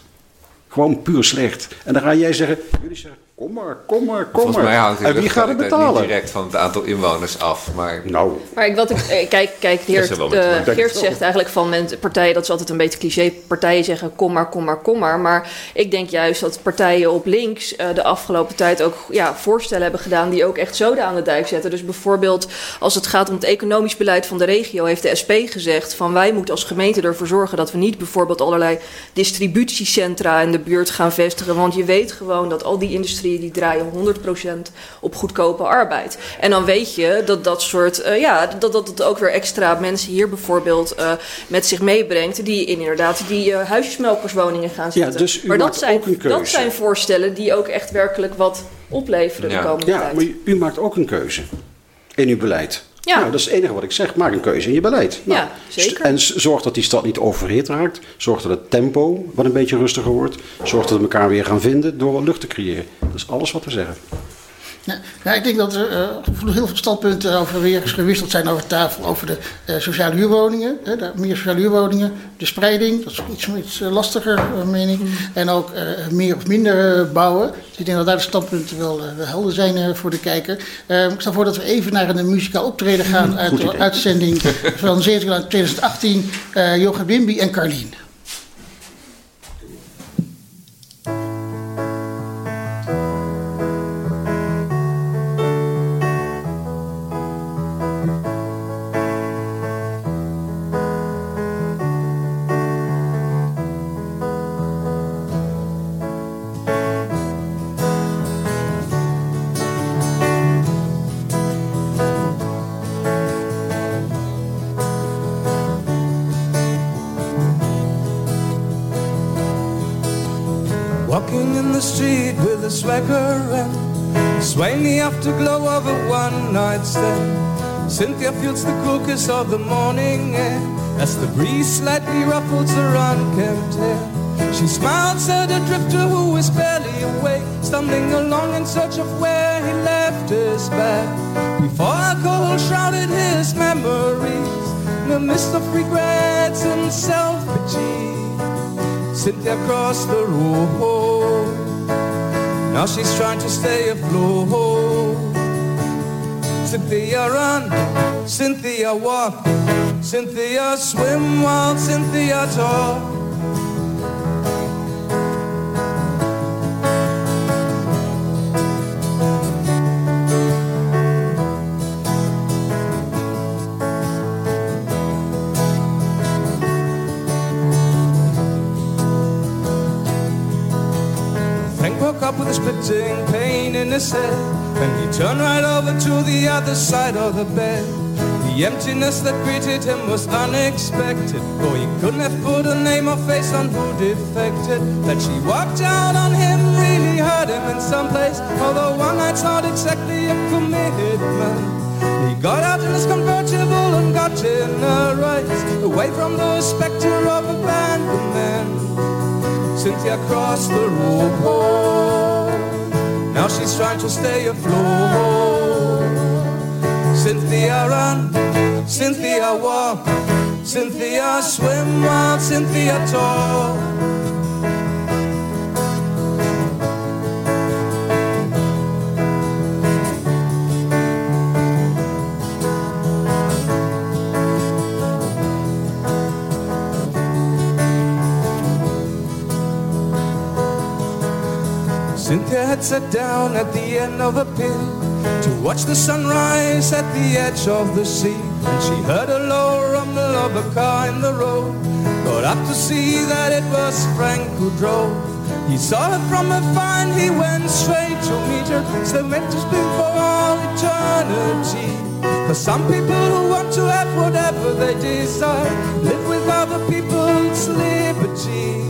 Gewoon puur slecht. En dan ga jij zeggen, jullie zeggen, kom maar, kom maar, kom Volgens maar. mij hangt die en wie gaat het luchtkwaliteit niet betalen? direct van het aantal inwoners af. Maar Nou, Maar ik, wat ik, eh, kijk, kijk Geert, eh, Geert zegt eigenlijk van men, partijen, dat is altijd een beetje cliché, partijen zeggen kom maar, kom maar, kom maar. Maar ik denk juist dat partijen op links eh, de afgelopen tijd ook ja, voorstellen hebben gedaan die ook echt zoden aan de dijk zetten. Dus bijvoorbeeld als het gaat om het economisch beleid van de regio, heeft de SP gezegd van wij moeten als gemeente ervoor zorgen dat we niet bijvoorbeeld allerlei distributiecentra in de buurt gaan vestigen. Want je weet gewoon dat al die industrieën die draaien 100% op goedkope arbeid. En dan weet je dat dat soort, eh, ja, dat, dat het ook weer extra mensen hier bijvoorbeeld eh, met zich meebrengt. Die in inderdaad die eh, huisjesmelkerswoningen gaan zitten. dus u maar dat maakt zijn, ook een keuze. dat zijn voorstellen die ook echt werkelijk wat opleveren de komende ja tijd. maar u maakt ook een keuze in uw beleid. Ja. Nou, dat is het enige wat ik zeg. Maak een keuze in je beleid. Nou, Ja, zeker. En zorg dat die stad niet overhit raakt. Zorg dat het tempo wat een beetje rustiger wordt. Zorg dat we elkaar weer gaan vinden door wat lucht te creëren. Dat is alles wat we zeggen. Ja, ik denk dat er eh, heel veel standpunten over weer gewisseld zijn over tafel. Over de eh, sociale huurwoningen, hè, de, meer sociale huurwoningen. De spreiding, dat is iets, iets eh, lastiger, eh, mening. En ook meer of minder bouwen. Dus ik denk dat daar de standpunten wel, helder zijn voor de kijker. Eh, ik stel voor dat we even naar een muzikaal optreden gaan uit Goed de uitzending van 17 uit 2018. eh Johan Wimby en Carlien. Afterglow of a one night stand. Cynthia feels the cool of the morning air as the breeze slightly ruffles her unkempt hair. She smiles at a drifter who is barely awake, stumbling along in search of where he left his bag. Before alcohol shrouded his memories, in the mist of regrets and self-pity. Cynthia crossed the road. Now she's trying to stay afloat. Cynthia run, Cynthia walk, Cynthia swim while Cynthia talk. Up with a splitting pain in his head. And he turned right over to the other side of the bed. The emptiness that greeted him was unexpected. Though he couldn't have put a name or face on who defected. That she walked out on him really hurt him in some place. Although one night's not exactly a commitment. He got out in his convertible and got in a race. Away from the specter of abandonment. Cynthia crossed the road. Now she's trying to stay afloat. Cynthia run, Cynthia walk, Cynthia swim while Cynthia talk. Cynthia had sat down at the end of a pier to watch the sunrise at the edge of the sea. And she heard a low rumble of a car in the road. Got up to see that it was Frank who drove. He saw her from afar and he went straight to meet her. So meant to for all eternity. For some people who want to have whatever they desire, live with other people's liberty.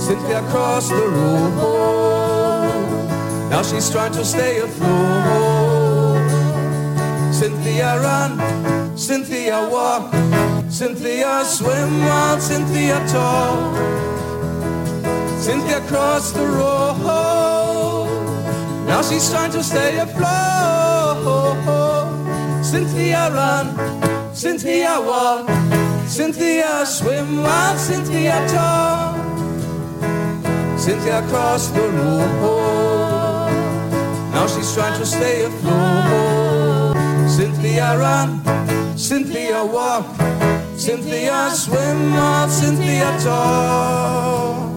Cynthia crossed the road. Now she's trying to stay afloat. Cynthia run, Cynthia walk, Cynthia swim while Cynthia talk. Cynthia crossed the road. Now she's trying to stay afloat. Cynthia run, Cynthia walk, Cynthia swim while Cynthia talk. Cynthia crossed the road. Now she's trying to stay afloat. Cynthia run, Cynthia walk, Cynthia swim while Cynthia talk.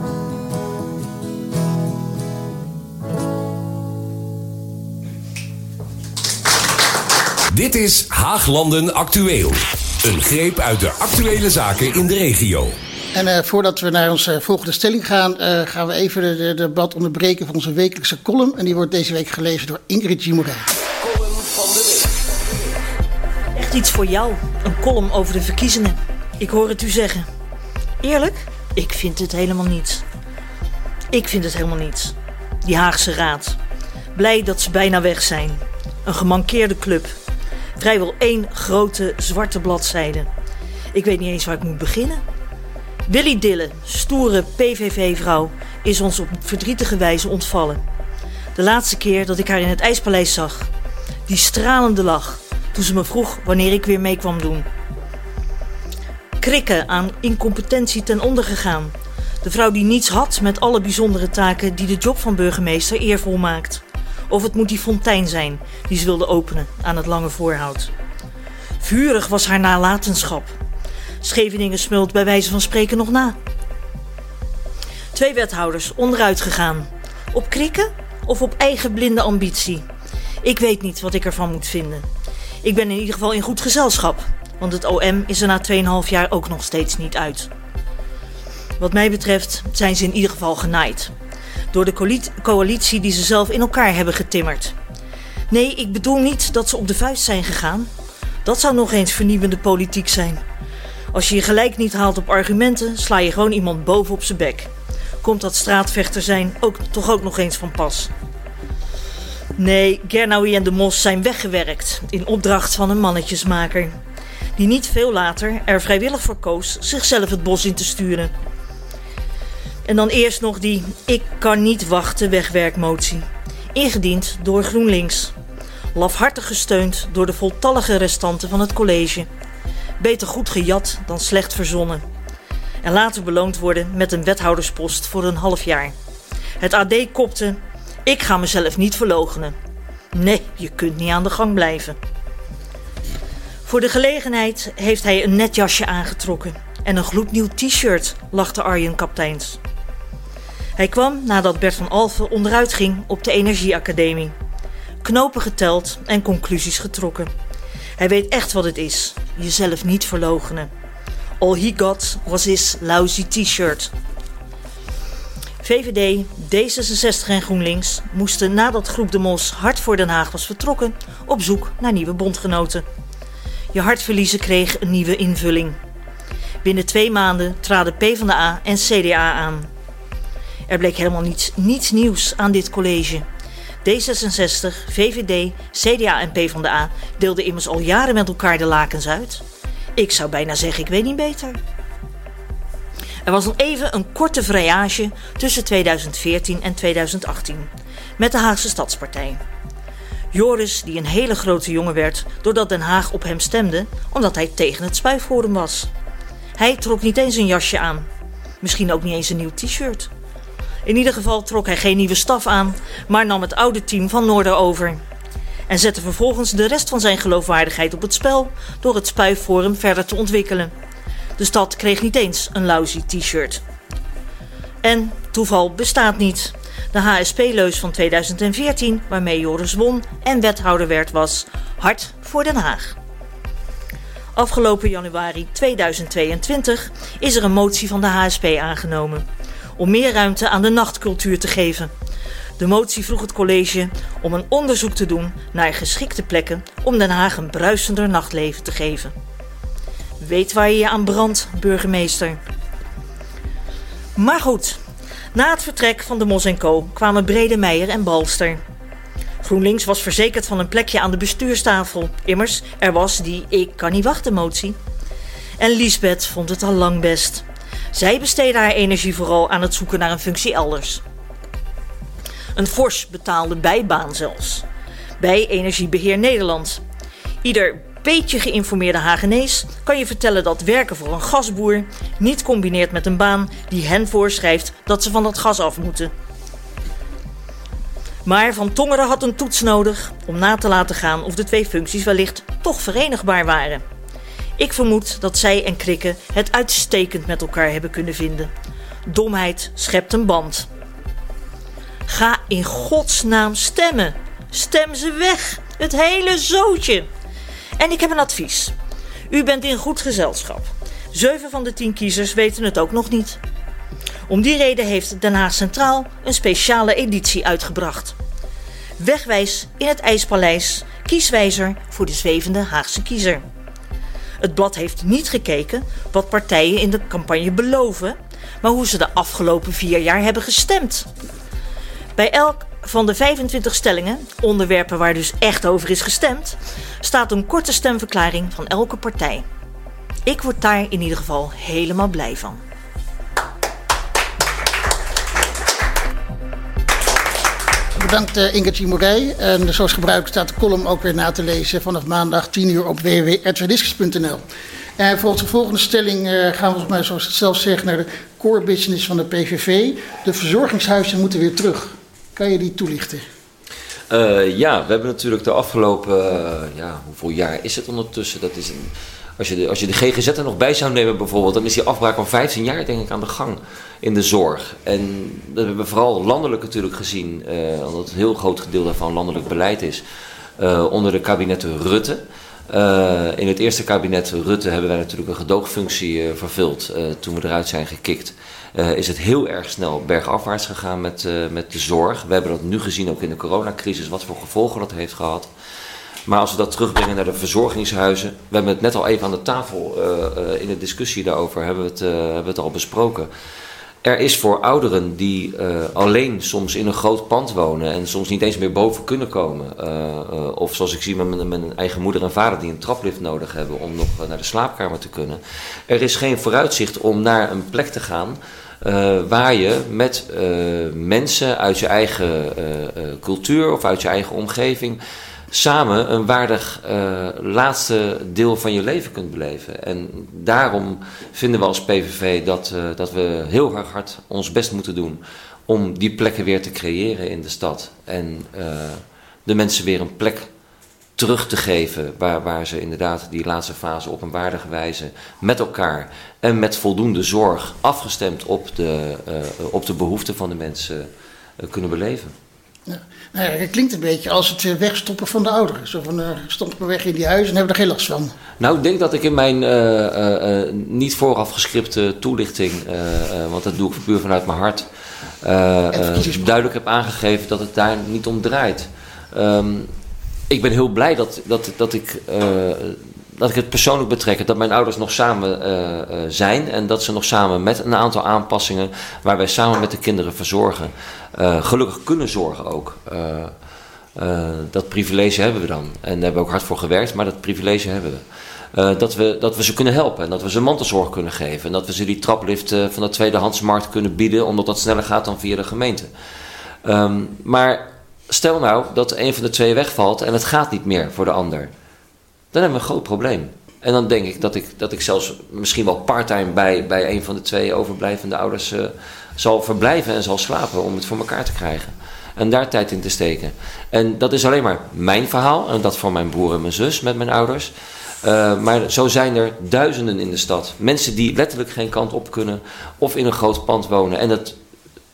Dit is Haaglanden Actueel. Een greep uit de actuele zaken in de regio. En eh, voordat we naar onze volgende stelling gaan, eh, gaan we even de, de debat onderbreken van onze wekelijkse column. En die wordt deze week gelezen door Ingrid Gimorijn. Echt iets voor jou. Een column over de verkiezingen. Ik hoor het u zeggen. Eerlijk? Ik vind het helemaal niets. Ik vind het helemaal niets. Die Haagse Raad. Blij dat ze bijna weg zijn. Een gemankeerde club. Vrijwel één grote zwarte bladzijde. Ik weet niet eens waar ik moet beginnen. Willy Dille, stoere PVV-vrouw, is ons op verdrietige wijze ontvallen. De laatste keer dat ik haar in het IJspaleis zag. Die stralende lach toen ze me vroeg wanneer ik weer mee kwam doen. Krikken aan incompetentie ten onder gegaan. De vrouw die niets had met alle bijzondere taken die de job van burgemeester eervol maakt. Of het moet die fontein zijn die ze wilde openen aan het lange voorhout. Vurig was haar nalatenschap. Scheveningen smult bij wijze van spreken nog na. Twee wethouders onderuit gegaan. Op krikken of op eigen blinde ambitie? Ik weet niet wat ik ervan moet vinden. Ik ben in ieder geval in goed gezelschap, want het OM is er na 2,5 jaar ook nog steeds niet uit. Wat mij betreft zijn ze in ieder geval genaaid. Door de coalitie die ze zelf in elkaar hebben getimmerd. Nee, ik bedoel niet dat ze op de vuist zijn gegaan. Dat zou nog eens vernieuwende politiek zijn. Als je je gelijk niet haalt op argumenten, sla je gewoon iemand boven op zijn bek. Komt dat straatvechter zijn ook, toch ook nog eens van pas. Nee, Gernaui en de Mos zijn weggewerkt in opdracht van een mannetjesmaker. Die niet veel later er vrijwillig voor koos zichzelf het bos in te sturen. En dan eerst nog die ik kan niet wachten wegwerkmotie. Ingediend door GroenLinks. Lafhartig gesteund door de voltallige restanten van het college. Beter goed gejat dan slecht verzonnen. En later beloond worden met een wethouderspost voor een half jaar. Het AD kopte: Ik ga mezelf niet verloochenen. Nee, je kunt niet aan de gang blijven. Voor de gelegenheid heeft hij een net jasje aangetrokken en een gloednieuw t-shirt, lachte Arjen Kapteins. Hij kwam nadat Bert van Alphen onderuit ging op de Energieacademie. Knopen geteld en conclusies getrokken. Hij weet echt wat het is: jezelf niet verloochenen. All he got was his lousy t-shirt. VVD, D66 en GroenLinks moesten nadat Groep de Mos hard voor Den Haag was vertrokken op zoek naar nieuwe bondgenoten. Je hartverliezen kreeg een nieuwe invulling. Binnen twee maanden traden PvdA en CDA aan. Er bleek helemaal niets, niets nieuws aan dit college. D66, VVD, CDA en PvdA deelden immers al jaren met elkaar de lakens uit. Ik zou bijna zeggen, ik weet niet beter. Er was nog even een korte vrijage tussen 2014 en 2018 met de Haagse Stadspartij. Joris, die een hele grote jongen werd doordat Den Haag op hem stemde, omdat hij tegen het spuiforum was. Hij trok niet eens een jasje aan. Misschien ook niet eens een nieuw t-shirt. In ieder geval trok hij geen nieuwe staf aan, maar nam het oude team van Noorder over. En zette vervolgens de rest van zijn geloofwaardigheid op het spel door het spuiforum verder te ontwikkelen. De stad kreeg niet eens een lousy t-shirt. En toeval bestaat niet. De HSP-leus van 2014, waarmee Joris won en wethouder werd, was Hart voor Den Haag. Afgelopen januari 2022 is er een motie van de HSP aangenomen om meer ruimte aan de nachtcultuur te geven. De motie vroeg het college om een onderzoek te doen naar geschikte plekken om Den Haag een bruisender nachtleven te geven. Weet waar je je aan brandt, burgemeester. Maar goed, na het vertrek van de Mos Co kwamen Brede Meijer en Balster. GroenLinks was verzekerd van een plekje aan de bestuurstafel. Immers, er was die ik kan niet wachten motie. En Liesbeth vond het al lang best. Zij besteedde haar energie vooral aan het zoeken naar een functie elders. Een fors betaalde bijbaan zelfs. Bij Energiebeheer Nederland. Ieder beetje geïnformeerde Hagenees kan je vertellen dat werken voor een gasboer niet combineert met een baan die hen voorschrijft dat ze van dat gas af moeten. Maar Van Tongeren had een toets nodig om na te laten gaan of de twee functies wellicht toch verenigbaar waren. Ik vermoed dat zij en Krikke het uitstekend met elkaar hebben kunnen vinden. Domheid schept een band. Ga in godsnaam stemmen. Stem ze weg. Het hele zootje. En ik heb een advies. U bent in goed gezelschap. Zeven van de tien kiezers weten het ook nog niet. Om die reden heeft Den Haag Centraal een speciale editie uitgebracht. Wegwijs in het IJspaleis, kieswijzer voor de zwevende Haagse kiezer. Het blad heeft niet gekeken wat partijen in de campagne beloven, maar hoe ze de afgelopen vier jaar hebben gestemd. Bij elk van de 25 stellingen, onderwerpen waar dus echt over is gestemd, staat een korte stemverklaring van elke partij. Ik word daar in ieder geval helemaal blij van. Bedankt uh, Ingertje Morey. En zoals gebruikelijk staat de column ook weer na te lezen vanaf maandag 10 uur op www.rtdiscus.nl. En volgens de volgende stelling uh, gaan we volgens mij, zoals het zelf zegt, naar de core business van de PVV. De verzorgingshuizen moeten weer terug. Kan je die toelichten? Uh, ja, we hebben natuurlijk de afgelopen, ja, hoeveel jaar is het ondertussen? Dat is een, als, je de, als je de GGZ er nog bij zou nemen bijvoorbeeld, dan is die afbraak van 15 jaar denk ik aan de gang in de zorg. En dat hebben we vooral landelijk natuurlijk gezien, uh, omdat een heel groot gedeelte daarvan landelijk beleid is, uh, onder de kabinetten Rutte. Uh, in het eerste kabinet Rutte hebben wij natuurlijk een gedoogfunctie vervuld toen we eruit zijn gekikt. is het heel erg snel bergafwaarts gegaan met, met de zorg. We hebben dat nu gezien ook in de coronacrisis, wat voor gevolgen dat heeft gehad. Maar als we dat terugbrengen naar de verzorgingshuizen. We hebben het net al even aan de tafel in de discussie daarover hebben we het, hebben we het al besproken. Er is voor ouderen die alleen soms in een groot pand wonen en soms niet eens meer boven kunnen komen. Of zoals ik zie met mijn, eigen moeder en vader die een traplift nodig hebben om nog naar de slaapkamer te kunnen. Er is geen vooruitzicht om naar een plek te gaan waar je met mensen uit je eigen cultuur of uit je eigen omgeving samen een waardig uh, laatste deel van je leven kunt beleven. En daarom vinden we als PVV dat, uh, dat we heel erg hard ons best moeten doen om die plekken weer te creëren in de stad. En uh, de mensen weer een plek terug te geven waar, waar ze inderdaad die laatste fase op een waardige wijze met elkaar en met voldoende zorg afgestemd op de, op de behoeften van de mensen kunnen beleven. Ja. Nou ja, het klinkt een beetje als het wegstoppen van de ouderen. Zo van, uh, stop maar weg in die huizen en hebben er geen last van. Nou, ik denk dat ik in mijn uh, uh, niet vooraf gescripte toelichting, want dat doe ik puur vanuit mijn hart, duidelijk heb aangegeven dat het daar niet om draait. Um, ik ben heel blij dat, dat, dat ik dat ik het persoonlijk betrek, dat mijn ouders nog samen uh, uh, zijn en dat ze nog samen met een aantal aanpassingen waar wij samen met de kinderen verzorgen, uh, gelukkig kunnen zorgen ook. dat privilege hebben we dan. En daar hebben we ook hard voor gewerkt, maar dat privilege hebben we. dat, we, dat we ze kunnen helpen en dat we ze mantelzorg kunnen geven. En dat we ze die traplift van de tweedehandsmarkt kunnen bieden, omdat dat sneller gaat dan via de gemeente. Um, maar Stel nou dat een van de twee wegvalt en het gaat niet meer voor de ander. Dan hebben we een groot probleem. En dan denk ik dat ik, dat ik zelfs misschien wel parttime bij, bij een van de twee overblijvende ouders eh, zal verblijven en zal slapen om het voor elkaar te krijgen. En daar tijd in te steken. En dat is alleen maar mijn verhaal en dat van mijn broer en mijn zus met mijn ouders. Uh, maar zo zijn er duizenden in de stad. Mensen die letterlijk geen kant op kunnen of in een groot pand wonen en dat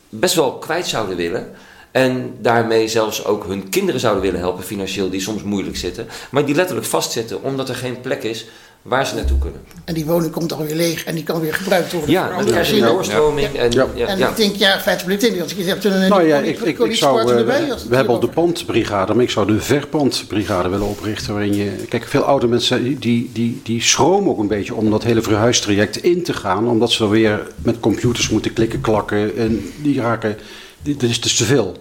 best wel kwijt zouden willen. En daarmee zelfs ook hun kinderen zouden willen helpen financieel, die soms moeilijk zitten. Maar die letterlijk vastzitten omdat er geen plek is waar ze naartoe kunnen. En die woning komt dan weer leeg en die kan weer gebruikt worden. Ja, dan krijg je een doorstroming. Ja. En, Ja. ja, en ik denk, ja, feitelijk, ik denk dat je hebt een Nou ja, ik, ik, ik zou, eh, erbij. we, als hebben al de pandbrigade, maar ik zou de verpandbrigade willen oprichten. Waarin je, kijk, veel oude mensen die, die, die schromen ook een beetje om dat hele verhuistraject in te gaan. Omdat ze dan weer met computers moeten klikken, klakken. En die raken, dat is dus te veel.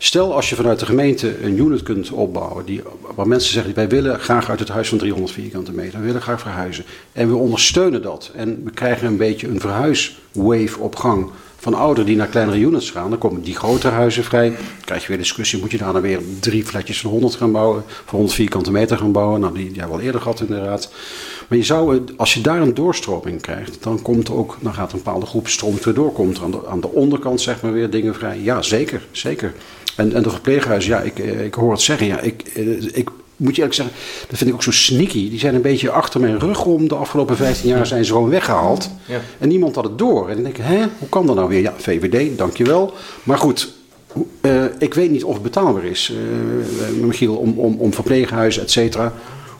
Stel als je vanuit de gemeente een unit kunt opbouwen, die, waar mensen zeggen, wij willen graag uit het huis van 300 vierkante meter, we willen graag verhuizen. En we ondersteunen dat. En we krijgen een beetje een verhuiswave op gang van ouderen die naar kleinere units gaan. Dan komen die grotere huizen vrij. Dan krijg je weer discussie, moet je daar dan weer drie flatjes van 100 gaan bouwen, van 100 vierkante meter gaan bouwen. Nou, die, die hebben we al eerder gehad inderdaad. Maar je zou, als je daar een doorstroming krijgt, dan komt er ook, dan gaat een bepaalde groep stroomt weer door. Komt er aan de, aan de onderkant zeg maar weer dingen vrij. Ja, zeker, zeker. En, en de verpleeghuizen, ja, ik, eh, ik hoor het zeggen. Ja, ik, eh, ik moet je eerlijk zeggen, dat vind ik ook zo sneaky. Die zijn een beetje achter mijn rug om. De afgelopen 15 jaar zijn ze gewoon weggehaald. Ja. En niemand had het door. En dan denk ik, hè, hoe kan dat nou weer? Ja, VVD, dankjewel. Maar goed, eh, ik weet niet of het betaalbaar is, eh, Michiel, om, om, om verpleeghuizen, et cetera,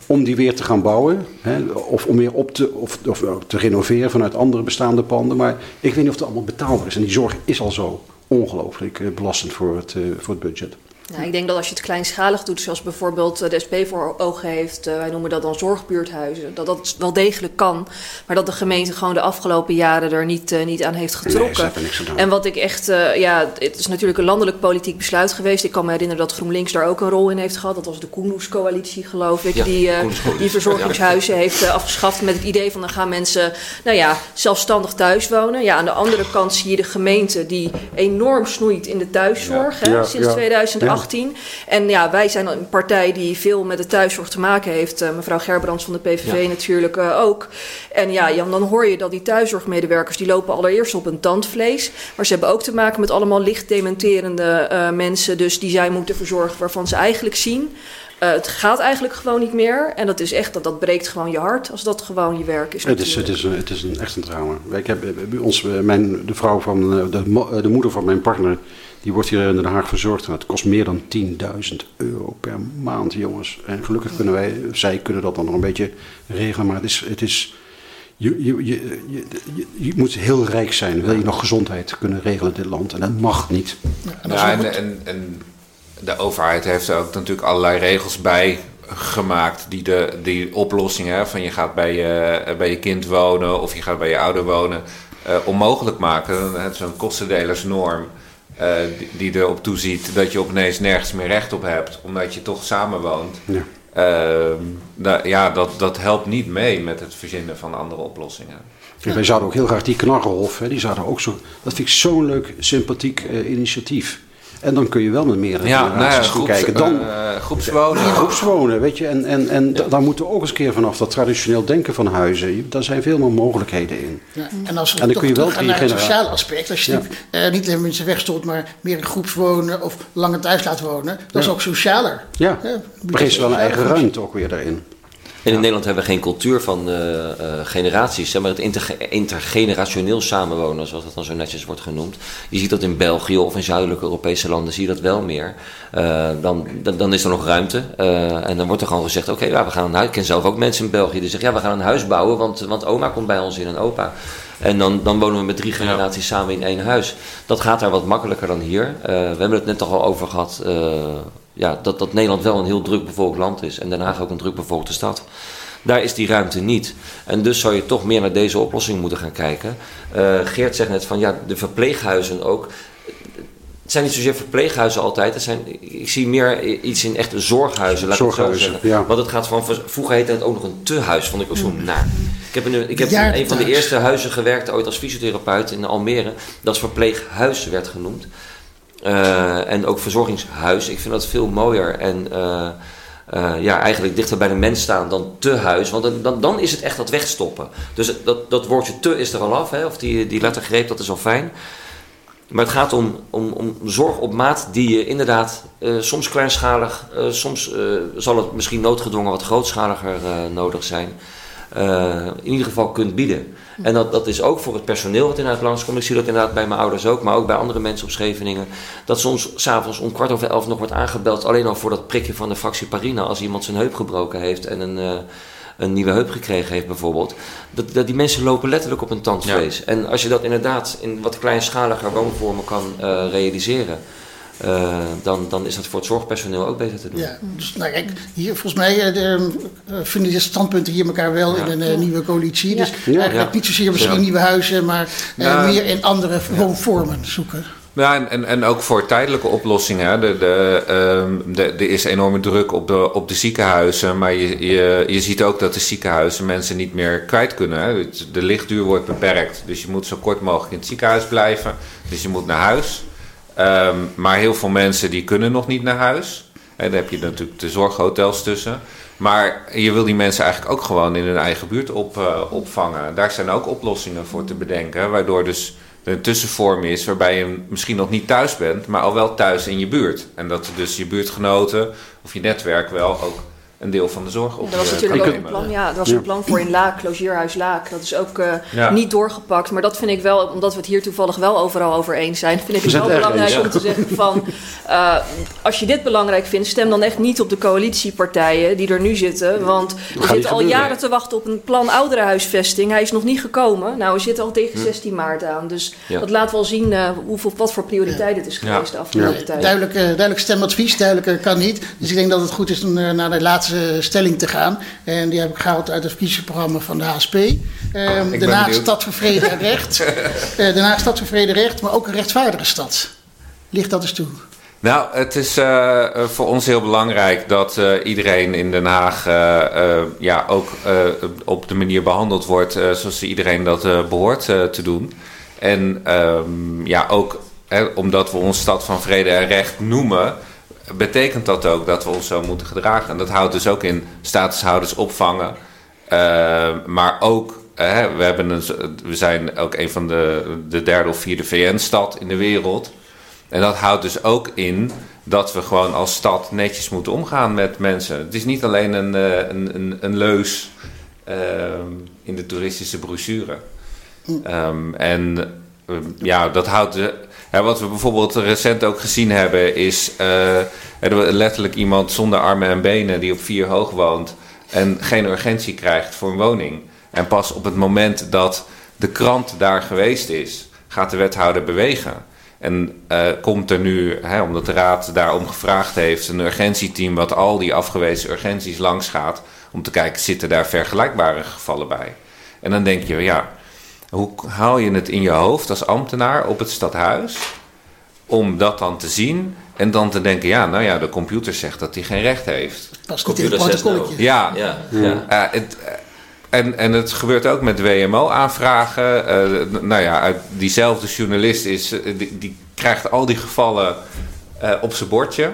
om die weer te gaan bouwen. Hè, of om weer op te, of, of te renoveren vanuit andere bestaande panden. Maar ik weet niet of het allemaal betaalbaar is. En die zorg is al zo ongelooflijk eh, belastend voor het, eh, voor het budget. Nou, ik denk dat als je het kleinschalig doet, zoals bijvoorbeeld eh, de SP voor ogen heeft, eh, wij noemen dat dan zorgbuurthuizen, dat dat wel degelijk kan, maar dat de gemeente gewoon de afgelopen jaren er niet, eh, niet aan heeft getrokken. niks en wat ik echt, ja, het is natuurlijk een landelijk politiek besluit geweest. Ik kan me herinneren dat GroenLinks daar ook een rol in heeft gehad. Dat was de Koenhoes-coalitie, geloof ik, Ja, die, die verzorgingshuizen heeft afgeschaft met het idee van dan gaan mensen, nou ja, zelfstandig thuis wonen. Ja, aan de andere kant zie je de gemeente die enorm snoeit in de thuiszorg, hè, sinds ja. 2018. En ja, wij zijn een partij die veel met de thuiszorg te maken heeft. Eh, mevrouw Gerbrands van de PVV Ja. natuurlijk eh, ook. En ja, Jan, dan hoor je dat die thuiszorgmedewerkers... die lopen allereerst op een tandvlees. Maar ze hebben ook te maken met allemaal licht dementerende eh, mensen... dus die zij moeten verzorgen waarvan ze eigenlijk zien... het gaat eigenlijk gewoon niet meer. En dat is echt, dat, dat breekt gewoon je hart als dat gewoon je werk is. Het is, het is, het is een, echt een drama. Ik heb ons, mijn, de vrouw van de, de moeder van mijn partner, die wordt hier in Den Haag verzorgd. En het kost meer dan 10.000 euro per maand, jongens. En gelukkig kunnen wij, zij kunnen dat dan nog een beetje regelen. Maar het is, het is je, je, je, je, moet heel rijk zijn, wil je nog gezondheid kunnen regelen in dit land. En dat mag niet. Ja, en, en, en de overheid heeft er ook natuurlijk allerlei regels bij gemaakt die de die oplossingen hè, van je gaat bij je, bij je kind wonen of je gaat bij je ouder wonen eh, onmogelijk maken. Het is een kostendelersnorm eh, die, die erop toeziet dat je opeens nergens meer recht op hebt omdat je toch samenwoont. Ja. Ehm, da- ja, dat, dat helpt niet mee met het verzinnen van andere oplossingen. Kijk, wij zouden ook heel graag die knarrenhof, hè, die zouden ook zo. Dat vind ik zo'n leuk, sympathiek eh, initiatief. En dan kun je wel met meerdere Ja, nou ja, groeps, kijken. Dan, eh, groepswonen. groepswonen, weet je. En, en, en da- daar moeten we ook eens een keer vanaf dat traditioneel denken van huizen. Daar zijn veel meer mogelijkheden in. Ja, en als we En dan toch kun je wel drie naar het sociale aspect, als je Ja. niet, eh, niet alleen mensen wegstoot, maar meer in groepswonen of langer thuis laat wonen, dat is ook socialer. Ja, Ja, maar geeft ze wel een eigen ruimte ook weer daarin. In Nederland hebben we geen cultuur van eh, eh, generaties, zeg maar het interge- intergenerationeel samenwonen, zoals dat dan zo netjes wordt genoemd. Je ziet dat in België of in zuidelijke Europese landen zie je dat wel meer. Eh, dan, dan, is er nog ruimte en dan wordt er gewoon gezegd, oké, ja, we gaan een huis. Ik ken zelf ook mensen in België die zeggen, ja, we gaan een huis bouwen, want, want oma komt bij ons in en opa. En dan, dan wonen we met drie generaties samen in één huis. Dat gaat daar wat makkelijker dan hier. We hebben het net toch al over gehad. eh, ja, dat, dat Nederland wel een heel druk bevolkt land is. En Den Haag ook een druk bevolkte stad. Daar is die ruimte niet. En dus zou je toch meer naar deze oplossing moeten gaan kijken. Eh, Geert zegt net van ja, de verpleeghuizen ook. Het zijn niet zozeer verpleeghuizen altijd. Het zijn, ik zie meer iets in echte zorghuizen. Laat ik het zo Zorghuizen, zeggen. ja. Want het gaat van. Vroeger heette het ook nog een tehuis. Vond ik ook zo naar. Ik heb, in, een- ik heb in een van de eerste huizen gewerkt ooit als fysiotherapeut in Almere. Dat is verpleeghuis werd genoemd. Eh, en ook verzorgingshuis. Ik vind dat veel mooier en eh, eh, ja, eigenlijk dichter bij de mens staan dan te huis. Want dan- dan, is het echt dat wegstoppen. Dus dat, dat woordje te is er al af, hè? of die, die lettergreep, dat is al fijn. Maar het gaat om, om, om zorg op maat die je inderdaad soms kleinschalig, soms zal het misschien noodgedwongen wat grootschaliger nodig zijn. Eh, in ieder geval kunt bieden. En dat, dat is ook voor het personeel wat inderdaad langskomt. Ik zie dat inderdaad bij mijn ouders ook, maar ook bij andere mensen op Scheveningen. Dat soms s'avonds om kwart over elf nog wordt aangebeld. Alleen al voor dat prikje van de fractie Parina. Als iemand zijn heup gebroken heeft en een, eh, een nieuwe heup gekregen heeft bijvoorbeeld. Dat, dat die mensen lopen letterlijk op een tandvlees. En als je dat inderdaad in wat kleinschaliger woonvormen kan eh, realiseren. Eh, dan, dan is dat voor het zorgpersoneel ook beter te doen. Ja, dus nou kijk, hier volgens mij eh, de, eh, vinden de standpunten hier elkaar wel in een eh, nieuwe coalitie. Dus Ja. eigenlijk Ja. niet zozeer misschien Ja. nieuwe huizen, maar Ja. meer in andere woonvormen zoeken. Ja, en, en, en ook voor tijdelijke oplossingen. hè. De, de, ehm, de, er is enorme druk op de, op de ziekenhuizen. Maar je, je, je ziet ook dat de ziekenhuizen mensen niet meer kwijt kunnen. Hè. De lichtduur wordt beperkt. Dus je moet zo kort mogelijk in het ziekenhuis blijven. Dus je moet naar huis. Ehm, maar heel veel mensen die kunnen nog niet naar huis. En daar heb je natuurlijk de zorghotels tussen. Maar je wil die mensen eigenlijk ook gewoon in hun eigen buurt op, eh, opvangen. Daar zijn ook oplossingen voor te bedenken. Waardoor dus een tussenvorm is waarbij je misschien nog niet thuis bent, maar al wel thuis in je buurt. En dat dus je buurtgenoten of je netwerk wel ook een deel van de zorg op Er was natuurlijk ook een plan, ja, er was Ja. een plan voor in Laak, logeerhuis Laak. Dat is ook eh, Ja. niet doorgepakt. Maar dat vind ik wel, omdat we het hier toevallig wel overal over eens zijn, vind ik het wel belangrijk eens. om te zeggen van, eh, als je dit belangrijk vindt, stem dan echt niet op de coalitiepartijen die er nu zitten. Want we zitten al gebeuren. jaren te wachten op een plan ouderenhuisvesting. Hij is nog niet gekomen. Nou, we zitten al tegen Hm. 16 maart aan. Dus Ja. dat laat wel zien eh, hoeveel, wat voor prioriteit het is Ja. geweest de afgelopen tijd. Duidelijk, eh, duidelijk stemadvies, duidelijker kan niet. Dus ik denk dat het goed is om eh, naar de laatste stelling te gaan. En die heb ik gehaald uit het verkiezingsprogramma van de HSP. Ben daarna. Stad voor Vrede en Recht. Eh, daarna Stad voor Vrede en Recht, maar ook een rechtvaardige stad. Ligt dat eens toe? Nou, het is eh, eh, voor ons heel belangrijk dat eh, iedereen in Den Haag eh, eh, ja, ook eh, op de manier behandeld wordt eh, zoals iedereen dat eh, behoort eh, te doen. En ehm, ja, ook hè, omdat we ons stad van vrede en recht noemen, betekent dat ook dat we ons zo moeten gedragen. En dat houdt dus ook in statushouders opvangen, eh, maar ook we, hebben een, we zijn ook een van de, de derde of vierde VN-stad in de wereld. En dat houdt dus ook in dat we gewoon als stad netjes moeten omgaan met mensen. Het is niet alleen een, eh, een, een, een leus ehm, in de toeristische brochure. Ehm, en ehm, ja, dat houdt. De, wat we bijvoorbeeld recent ook gezien hebben, is eh, er letterlijk iemand zonder armen en benen die op vier hoog woont en geen urgentie krijgt voor een woning. En pas op het moment dat de krant daar geweest is, gaat de wethouder bewegen. En eh, komt er nu, hè, omdat de raad daarom gevraagd heeft, een urgentieteam wat al die afgewezen urgenties langs gaat, om te kijken, zitten daar vergelijkbare gevallen bij? En dan denk je, ja, hoe haal je het in je hoofd als ambtenaar op het stadhuis om dat dan te zien en dan te denken, ja, nou ja, de computer zegt dat hij geen recht heeft. Pas Computer zegt protocolletje. Ja, Ja, ja. eh, het, eh, en, en het gebeurt ook met WMO-aanvragen. Eh, nou ja, diezelfde journalist is, die, die krijgt al die gevallen eh, op zijn bordje.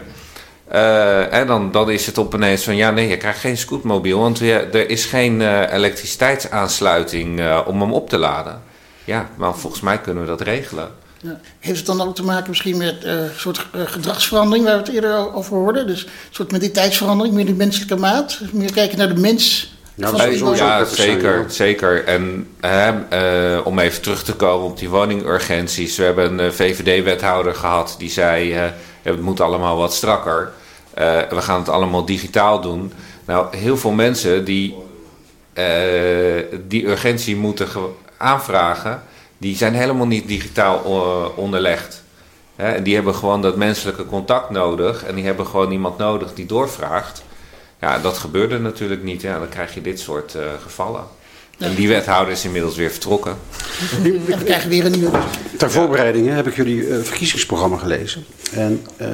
Eh, en dan, dan is het opeens van ja, nee, je krijgt geen scootmobiel, want je- er is geen eh, elektriciteitsaansluiting eh, om hem op te laden. Ja, maar volgens mij kunnen we dat regelen. Ja. Heeft het dan ook te maken misschien met eh, een soort gedragsverandering waar we het eerder over hoorden? Dus een soort mentaliteitsverandering, meer die menselijke maat? Meer kijken naar de mens dat de is inwoner? sowieso Ja, zeker, ja. zeker. En hè, eh, om even terug te komen op die woningurgenties. We hebben een VVD-wethouder gehad die zei... eh, het moet allemaal wat strakker. Eh, we gaan het allemaal digitaal doen. Nou, heel veel mensen die eh, die urgentie moeten ge- aanvragen... die zijn helemaal niet digitaal eh, onderlegd. En die hebben gewoon dat menselijke contact nodig. En die hebben gewoon iemand nodig die doorvraagt. Ja, dat gebeurde natuurlijk niet. Ja, dan krijg je dit soort gevallen. En die wethouder is inmiddels weer vertrokken. En we krijgen weer een nieuwe. Ter voorbereiding hè, heb ik jullie eh, verkiezingsprogramma gelezen. En eh,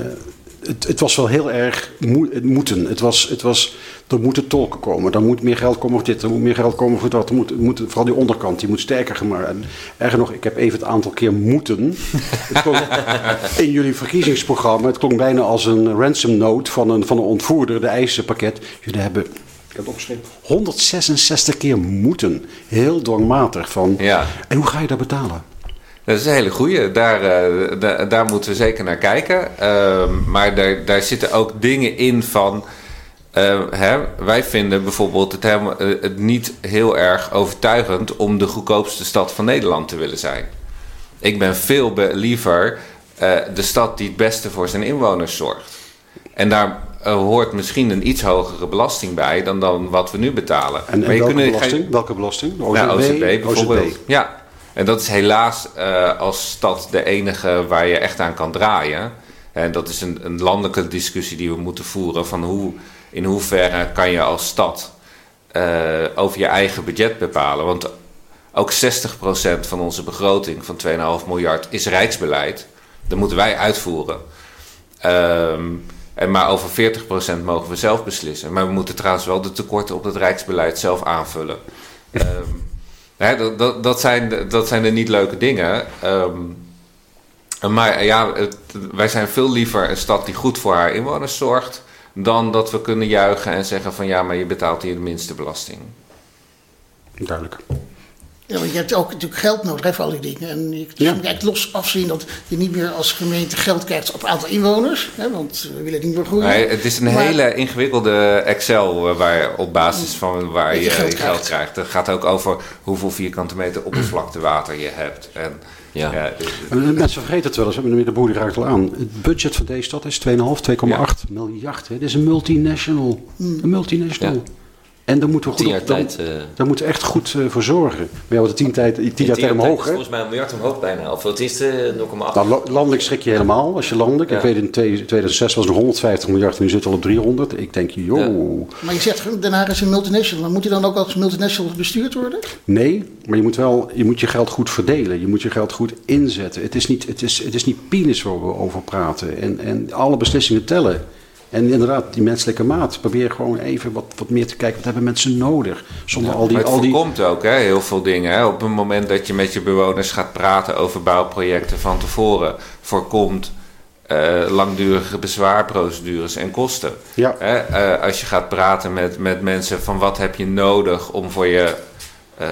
het, het was wel heel erg het moeten. Het was, het was, er moeten tolken komen, er moet meer geld komen voor dit, er moet meer geld komen voor dat. Er moet, moet, vooral die onderkant, die moet sterker gemaakt En erger nog, ik heb even het aantal keer moeten. Het klonk, in jullie verkiezingsprogramma, het klonk bijna als een ransom note van een, van een ontvoerder, de eisenpakket. Jullie hebben, ik heb het opgeschreven, 166 keer moeten. Heel dwangmatig van, Ja. en hoe ga je dat betalen? Dat is een hele goeie. Daar, eh, da- daar moeten we zeker naar kijken. Ehm, maar daar, daar zitten ook dingen in van. eh, hè, wij vinden bijvoorbeeld het, helemaal- eh, het niet heel erg overtuigend om de goedkoopste stad van Nederland te willen zijn. Ik ben veel liever eh, de stad die het beste voor zijn inwoners zorgt. En daar eh, hoort misschien een iets hogere belasting bij dan, dan wat we nu betalen. En, en welke, ga je- belasting? welke belasting? De OZB? nou, OZB bijvoorbeeld. OZB. Ja, en dat is helaas eh, als stad de enige waar je echt aan kan draaien. En dat is een, een landelijke discussie die we moeten voeren. Van hoe, in hoeverre kan je als stad eh, over je eigen budget bepalen. Want ook 60% van onze begroting van 2,5 miljard is rijksbeleid. Dat moeten wij uitvoeren. Ehm, en maar over 40% mogen we zelf beslissen. Maar we moeten trouwens wel de tekorten op het rijksbeleid zelf aanvullen. Ehm, hè, dat, dat, dat, zijn, de- dat zijn de niet leuke dingen. Ehm, maar ja, het- wij zijn veel liever een stad die goed voor haar inwoners zorgt. Dan dat we kunnen juichen en zeggen van ja, maar je betaalt hier de minste belasting. Duidelijk. Ja, want je hebt ook natuurlijk geld nodig hè, voor al die dingen. En je kunt Ja. eigenlijk los afzien dat je niet meer als gemeente geld krijgt op aantal inwoners. Hè, want we willen niet meer groeien. Nee, het is een Maar- hele ingewikkelde Excel eh, waar, op basis van waar je geld geld, krijgt. krijgt. Het gaat ook over hoeveel vierkante meter oppervlaktewater je hebt. En, Ja. En Mensen vergeten het wel eens, meneer de Boer raakt al aan. Het budget van deze stad is 2,5, 2,8 miljard. Hè. Dit is een multinational. Een multinational. En daar moeten we goed Tien jaar op, tijd. eh, daar moeten we echt goed eh, voor zorgen. Maar ja, wat de tien, tijd, tien jaar tien tijd jaar omhoog, is hè? volgens mij een miljard omhoog bijna. Of het is eh, 0,8. Nou, landelijk schrik je helemaal, als je landelijk. Ja. Ik weet in 2006 was het nog 150 miljard en nu zit het al op 300. Ik denk, joh. Maar je zegt, Den Haag is een multinational. Maar moet hij dan ook als multinational bestuurd worden? Nee, maar je moet wel je, moet je geld goed verdelen. Je moet je geld goed inzetten. Het is niet, het is, het is niet penis waar we over praten. En, en alle beslissingen tellen. En inderdaad, die menselijke maat. Probeer gewoon even wat, wat meer te kijken. Wat hebben mensen nodig? Zonder al die... maar het al die voorkomt ook hè, heel veel dingen. Hè. Op het moment dat je met je bewoners gaat praten over bouwprojecten van tevoren, voorkomt eh, langdurige bezwaarprocedures en kosten. Ja. Hè, eh, als je gaat praten met, met mensen van wat heb je nodig om voor je eh,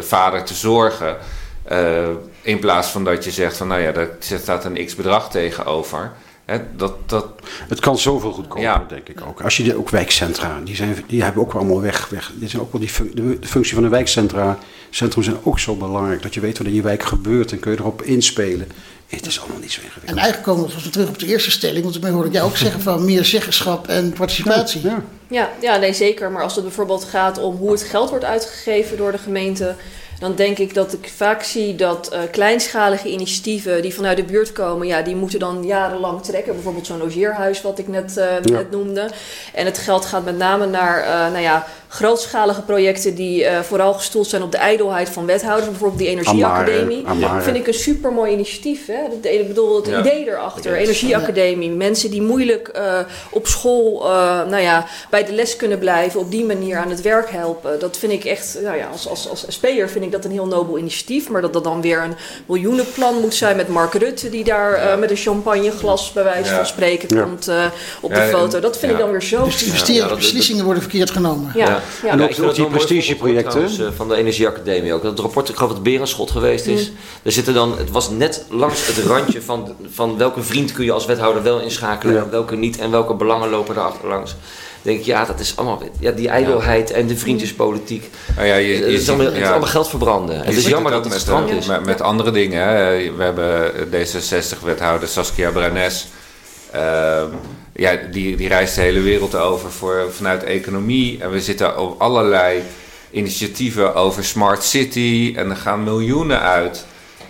vader te zorgen. in plaats van dat je zegt van nou ja, daar staat een x bedrag tegenover. Dat, dat, Het kan zoveel goedkoper, Ja. denk ik ook. Als je de, ook wijkcentra, die, zijn, die hebben ook allemaal weg. weg. Die zijn ook wel die fun- de, de functie van de wijkcentra. Centrum zijn ook zo belangrijk. Dat je weet wat in je wijk gebeurt en kun je erop inspelen. Het is allemaal niet zo ingewikkeld. En eigenlijk komen we terug op de eerste stelling. Want daarmee hoor ik jou ook zeggen van meer zeggenschap en participatie. Ja. Ja, ja, nee zeker. Maar als het bijvoorbeeld gaat om hoe het geld wordt uitgegeven door de gemeente, dan denk ik dat ik vaak zie dat eh, kleinschalige initiatieven die vanuit de buurt komen, ja, die moeten dan jarenlang trekken. Bijvoorbeeld zo'n logeerhuis wat ik net, eh, net noemde. En het geld gaat met name naar eh, nou ja, grootschalige projecten die eh, vooral gestoeld zijn op de ijdelheid van wethouders. Bijvoorbeeld die Energieacademie. Amare, Amare. Vind ik een supermooi initiatief. Hè? Dat- Ik bedoel, het Ja. idee erachter. Energieacademie. Mensen die moeilijk eh, op school eh, nou ja, bij de les kunnen blijven. Op die manier aan het werk helpen. Dat vind ik echt, nou ja, als, als, als SP'er vind ik dat een heel nobel initiatief. Maar dat dat dan weer een miljoenenplan moet zijn met Mark Rutte. Die daar eh, met een champagneglas bij wijze Ja. van spreken Ja. komt eh, op de foto. Dat vind ik dan weer zo... Dus investeringen, dat- beslissingen worden verkeerd genomen. Ja, ja. En Ja, ook- het die prestigeprojecten. eh, van de Energieacademie ook. Dat rapport, ik geloof dat Berenschot geweest is. Er zitten dan, het was net langs het randje van, van welke vriend kun je als wethouder wel inschakelen Ja. en welke niet. En welke belangen lopen daar achterlangs. Dan denk ik, ja, dat is allemaal, ja, die ijdelheid en de vriendjespolitiek. nou ja, je, je het, is allemaal, het ja. allemaal geld verbranden. En het is jammer ook dat het met, strand eh, is. Met, met andere dingen. Hè. We hebben D66-wethouder Saskia Branes. Ehm, ja, die, die reist de hele wereld over voor, vanuit economie. En we zitten op allerlei initiatieven over Smart City. En er gaan miljoenen uit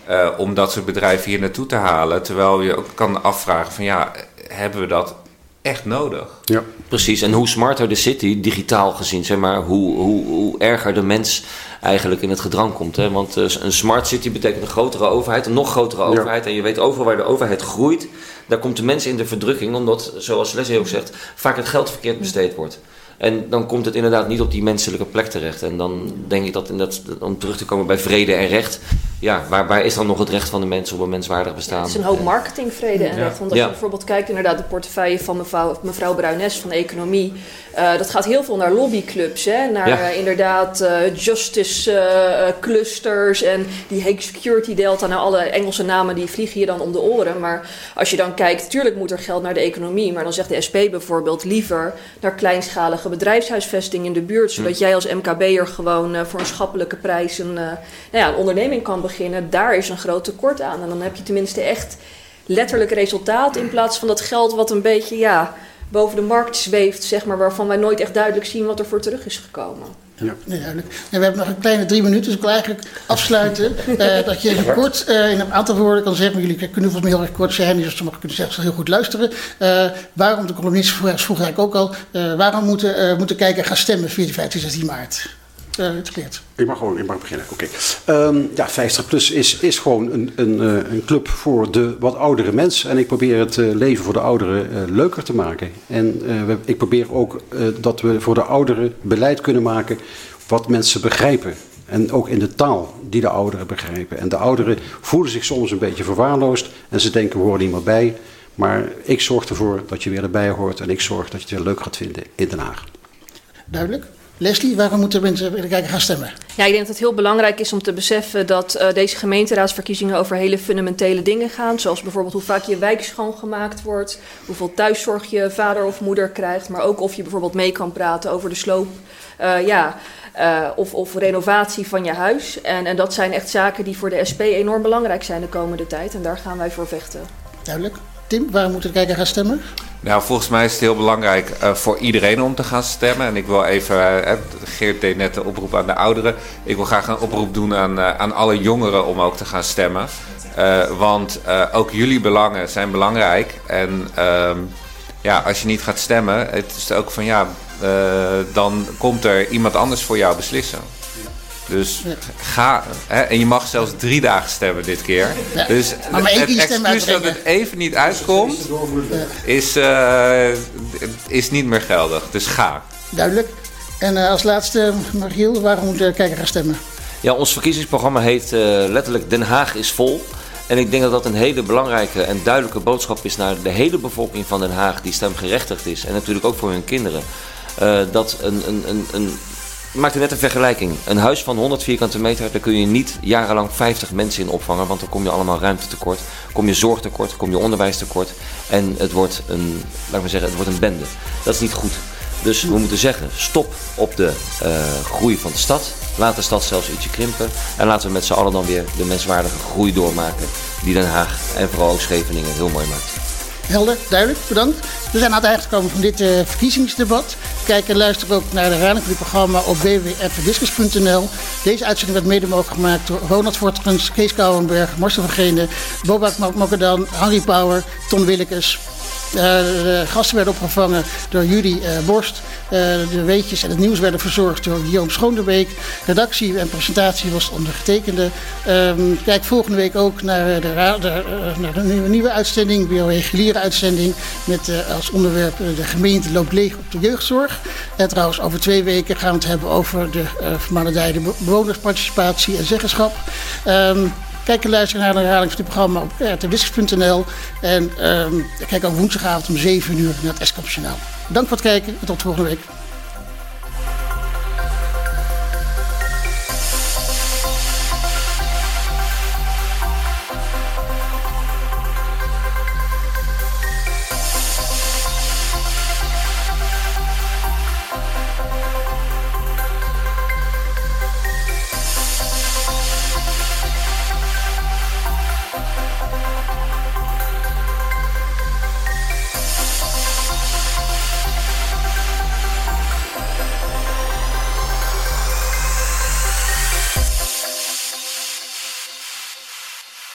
eh, om dat soort bedrijven hier naartoe te halen. Terwijl je ook kan afvragen van ja, hebben we dat echt nodig? Ja. Precies, en hoe smarter de city, digitaal gezien, zeg maar, hoe, hoe, hoe erger de mens eigenlijk in het gedrang komt. Hè? Want eh, een smart city betekent een grotere overheid, een nog grotere overheid. En je weet overal waar de overheid groeit, daar komt de mens in de verdrukking. Omdat, zoals Leslie ook zegt, vaak het geld verkeerd besteed wordt. En dan komt het inderdaad niet op die menselijke plek terecht. En dan denk ik dat, in dat om terug te komen bij vrede en recht. Ja, waar, waar is dan nog het recht van de mens op een menswaardig bestaan? Het is een hoop marketing, vrede en Ja. recht. Want als Ja. je bijvoorbeeld kijkt inderdaad de portefeuille van mevrouw, mevrouw Bruines van Economie. eh, dat gaat heel veel naar lobbyclubs. Hè? Naar Ja. eh, inderdaad eh, justice clusters en die Hague Security Delta. Nou, alle Engelse namen die vliegen je dan om de oren. Maar als je dan kijkt, tuurlijk moet er geld naar de economie. Maar dan zegt de SP bijvoorbeeld liever naar kleinschalige bedrijfshuisvesting in de buurt. Zodat Hm. jij als MKB'er gewoon eh, voor een schappelijke prijs een, eh, nou ja, een onderneming kan beginnen. Daar is een groot tekort aan. En dan heb je tenminste echt letterlijk resultaat in plaats van dat geld wat een beetje ja, boven de markt zweeft, zeg maar, waarvan wij nooit echt duidelijk zien wat er voor terug is gekomen. Ja. Nee, duidelijk. En we hebben nog een kleine drie minuten, dus ik wil eigenlijk afsluiten. eh, dat je even kort eh, in een aantal woorden kan zeggen, maar jullie kunnen volgens mij heel erg kort zijn, dus sommigen kunnen zeggen heel goed luisteren. Eh, waarom, de columnist vroeg vroeg eigenlijk ook al, waarom moeten, moeten kijkers gaan stemmen 14, 15, 16 maart? Eh, het. Ik mag gewoon, ik mag beginnen. Oké. Ehm, ja, 50 plus is, is gewoon een, een, eh, een club voor de wat oudere mensen. En ik probeer het eh, leven voor de ouderen leuker te maken. En we, ik probeer ook dat we voor de ouderen beleid kunnen maken wat mensen begrijpen. En ook in de taal die de ouderen begrijpen. En de ouderen voelen zich soms een beetje verwaarloosd. En ze denken, we horen niet meer bij. Maar ik zorg ervoor dat je weer erbij hoort. En ik zorg dat je het weer leuk gaat vinden in Den Haag. Duidelijk. Leslie, waarom moeten mensen willen kijken gaan stemmen? Ja, ik denk dat het heel belangrijk is om te beseffen dat eh, deze gemeenteraadsverkiezingen over hele fundamentele dingen gaan. Zoals bijvoorbeeld hoe vaak je wijk schoongemaakt wordt, hoeveel thuiszorg je vader of moeder krijgt, maar ook of je bijvoorbeeld mee kan praten over de sloop. eh, ja, eh, of, of renovatie van je huis. En, en dat zijn echt zaken die voor de SP enorm belangrijk zijn de komende tijd. En daar gaan wij voor vechten. Duidelijk. Tim, waarom moeten de kijker gaan stemmen? Nou, volgens mij is het heel belangrijk eh, voor iedereen om te gaan stemmen. En ik wil even, eh, Geert deed net de oproep aan de ouderen. Ik wil graag een oproep doen aan, eh, aan alle jongeren om ook te gaan stemmen. Want ook jullie belangen zijn belangrijk. En ehm, ja, als je niet gaat stemmen, het is ook van ja, dan komt er iemand anders voor jou beslissen. Dus ga, hè, en je mag zelfs drie dagen stemmen dit keer. Ja, Dus maar maar één het excuus dat het even niet uitkomt, is, eh, is niet meer geldig. Dus ga. Duidelijk. En eh, als laatste, Margiel, waarom moet de kijker gaan stemmen? Ja, ons verkiezingsprogramma heet eh, letterlijk Den Haag is vol. En ik denk dat dat een hele belangrijke en duidelijke boodschap is naar de hele bevolking van Den Haag die stemgerechtigd is. En natuurlijk ook voor hun kinderen. Eh, dat een, een, een, een, maak er net een vergelijking. Een huis van 100 vierkante meter, daar kun je niet jarenlang 50 mensen in opvangen. Want dan kom je allemaal ruimtetekort, kom je zorgtekort, kom je onderwijstekort. En het wordt een, laat maar zeggen, het wordt een bende. Dat is niet goed. Dus we moeten zeggen, stop op de eh, groei van de stad. Laat de stad zelfs ietsje krimpen. En laten we met z'n allen dan weer de menswaardige groei doormaken. Die Den Haag en vooral ook Scheveningen heel mooi maakt. Helder, duidelijk, bedankt. We zijn aan het eind gekomen van dit eh, verkiezingsdebat. Kijk en luister ook naar de herhaling van dit programma op www.discus.nl. Deze uitzending werd mede mogelijk gemaakt door Ronald Voortgens, Kees Kouwenberg, Marcel van Genen, Bobak Mokkedan, Harry Power, Ton Willekes. Eh, de gasten werden opgevangen door Judy eh, Borst. Eh, de weetjes en het nieuws werden verzorgd door Guillaume Schoonderbeek. Redactie en presentatie was ondergetekende. Ehm, kijk volgende week ook naar de, de, naar de nieuwe, uitzending, weer een reguliere uitzending. Met als onderwerp de gemeente loopt leeg op de jeugdzorg. En trouwens, over twee weken gaan we het hebben over de uh, bewonersparticipatie en zeggenschap. Ehm, Kijk en luister naar de herhaling van dit programma op rtwissers.nl. En ehm, kijk ook woensdagavond om 7 uur naar het Journaal. Dank voor het kijken en tot volgende week.